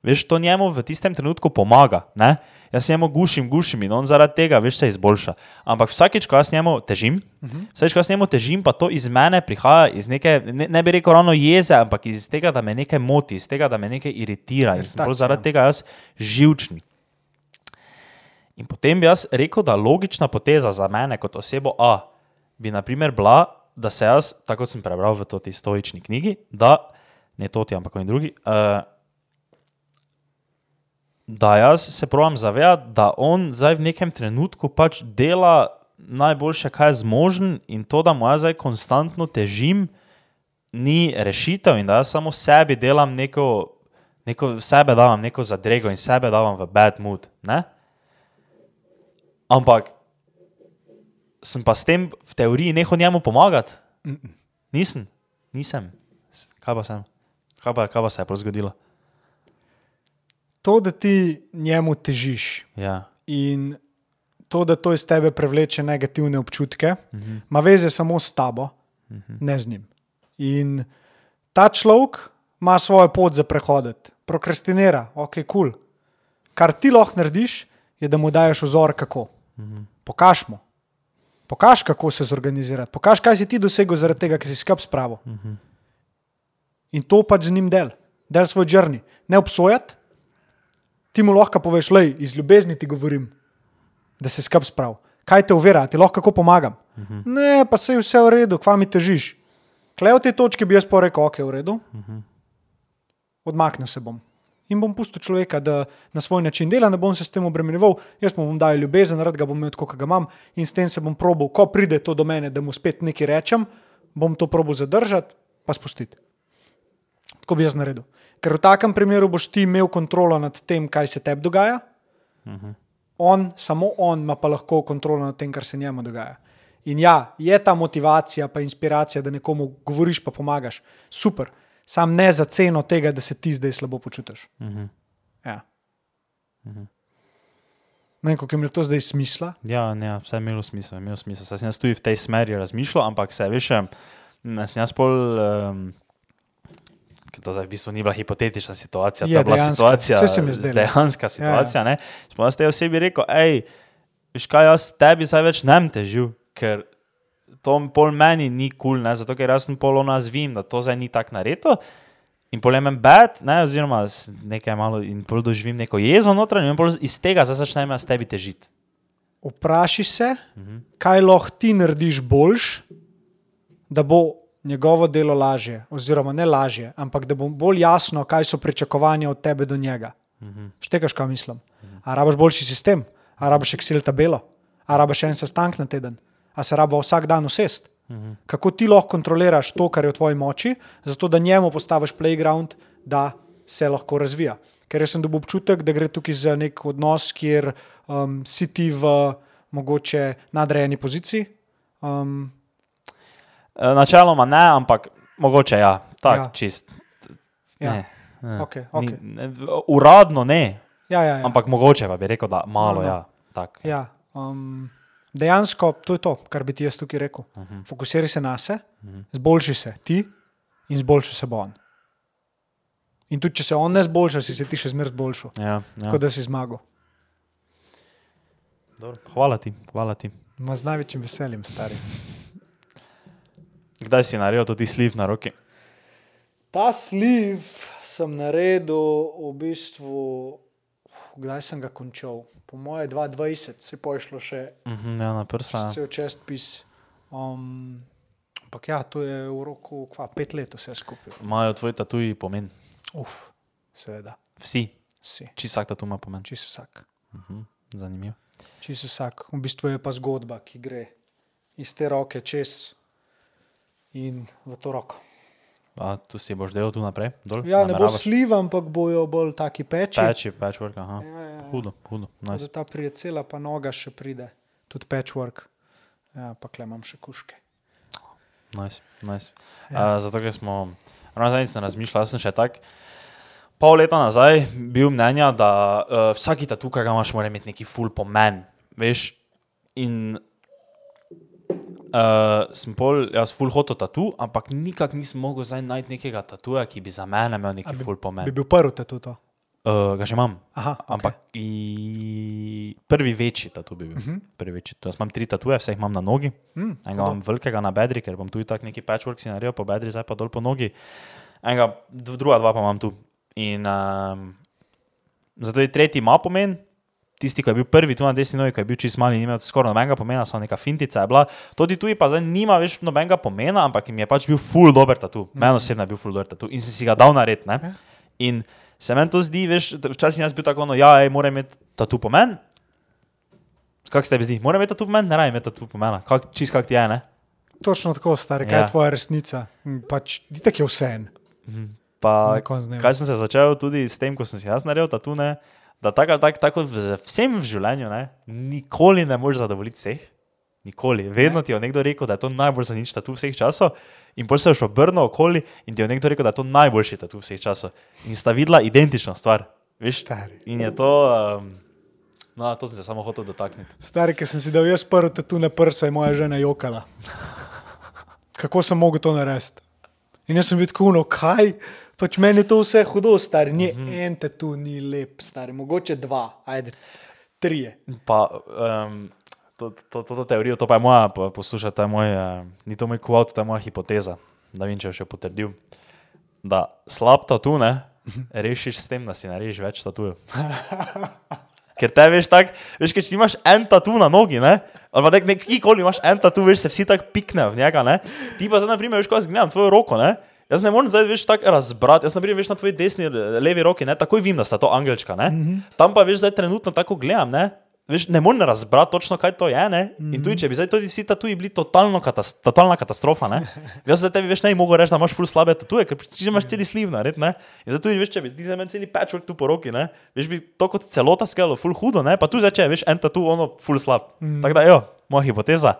Speaker 2: Veš, to njemu v tistem trenutku pomaga. Ne? Jaz njemu gušim, gušim in on zaradi tega veš, se izboljša. Ampak vsakeč, ko jaz njemu težim, uh -huh. vsakeč, ko jaz njemu težim, pa to iz mene prihaja iz neke, ne, ne bi rekel ravno jeze, ampak iz tega, da me nekaj moti, iz tega, da me nekaj iritira in sem zaradi tega jaz živčni. In potem bi jaz rekel, da logična poteza za mene kot osebo A bi naprimer bila, da se jaz, tako kot sem prebral v tej stoični knjigi, da ne to ti, ampak in drugi, uh, da jaz se pravim zavedati, da on zdaj v nekem trenutku pač dela najboljše, kar je zmožen in to, da mu jaz zdaj konstantno težim, ni rešitev in da jaz samo sebi delam neko, neko sebe davam neko zadrego in sebe davam v bad mood. Ne? Ampak sem pa s tem v teoriji nehal njemu pomagati. Mm -mm. Nisem, nisem. Kaj pa sem? Kaj pa, kaj pa se je prav zgodilo?
Speaker 1: To, da ti njemu težiš.
Speaker 2: Ja.
Speaker 1: In to, da to iz tebe prevleče negativne občutke, mm -hmm. ima veze samo s tabo, mm -hmm. ne z njim. In ta človek ima svojo pot za prehoditi, prokrastinira, ok, kul. Cool. Kar ti lahko narediš, je, da mu daš vzor, kako. Mm -hmm. Pokažmo. Pokaž, kako se zorganizirati, pokaž, kaj si ti dosegel zaradi tega, ker si skrb spravo. Uh -huh. In to pač z njim del, del svoj črni. Ne obsojati, ti mu lahko poveš, le iz ljubezni ti govorim, da se skrb spravo. Kaj te uvira, ti lahko kako pomagam. Uh -huh. Ne, pa se je vse v redu, kva mi težiš. Klej v tej točki bi jaz pa rekel, ok, v redu. Uh -huh. Odmaknil se bom in bom pustil človeka, da na svoj način dela, ne bom se s tem obremenjeval, jaz mu bom dal ljubezen, rad ga bom imel kot ga imam in s tem se bom probil, ko pride to do mene, da mu spet nekaj rečem, bom to probil zadržati, pa spustiti. Tako bi jaz naredil. Ker v takem primeru boš ti imel kontrolo nad tem, kaj se tebi dogaja. Uh mhm. -huh. On, samo on ima pa lahko kontrolo nad tem, kar se njemu dogaja. In ja, je ta motivacija, pa inspiracija, da nekomu govoriš, pa pomagaš. Super sam ne za ceno tega, da se ti zdaj slabo počutiš. Uh mhm. -huh. ja. uh mhm. -huh. Ne vem, kako je imelo to zdaj smisla.
Speaker 2: Ja, ne, ja, vse je imelo smisel, imelo smisel. Saj sem jaz tudi v tej smeri razmišljal, ampak se veš, ne sem jaz pol. Um, To zdaj v bistvu ni bila hipotetična situacija,
Speaker 1: Je
Speaker 2: to je bila
Speaker 1: dejanska.
Speaker 2: situacija,
Speaker 1: je zdelo.
Speaker 2: dejanska situacija. Ja, ja. Smo jaz tej osebi rekel, hej, veš kaj, jaz tebi zdaj več ne bom težil, ker to pol meni ni kul, cool, zato ker jaz sem pol ono zvim, da to zdaj ni tako nareto. In pol imam bed, ne, oziroma nekaj malo, in pol doživim neko jezo notranjo, in pol iz tega zdaj začnem jaz tebi težiti.
Speaker 1: Vpraši se, kaj lahko ti narediš boljš, da bo njegovo delo lažje, oziroma ne lažje, ampak da bo bolj jasno, kaj so pričakovanja od tebe do njega. Štekaš, kaj mislim. A rabaš boljši sistem, a rabaš Excel tabelo, a rabaš en sestanek na teden, a se raba vsak dan usest. Kako ti lahko kontroliraš to, kar je v tvoji moči, zato da njemu postaviš playground, da se lahko razvija. Ker jaz sem dobil občutek, da gre tukaj za nek odnos, kjer um, si ti v mogoče nadrejeni poziciji. Um,
Speaker 2: E, Načeloma ne, ampak mogoče ja, tako
Speaker 1: Ja.
Speaker 2: čist.
Speaker 1: Ja.
Speaker 2: Ne, ne,
Speaker 1: Okej,
Speaker 2: ni-
Speaker 1: okej.
Speaker 2: ne, uradno ne,
Speaker 1: ja, ja, ja.
Speaker 2: ampak mogoče pa bi rekel, da malo.
Speaker 1: No, no.
Speaker 2: Ja, tak.
Speaker 1: Ja, um, dejansko to je to, kar bi ti jaz tukaj rekel. Uh -huh. Fokusiraj se na sebe, uh -huh. zboljši se ti in zboljši se bo on. In tudi, če se on ne zboljša, si se ti še zmeraj zboljšal,
Speaker 2: Ja, ja.
Speaker 1: kot da si zmagal.
Speaker 2: Dobro, Hvala ti, hvala ti.
Speaker 1: Ma z največjim veseljem, stari.
Speaker 2: Kdaj si naredil tudi sliv na roki?
Speaker 1: Ta sliv sem naredil v bistvu, kdaj sem ga končal? Po moje 22, se je šlo še
Speaker 2: -huh, ja, na prsa.
Speaker 1: cel častpis. Um, ampak ja, to je v roku kva, pet let vse skupaj.
Speaker 2: Imajo tvoj tatuji pomen.
Speaker 1: Uf, seveda,
Speaker 2: Vsi,
Speaker 1: vsi,
Speaker 2: či vsak tatu ima pomen.
Speaker 1: čisto vsak.
Speaker 2: Uh -huh, zanimivo.
Speaker 1: Čisto vsak. V bistvu je pa zgodba, ki gre iz te roke čez in v to roko.
Speaker 2: A tu si boš delal tu naprej? Dol?
Speaker 1: Ja, ne bo
Speaker 2: Nameravaš?
Speaker 1: sliv, ampak bojo bolj taki peči.
Speaker 2: Peči, patchwork, aha.
Speaker 1: Ja, ja, ja.
Speaker 2: Hudo, hudo. Nice.
Speaker 1: ta prijecela, pa noga še pride, tudi patchwork. Ja, pa kle imam še kuške.
Speaker 2: Nice, nice. Ja. Uh, zato, ker smo, ravno zdaj sem razmišljal, sem še tak. Pol leta nazaj bil mnenja, da uh, vsaki tatu, ki ga imaš, mora imeti neki full pomen. Veš, in uh, sem pol, jaz full hotel tatu, ampak nikak nisem mogel zdaj najti nekega tatuja, ki bi za mene imel neki full pomen.
Speaker 1: Bi bil prvi tatu to.
Speaker 2: Uh, ga že imam.
Speaker 1: Aha,
Speaker 2: Ampak i... prvi večji tatu bi bil. Uh -huh. Prvi večji. Jaz imam tri tatuje, vse jih imam na nogi.
Speaker 1: Mm,
Speaker 2: Enega imam velikega na bedri, ker bom tu tak neki patchwork si naredil po bedri, zdaj pa dol po nogi. Enega, druga dva pa imam tu. In um, zato je tretji ima pomen. Tisti, ki je bil prvi tu na desni nogi, ki je bil čist mali, ni imel skoraj nobenega pomena, samo neka fintica je bila. Tudi tu pa zdaj nima več nobenega pomena, ampak jim je pač bil full dober tatu. Meni osebno je bil full dober tatu in sem si ga dal narediti. ne. In se meni to zdi, veš, včasih jaz bil tako, no, ja, ej, mora imeti tatu pomen. Kako se tebi zdi? Mora imeti tatu pomen, ne raje imeti tatu pomena. Kak, čist kak ti je, ne?
Speaker 1: Točno tako, stari, kaj
Speaker 2: Ja.
Speaker 1: je tvoja resnica. Mm, Pač, Ditek je vse en.
Speaker 2: Pa, kaj sem se začel tudi s tem, ko sem si jaz naredil tatu, ne, da tako, tak, tako v- vsem v življenju ne, nikoli ne moreš zadovoljiti vseh. Nikoli. Vedno ti je nekdo rekel, da je to najbolj zanič tatu vseh časov, in potem se boš obrnil okoli in ti je nekdo rekel, da je to najboljši tatu vseh časov. In sta videla identično stvar. Veš?
Speaker 1: Stari.
Speaker 2: In je to. Um, no, to sem se samo hotel dotakniti.
Speaker 1: Stari, ki sem si dal jaz prvi tatu na prsa, je moja žena jokala. Kako sem mogel to narediti? In jaz sem bil tako, no kaj, pač meni je to vse hudo, stari. Ni mm -hmm. en tatu, ni lep, stari, mogoče dva, ajde, trije.
Speaker 2: Pa, um, to, to, to, to teorijo, to pa je moja, poslušaj, to je moj, uh, ni to moj kvot, to je moja hipoteza, da vem, če jo še potrdil. Da slab tatu ne rešiš s tem, da si narediš več tatujev. Ker te veš tako, veš, če imaš en tatu na nogi, ne, ali pa nek, nekikoli imaš en tatu, veš, se vsi tako piknejo v njega, ne. Ti pa zdaj, na primer, veš, ko jaz gledam tvojo roko, ne. Jaz ne morem zdaj več tako razbrati. Jaz, na primer, veš na tvoji desni, eh, levi roki, ne, takoj vem, da sta to angelčka. Ne? Mm -hmm. Tam pa veš, zdaj trenutno tako gledam, ne, veš, ne morem razbrati točno, kaj to je. Ne? In tudi, če bi zdaj tudi vsi tatuji bili totalno katas totalna katastrofa, ne? jaz zdaj tebi veš ne bi mogel reči, da imaš ful slabe tatuje, ker če imaš celi sliv nared, ne. In zato tudi, veš, če bi ti za meni celi patchwork tu po roki, ne, veš, bi to kot celota skelo, ful hudo, ne, pa tu zdaj, če je, veš, en tatu, ono, ful slab. Mm. Tako da, jo, moja hipoteza.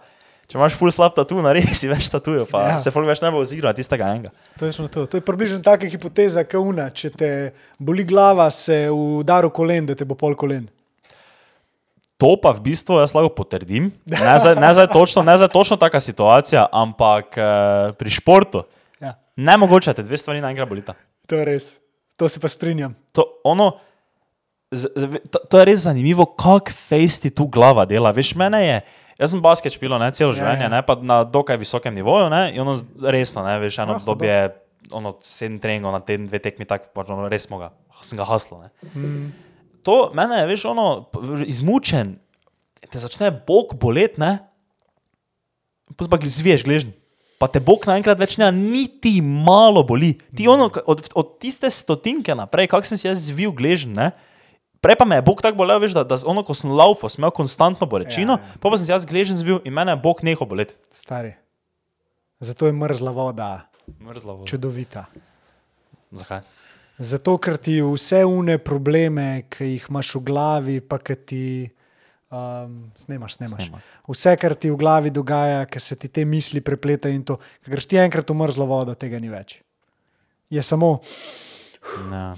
Speaker 2: Če imaš ful slab tatu, naredi več tatujev, pa
Speaker 1: Ja.
Speaker 2: se folk več ne bo oziral na tistega enega.
Speaker 1: Točno to. to je približno taka hipoteza, kot una. Če te boli glava, se udari kolen, da te bo pol kolen.
Speaker 2: To pa v bistvu jaz lahko potrdim. Ne zdaj, ne zdaj točno, ne zdaj točno taka situacija, ampak uh, pri športu.
Speaker 1: Ja.
Speaker 2: Ne mogoče te dve stvari naenkrat bolita.
Speaker 1: To je res, to se pa strinjam.
Speaker 2: To, ono, z, z, to, to je res zanimivo, kako fejs ti tu glava dela. Veš, mene je, jaz sem basket špilo, ne celo življenje,
Speaker 1: ja.
Speaker 2: ne pa na dokaj visokem nivoju, ne, in ono resno, ne, veš, eno obdobje, ono sedem treningov na teden, dve tekmi, tako pač ono res smo ga, sem ga haslo, ne.
Speaker 1: Mm.
Speaker 2: To mene je, veš, ono, izmučen, te začne bok bolet, ne, pa zviješ, gležen. Pa te bok naenkrat več ne, niti malo boli. Ti ono, k- od, od tiste stotinke naprej, kak sem si jaz zvil, gležen, ne. Prej pa me je Bog tako bolel, veš, da, da ono, ko sem laufal, sem imel konstantno bolečino,
Speaker 1: Ja, ja.
Speaker 2: pa, pa sem si jaz gležen zvil in mene je Bog nehal boleti.
Speaker 1: Stari. Zato je mrzla voda
Speaker 2: Mrzla voda.
Speaker 1: čudovita.
Speaker 2: Zakaj?
Speaker 1: Zato, ker ti vse une probleme, ki jih imaš v glavi, pa ki ti um, snemaš, snemaš.
Speaker 2: Snema.
Speaker 1: Vse, kar ti v glavi dogaja, ki se ti te misli prepletajo in to, ker greš ti enkrat v mrzlo vodo, tega ni več. Je samo
Speaker 2: Ja.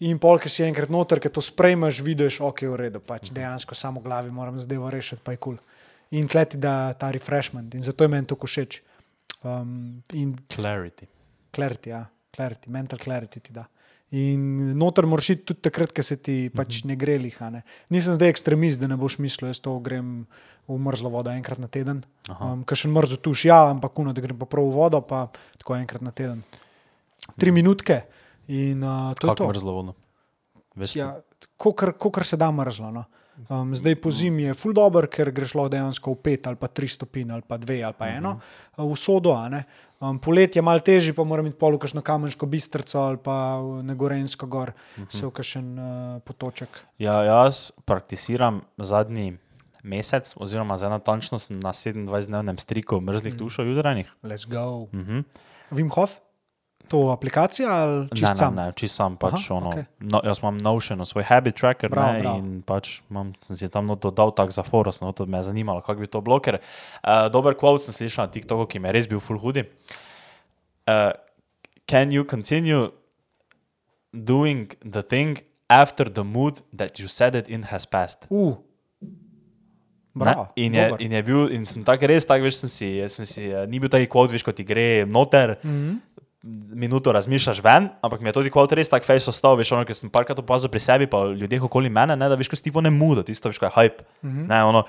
Speaker 1: In pol, ki si enkrat noter, ki to sprejmeš, vidiš, ok, v redu, pač dejansko samo v glavi moram zadevo rešiti, pa je kul. Cool. In kleti da ta refreshment in zato je meni to všeč. Um, in
Speaker 2: Clarity.
Speaker 1: clarity, ja, clarity, mental clarity ti da. In noter moraš iti tudi takrat, ko se ti pač ne gre liha. Ne. Nisem zdaj ekstremist, da ne boš mislil, jaz to grem v mrzlo vodo enkrat na teden. Um, Ker še mrzo tuš, ja, ampak kuno, da grem pa prav v vodo, pa tako enkrat na teden. Tri minutke in uh, to je
Speaker 2: Kako
Speaker 1: to.
Speaker 2: mrzlo vodo? Veš,
Speaker 1: Ja, Kokar se da mrzlo. No. Um, zdaj po zimi je ful dobr, ker greš lahko dejansko v pet ali pa tri stopinje ali pa dve ali pa eno, uh, v sodo. Um, poletje je malo težje, pa moram iti pol v kakšno kamensko bistrco ali pa na Gorensko gor, se v kakšen uh, potoček.
Speaker 2: Ja, jaz prakticiram zadnji mesec, oziroma za natančnost na 27-dnevnem striku mrzlih tušov jutranjih.
Speaker 1: Let's go.
Speaker 2: Mhm.
Speaker 1: Vim Hof, to aplikacija ali
Speaker 2: Ne,
Speaker 1: čist
Speaker 2: ne,
Speaker 1: sam?
Speaker 2: ne, čisto sam. Pač,
Speaker 1: Aha,
Speaker 2: ono,
Speaker 1: okej.
Speaker 2: no, jaz imam Notion, svoj habit tracker
Speaker 1: Bravo,
Speaker 2: ne,
Speaker 1: bravo.
Speaker 2: in pač imam, sem si tam dodal tak za foros, no, to me je zanimalo, kako bi to bilo. Ker, uh, dober quote sem slišal na TikToku, ki me je res bil full hudi. Uh, can you continue doing the thing after the mood that you said it in has passed?
Speaker 1: Uh.
Speaker 2: Ne?
Speaker 1: Bravo,
Speaker 2: In je,
Speaker 1: dober.
Speaker 2: in je bil, in sem tako res, tako veš, sem si, sem si eh, ni bil taki kvot, veš, ko ti gre noter, mm. -hmm. Minuto razmišljaš ven, ampak mi je tudi kvot res tako fejs ostal, veš, ono, ker sem parkrat opazil pri sebi, pa ljudeh okoli mene, ne, da veš, ko ti ne mudo, tisto veš, kaj je hype. Mm. -hmm. Ne, ono,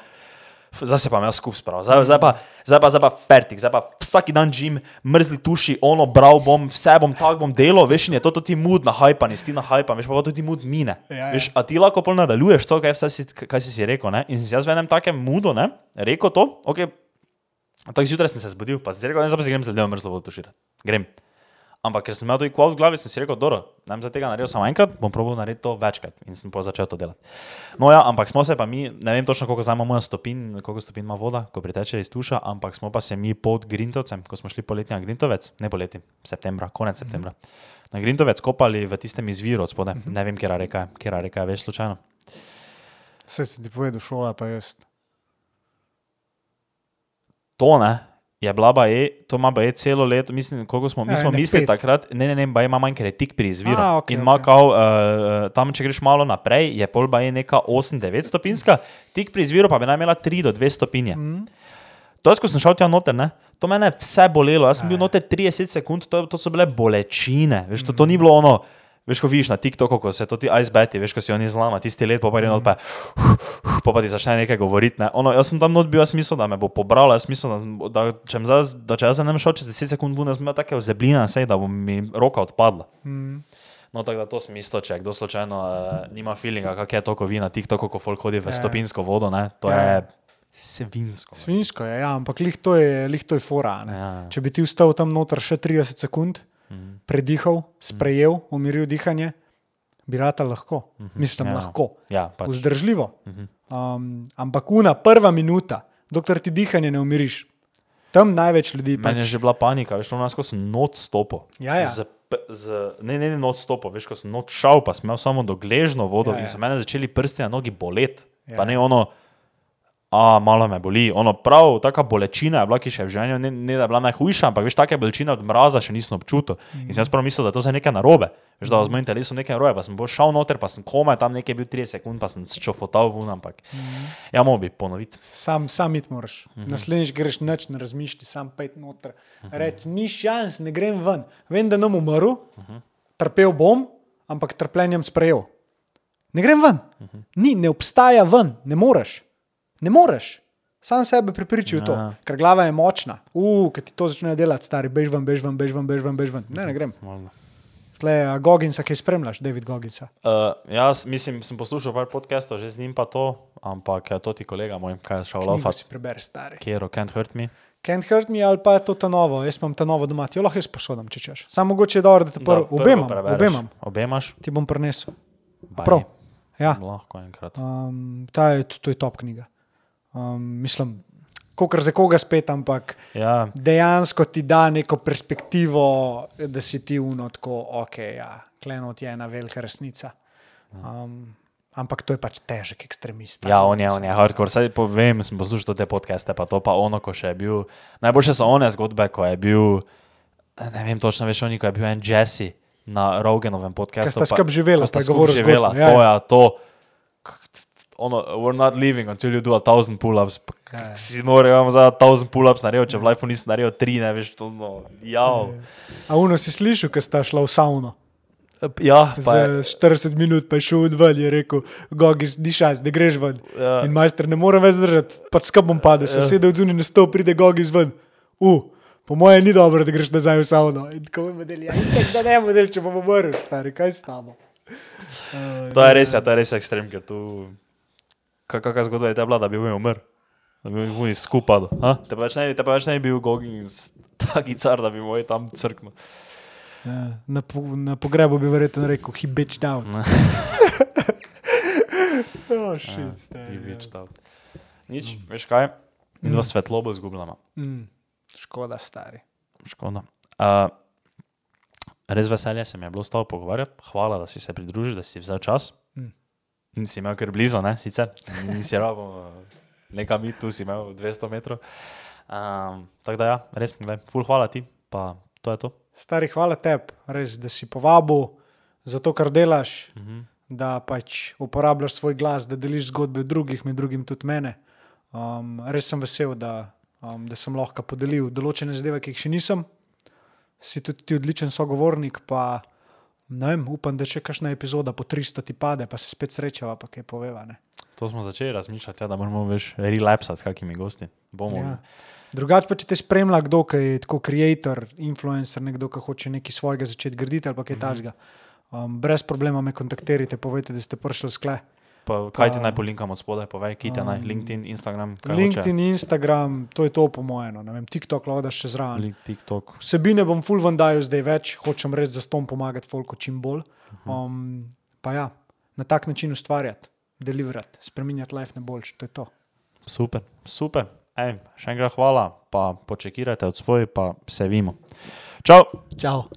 Speaker 2: zdaj se pa imel skup sprav, zdaj, zdaj pa, zdaj pa, zdaj pa fertik, zdaj pa vsak dan žim, mrzli tuši, ono, bral bom, vse bom, tako bom delal, veš, in je to tudi mood na hype, nisi ti na hype, veš, pa, pa tudi mood mine.
Speaker 1: Ja, ja.
Speaker 2: Veš, a ti lahko pol nadaljuješ to, kaj, si, kaj si si rekel. Ne? In sem jaz v enem takem mudu, ne? rekel to, ok. Tako zjutraj sem se zbudil, pa si rekel, ne, zdaj pa si grem z ljudem mrzlo vodo tuširati. Grem. Ampak ker sem imel to kvot v glavi, sem si rekel, dobro, nam za tega naredil samo enkrat, bom probil narediti to večkrat in sem pa začel to delati. No ja, ampak smo se pa mi, ne vem točno, koliko zdaj imamo stopinj, koliko stopinj ima voda, ko priteče iz tuša, ampak smo pa se mi pod Grintovcem, ko smo šli poleti na Grintovec, ne poleti, septembra, konec septembra, na Grintovec kopali v tistem izviru od spode, ne vem, kera reka je, kera reka je, veš slučajno.
Speaker 1: Si ti povedal, šola pa jaz.
Speaker 2: To ne. Je bila baje, to ima baje celo leto, mislim, koliko smo, mi
Speaker 1: Ja,
Speaker 2: smo
Speaker 1: ene
Speaker 2: mislili takrat, ne, ne, ne, baje ima manj, ker je tik pri izviru.
Speaker 1: A, okej,
Speaker 2: in ima
Speaker 1: okej.
Speaker 2: kao, uh, tam, če greš malo naprej, je pol baje neka 8-9 stopinjska, tik pri izviru pa bi naj imela 3 do 2 stopinje. Mm. To je, ko sem šel tja noter, ne? to mene je vse bolelo, jaz sem bil noter 30 sekund, to, to so bile bolečine, veš, to, to ni bilo ono. Veš, ko vidiš na TikToku, ko se to ti icebeti, veš, ko si oni zlama, tisti let, pa pa pa, pa, pa ti začne nekaj govoriti. Ne. Ono, jaz sem tam not bil, jaz mislil, da me bo pobral, jaz mislil, da, da, če, zdaj- da če jaz ne bi šel čez 10 sekund, bom imel take ozebline, sej, da bo mi roka odpadla.
Speaker 1: Mm.
Speaker 2: No, tako da to sem isto, če kdo slučajno uh, nima feelinga, kak je to, ko vi na TikToku, ko folk hodi v
Speaker 1: Ja.
Speaker 2: stopinsko vodo, ne, to
Speaker 1: Ja.
Speaker 2: je svinsko.
Speaker 1: Svinsko je, ja, ampak lih to je, lih to je fora. ne.
Speaker 2: Ja.
Speaker 1: Če bi ti vstal tam noter še 30 sekund,
Speaker 2: Mhm.
Speaker 1: predihal, sprejel, umiril dihanje, bi rata lahko. Mislim,
Speaker 2: Ja.
Speaker 1: lahko.
Speaker 2: Ja, pač.
Speaker 1: Vzdržljivo. Um, ampak una prva minuta, dokler ti dihanje ne umiriš, tam največ ljudi pač
Speaker 2: Meni je že bila panika, veš, ono, ko sem not stopil.
Speaker 1: Ja, ja.
Speaker 2: Z, z, ne, ne, ne, not stopil, veš, ko sem not šel, pa sem imel samo dogležno vodo
Speaker 1: Ja,
Speaker 2: ja, in so mene začeli prsti na nogi boleti.
Speaker 1: Ja.
Speaker 2: Pa ne ono, a malo me boli. Ono prav, taka bolečina je bila, ki še v življenju ne, ne da je bila najhujša, ampak veš, take bolečine od mraza še nisem občutil. In sem jaz prav mislil, da je to za nekaj narobe. Veš, da z mojim telesom nekaj narobe, pa sem bolj šel noter, pa sem komaj tam nekaj bil 30 sekund, pa sem čofotal vun, ampak ja, moral bi ponoviti.
Speaker 1: Sam, sam it moraš. Uh -huh. Naslednjič greš noč, ne razmišljaj, sam pet noter. Uh -huh. Reči, ni šans, ne grem ven. Vem, da bom umrl, uh -huh. trpel bom, ampak trpljenjem sprejel. Ne grem ven. Uh -huh. Ni, ne obstaja ven, ne moreš. Ne moreš. Sam sebe pripričal ja. to, ker glava je močna. Uf, ki ti to začne delati, stari, bež ven, bež ven, bež ven, bež ven, bež ven. Ne, ne grem. Tle, Goginsa, ki spremljaš, David Goginsa.
Speaker 2: Uh, jaz mislim, sem poslušal par podcastov, že z njim pa to, ampak to ti kolega moj, kaj je šel
Speaker 1: laufa. Si prebereš, stari.
Speaker 2: Kjero, can't hurt me.
Speaker 1: Can't hurt me ali pa je to ta novo, jaz imam ta novo doma, ti jo lahko jaz posodam, če češ. Samo mogoče je dobro, da te prvo obemam. Obemam.
Speaker 2: Obemaš?
Speaker 1: Ti bom prinesel. Prav. Ja.
Speaker 2: Lahko enkrat.
Speaker 1: Um, ta je, to je top knjiga. Um, mislim, kot za koga spet, ampak
Speaker 2: ja.
Speaker 1: dejansko ti da neko perspektivo, da si ti uno, tako, ok, ja, klenot je ena velika resnica. Um, ampak to je pač težek ekstremist.
Speaker 2: Ja, on je, on je hardcore. Saj povem, sem poslušal te podcaste, pa to pa ono, ko še je bil. Najboljše so one zgodbe, ko je bil, ne vem točno, veš, oni, ko je bil en Jesse na Rogenovem podkastu.
Speaker 1: Ste skupaj živeli,
Speaker 2: ste govorili, živela. Ja, to je ja, to. Ono, we're not leaving until you do a thousand pull-ups. Ja, ja. Si nori, imamo za a thousand pull-ups naredil, če v lifeu nisi naredil tri, ne veš, to no, ja.
Speaker 1: A uno si slišal, ker sta šla v sauno?
Speaker 2: Ja,
Speaker 1: Za 40 minut pa je šel ven, je rekel, Gogis, ni šans, da greš ven.
Speaker 2: Ja.
Speaker 1: In majster ne more več držati, pač skap bom padel, se vse da odzuni na stol, pride Gogis ven. Uh, po mojem ni dobro, da greš nazaj v sauno. In tako je model, ja, in tako da ne model, če bomo umrli, stari, kaj s tamo.
Speaker 2: To je res, ja, to je res ekstrem, ker tu, kakšna zgodba je ta bila, da bi umrl. Da bi bil skupaj. Te pa več ne, te pa več ne bi bil Gogis, taki car, da bi moj tam crknil.
Speaker 1: Ja, na, po, na pogrebu bi verjetno rekel, he bitched out. oh, shit, stari,
Speaker 2: He
Speaker 1: ja.
Speaker 2: bitched out. Nič, veš kaj? Mi dva svetlobo izgubljamo.
Speaker 1: Mm, škoda, stari.
Speaker 2: Škoda. Uh, res veselje se mi je bilo s tabo pogovarjati. Hvala, da si se pridružil, da si vzel čas.
Speaker 1: Mm.
Speaker 2: Nisi imel kar blizu, ne? sicer nisi rabo, nekam mi tu si imel 200 metrov. Um, tako da ja, res mi je, ful hvala ti, pa to je to.
Speaker 1: Stari, hvala tebi, res, da si povabil za to, kar delaš,
Speaker 2: Uh -huh.
Speaker 1: da pač uporabljaš svoj glas, da deliš zgodbe drugih, med drugim tudi mene. Um, res sem vesel, da, um, da sem lahko podelil določene zadeve, ki jih še nisem. Si tudi ti odličen sogovornik, pa ne vem, upam, da še kakšna epizoda po 300 ti pade, pa se spet srečava, pa kaj poveva. Ne?
Speaker 2: To smo začeli razmišljati, ja, da moramo več relapsati s kakimi gosti. Bomo,
Speaker 1: Ja. Drugače pa, če te spremlja kdo, ki je tako creator, influencer, nekdo, ki hoče nekaj svojega začeti graditi ali kaj takega. Um, brez problema me kontaktirajte, povejte, da ste prišli skle.
Speaker 2: Pa, kaj ti naj polinkam od spodaj, povej, kite naj, LinkedIn, Instagram, kaj
Speaker 1: LinkedIn, Instagram, to je to po mojem, no, ne vem, TikTok lahko daš še zraven.
Speaker 2: Link, TikTok.
Speaker 1: Vsebine bom full van dajal zdaj več, hočem res za ston pomagati folku čim bolj. Um, pa ja, na tak način ustvarjati, deliverati, spremenjati life na boljši, to je to.
Speaker 2: Super, super. Ej, še enkrat hvala, pa počekirajte od svoj, pa se vimo. Čau!
Speaker 1: Čau.